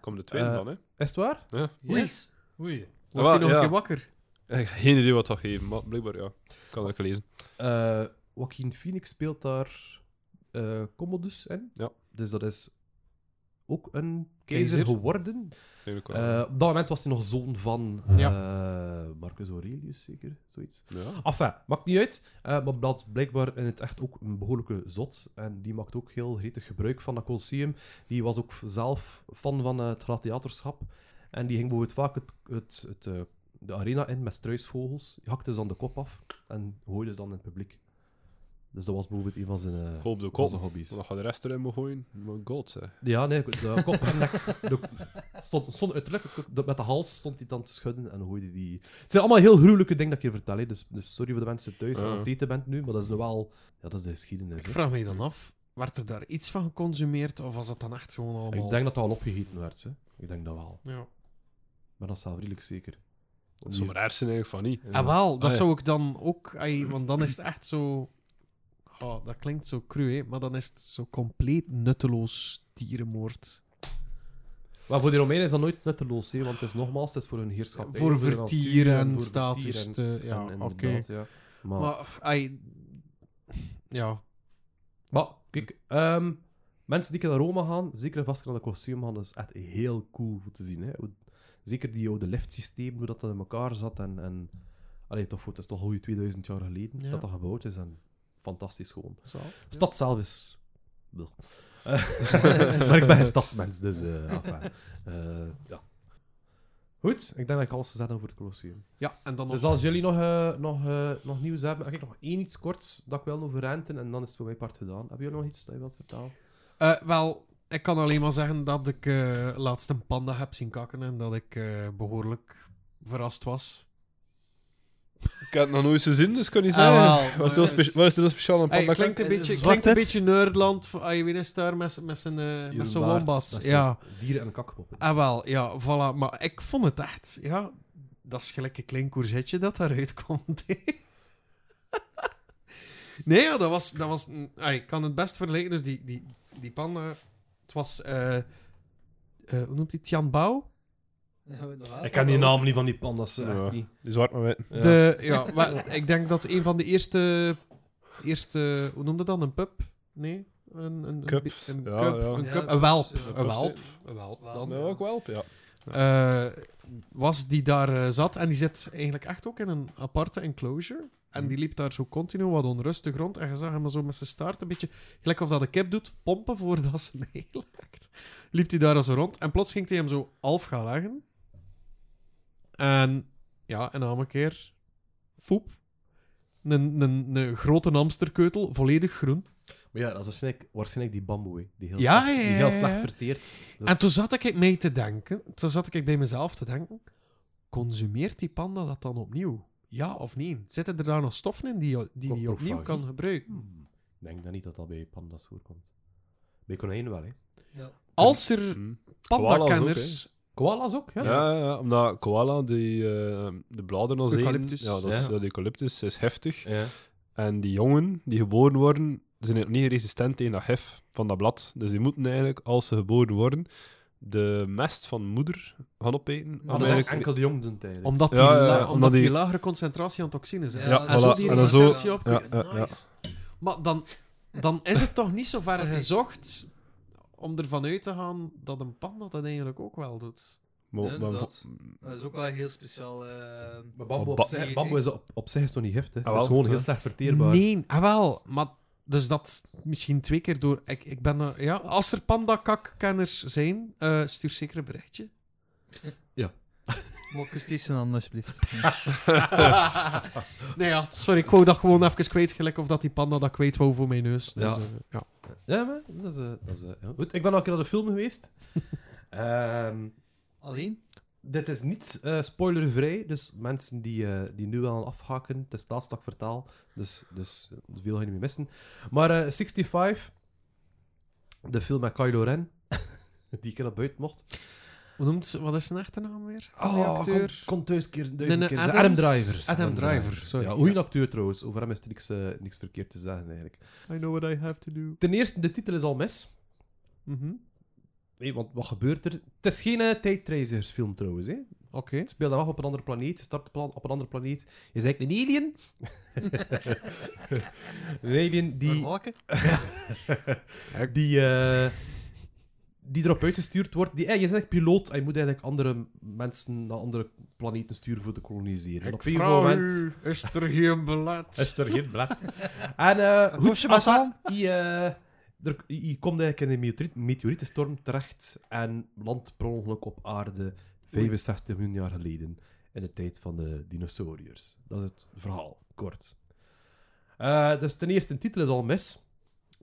Kom de tweede dan, hè. Is het waar? Ja. Yes. Oei. Wordt Ja, hij nog ja. een keer wakker? Eh, Geen idee wat dat geeft, maar blijkbaar ja. Ik kan het gelezen. Eh Joaquin Phoenix speelt daar eh, Commodus in. Ja. Dus dat is ook een Keizer. keizer geworden. Eh, op dat moment was hij nog zoon van eh, Marcus Aurelius, zeker? Zoiets. ja. Enfin, maakt niet uit. eh, maar dat is blijkbaar in het echt ook een behoorlijke zot. En die maakt ook heel gretig gebruik van dat Colosseum. Die was ook zelf fan van het gladiatorschap. En die ging bijvoorbeeld vaak het, het, het, eh, de arena in met struisvogels. Die hakte ze dan de kop af en gooide ze dan in het publiek. Dus dat was bijvoorbeeld een van zijn, eh, Hoop de van kop. zijn hobby's. Dan gaat de rest erin mogen gooien. My god, zeg. Ja, nee, de kop en nek. De, stond, stond uiterlijk, de- met de hals stond hij dan te schudden en gooide die... Het zijn allemaal heel gruwelijke dingen dat ik je vertel, hè. Dus, dus sorry voor de mensen thuis die Ja. aan het eten bent nu, maar dat is nu wel... Ja, dat is de geschiedenis, Ik hè. vraag me dan af, werd er daar iets van geconsumeerd of was het dan echt gewoon allemaal... Ik denk dat dat al opgegeten werd, hè. Ik denk dat wel. Ja. Ik ben dat zelf redelijk zeker. Dat is maar ergens eigenlijk van niet. Ah, wel, dat Ah, ja. zou ik dan ook... ai, want dan is het echt zo... Oh, dat klinkt zo cru, hè, maar dan is het zo compleet nutteloos dierenmoord. Maar voor die Romeinen is dat nooit nutteloos, hè, want het is nogmaals, het is voor hun heerschappij. voor de vertier natuur en status vertier en- te... Ja, oké. ja. Maar, maar, Maar, ai, ja. kijk, ehm, mensen die naar Rome gaan, zeker en vast naar de Colosseum gaan, dat is echt heel cool voor te zien. Hè. Zeker die oude liftsysteem, hoe dat, dat in elkaar zat. En, en, allee, toch, het is toch al je 2000 jaar geleden Ja. dat dat gebouwd is. En fantastisch gewoon. Stad zelf is... Maar ik ben geen stadsmens, dus... eh, enfin, eh, ja. Goed, ik denk dat ik alles gezegd heb over het Colosseum. Ja, en dan nog... Dus als jullie nog, eh, nog, nog nieuws hebben... Heb ik nog één iets korts dat ik wil over renten en dan is het voor mijn part gedaan. Hebben jullie nog iets dat je wilt vertellen? Wel, ik kan alleen maar zeggen dat ik laatst een panda heb zien kakken en dat ik eh, behoorlijk verrast was. Ik heb het nog nooit gezien, dus ik kan niet Ah, zeggen. wel, wat, is er maar zo spe- is- wat is er zo speciaal aan panda? klinkt een beetje, het klinkt een beetje Nerdland. van- Ah, je weet is daar met, met zijn, eh, met zijn wombats. Ja. Dieren en kakpoppen. Ah, wel, ja, voilà. Maar ik vond het echt, ja, dat is gelijk een klein courgette dat daaruit komt. nee, ja, dat was, dat was ah, ik kan het best vergelijken. Dus die, die, die panda, het was, eh, eh, hoe noemt hij, Tian Bao? Ik ken die naam niet van die pandas, eh, Ja. echt niet. Die zwart maar wit. Ja. De, ja, wa- ik denk dat een van de eerste, eerste hoe noemde dat, een pup? Nee? Een, een, een, Cup. bi- een, Ja, cup, ja. een, cup, welp, ja, een welp, een welp. Dan. Ja, ook wel, ja. eh, was die daar eh, zat. En die zit eigenlijk echt ook in een aparte enclosure. En die liep daar zo continu wat onrustig rond. En je zag hem zo met zijn staart een beetje... Gelijk of dat de kip doet, pompen voordat ze neerlegt. Liep hij daar zo rond. En plots ging hij hem zo half gaan leggen. En ja, en na een keer... Foep. Een, een, een grote hamsterkeutel, volledig groen. Maar ja, dat is waarschijnlijk, waarschijnlijk die bamboe, die heel, Ja, slecht, ja, die ja, heel ja. slecht verteert. Dus- En toen zat ik mee te denken, toen zat ik bij mezelf te denken, consumeert die panda dat dan opnieuw? Ja of nee? Zitten er daar nog stoffen in die die, die opnieuw kan gebruiken? Hmm. Ik denk dan niet dat dat bij panda's voorkomt. Bij konijnen wel, hè. Als er Hm. Koala's ook, pandakenners... Koala's ook, ja? Ja, ja, ja, omdat koala, die, eh, de bladeren als Eucalyptus. Ja, dat is, Ja. ja, de eucalyptus is heftig. Ja. En die jongen die geboren worden, zijn nog niet resistent tegen dat hef van dat blad. Dus die moeten eigenlijk, als ze geboren worden, de mest van moeder gaan opeten. Maar dat eigenlijk- enkel de jong doen eigenlijk. Omdat die, Ja, ja, ja, la- omdat omdat die die- lagere concentratie aan toxines hebben. Ja, en zo voilà. die zo- resistentie op. ja, ja, ja. nice. Maar dan, dan is het toch niet zo ver gezocht om ervan uit te gaan dat een panda dat eigenlijk ook wel doet. Maar- Ja, maar- inderdaad. Dat is ook wel heel speciaal... eh, Maar bamboe, Ba- op, zich, bamboe is op, op zich is toch niet giftig? Ah, Het is wel. gewoon heel slecht verteerbaar. Nee, ah, wel. Maar dus dat misschien twee keer door. Ik, ik ben, eh, ja, als er pandakakkenners zijn, eh, stuur zeker een berichtje. Mag ik eens aan, alsjeblieft? nee, ja, sorry, ik wou dat gewoon even kwijt, gelijk of dat die panda dat kwijt wou voor mijn neus. Dus, Ja. eh, ja. Ja, maar dat is... eh, dat is eh, ja. Goed, ik ben al een keer naar de film geweest. Ehm, Alleen? dit is niet eh, spoilervrij, dus mensen die, eh, die nu wel afhaken, het is ik vertaal, dus, dus veel ga je niet meer missen. Maar eh 65, de film met Kylo Ren, die ik er naar buiten mocht. Hoe noemt ze, wat is zijn echte naam weer? Oh, acteur? Kon, kon thuis keer Nee, duizend nee, keer Adams-. Adam Driver. Adam Driver, sorry. Ja, goeie acteur trouwens. Over hem is er niks, eh, niks verkeerd te zeggen eigenlijk. I know what I have to do. Ten eerste, de titel is al mis. Mhm. Nee, want wat gebeurt er? Het is geen uh, tijdreizigersfilm trouwens. Hè. Oké. Het speelt af op een andere planeet. Je start op een- andere planeet. Je is eigenlijk een alien. een alien die, die, eh, die erop uitgestuurd wordt. Die, eh, je is eigenlijk piloot en je moet eigenlijk andere mensen naar andere planeten sturen voor te koloniseren. En Ik op een vraag moment u, is er geen belet? is er geen blad. en eh Koosje maar aan. je, er, je, je komt eigenlijk in een meteoriet, meteorietenstorm terecht en landt per ongeluk op aarde 65 miljoen jaar geleden, in de tijd van de dinosauriërs. Dat is het verhaal, kort. Eh, dus ten eerste, de titel is al mis,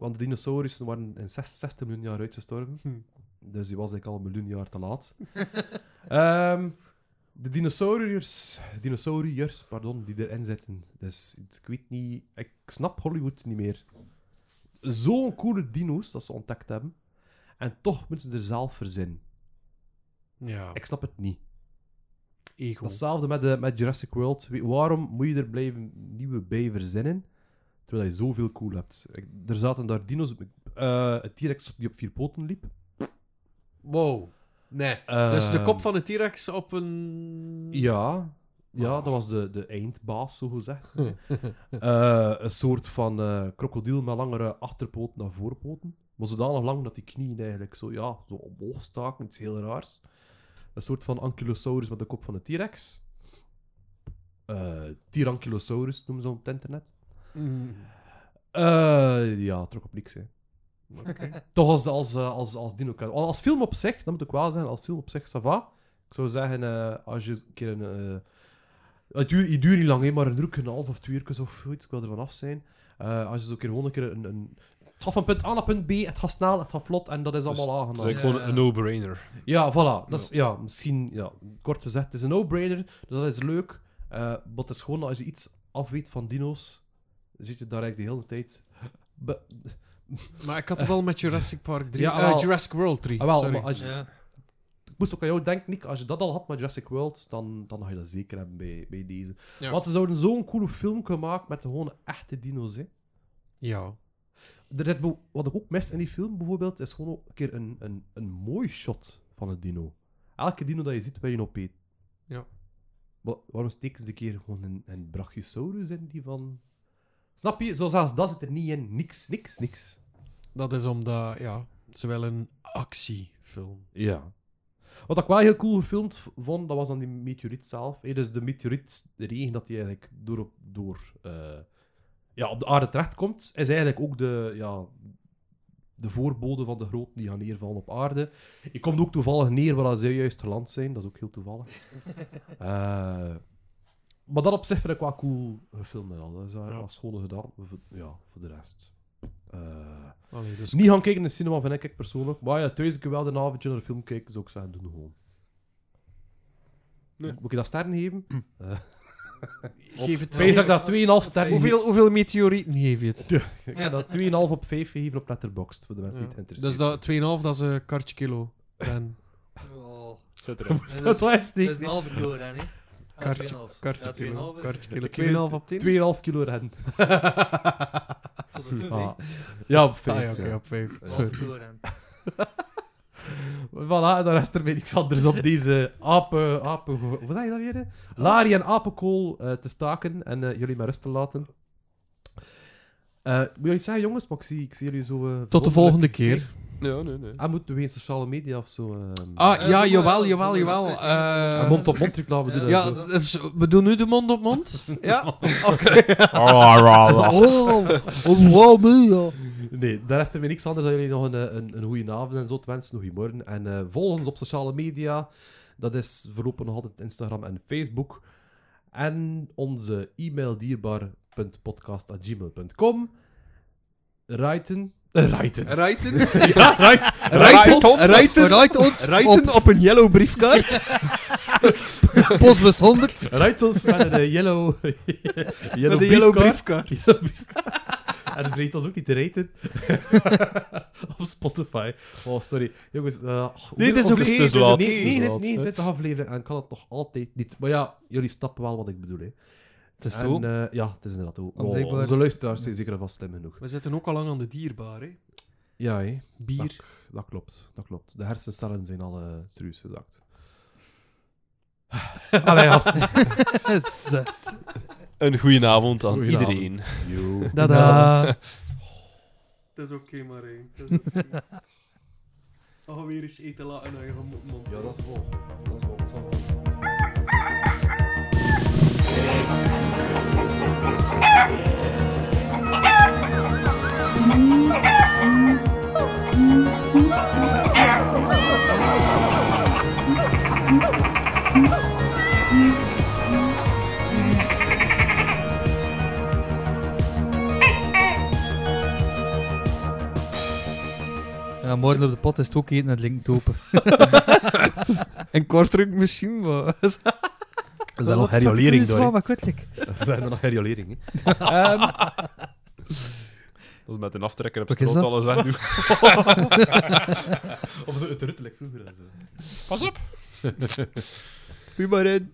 want de dinosaurussen waren in 66 miljoen jaar uitgestorven. Hm. Dus die was eigenlijk al een miljoen jaar te laat. Ehm, de dinosauriërs, dinosauriërs pardon, die erin zitten. Dus ik weet niet, ik snap Hollywood niet meer. Zo'n coole dino's dat ze ontdekt hebben. En toch moeten ze er zelf verzinnen. Ja, Ik snap het niet. ego. Datzelfde met, de, met Jurassic World. Waarom moet je er blijven nieuwe bij verzinnen? Terwijl je zoveel cool hebt. Ik- er zaten daar dino's. eh een T-Rex die op vier poten liep. Wow. Nee. Dus de kop van de T-Rex op een... Ja, ja Ah. dat was de, de eindbaas, zo gezegd. Eh, een soort van eh, krokodil met langere achterpoten dan voorpoten. Maar zodanig lang dat die knieën eigenlijk zo, ja, zo omhoog staken. Het is heel raars. Een soort van ankylosaurus met de kop van een T-Rex. Eh Tyrankylosaurus noemen ze op het internet. Mm. Eh, ja, trok op niks, hè. Toch als, als, eh, als, als dino Als film op zich, dat moet ik wel zeggen, als film op zich, ça va. Ik zou zeggen, eh, als je een keer een... eh, het, duurt, het duurt niet lang, hè, maar een uur, een half of twee uur of zoiets, ik wil er vanaf zijn. Eh, als je zo een keer gewoon een keer een... een het gaat van punt A naar punt B, het gaat snel, het gaat vlot en dat is allemaal Dat aangenaam. is eigenlijk gewoon een no-brainer. Ja, voilà. Dat is, ja, misschien, ja, kort gezegd, het is een no-brainer, dus dat is leuk. Eh, maar het is gewoon, als je iets afweet van dino's, zit je daar eigenlijk de hele tijd... Be- Maar ik had het wel met Jurassic Park 3. Ja, Eh, wel. Jurassic World 3. Ah, wel, sorry. maar als je, Ja. ik moest ook aan jou denken, Nick, als je dat al had met Jurassic World, dan, dan ga je dat zeker hebben bij, bij deze. Ja. Want ze zouden zo'n coole film kunnen maken met gewoon echte dino's. Hè. Ja. Er wat ik ook mis in die film bijvoorbeeld, is gewoon ook een keer een, een, een mooi shot van een dino. Elke dino dat je ziet, wil je opeten. Ja. Maar waarom steken ze een keer gewoon een, een Brachiosaurus in die van... Snap je? Zoals als dat zit er niet in. Niks, niks, niks. Dat is omdat, ja, ze willen een actiefilm. Ja. Wat ik wel heel cool gefilmd vond, dat was dan die meteoriet zelf. Hè. Dus de meteoriet, de regen dat die eigenlijk door, op- door eh, ja, op de aarde terechtkomt, is eigenlijk ook de, ja, de voorbode van de grote die gaan neervallen op aarde. Je komt ook toevallig neer waar ze juist geland zijn, dat is ook heel toevallig. Eh, maar dat op zich vind ik wel cool gefilmd al. Dat is wel Ja. schoon gedaan. Voor- Ja, voor de rest. Eh, Allee, dus niet gaan kijken in de cinema vind ik persoonlijk. Maar ja, thuis ik wel een avondje naar de film kijken, zou ik zeggen, doen gewoon. Nee. Moet je dat sterren geven? Eh, Geef het Twee zag dat 2,5 sterren. Hoeveel, hoeveel meteorieten geef je het? Ik heb dat 2,5 op 5 gegeven op Letterboxd, voor de mensen die het Dus interesseert. dat 2,5, dat is een kartje kilo. En Oh, Zit erin. Dat is een halve kilo, hè? Kartje- 2,5. kartje Ja, kilo. 2,5 is- Kartje kilo. vind 2,5 op 10? 2,5 kilo rennen. Is Ah. Ja, op 5. Ah ja, oké, op 5. Een halve Sorry. kilo rennen. Voilà, dan rest er weer niks anders op deze apen... apen wat zeg je dat weer? hè? Lari en apenkool eh, te staken en eh, jullie maar rust te laten. Eh moet je iets zeggen, jongens? Maar ik zie, ik zie jullie zo... eh, Tot de volgende keer. Ja, nee, nee. Ah, moeten we geen sociale media of zo... ehm Ah, ja, jawel, jawel, jawel. Eh, mond-op-mond reclame doen. en Ja, zo. dus we doen nu de mond op mond. Ja? Oh, oh, wow, me, ja. Nee, daar rest er weer niks anders dan jullie nog een, eh, een, een goede avond en zo te wensen. Nog goedemorgen. En eh volg ons op sociale media. Dat is voorlopig nog altijd Instagram en Facebook. En onze e-mail dierbaar.podcast.gmail.com. Rijten. Uh, rijten. Rijten? Ja, rijt. Rijten ons. Rijten Rijt ons Rijten op een yellow briefkaart. Postbus 100. Rijt ons met een yellow, yellow, Met een yellow briefkaart. Yellow briefkaart. En vergeet ons ook niet te raten. op Spotify. Oh, sorry. Jongens, eh, Nee, dat is hoeveel oké, afleveringen- het is laat. Nee, nee, nee, hè. 20 afleveringen en kan het nog altijd niet. Maar ja, jullie snappen wel wat ik bedoel. Hè. Het is En, zo. eh, ja, het is inderdaad ook. Oh, blijkbaar- onze luisteraars zijn zeker vast slim genoeg. We zitten ook al lang aan de dierbaar, hè. Ja, hè. Bier. Dat, dat klopt, dat klopt. De hersencellen zijn al uh, serieus gezakt. Allee, gasten. Zet. Een goeie avond aan Goedenavond. iedereen. Yo. Dada. Het is oké, maar één. We gaan weer eens eten laten naar je mond. Ja, dat is wel. Dat is wel. Dat is wel. Ja, morgen op de pot is het ook eten en drinken open. En kortdruk misschien, maar... Er zijn nog herjolering door. Er zijn er nog herjolering. Is met een aftrekker op straat alles wegdoen. of zo het ruttelijk vroeger en zo. Pas op! Goeie maar in.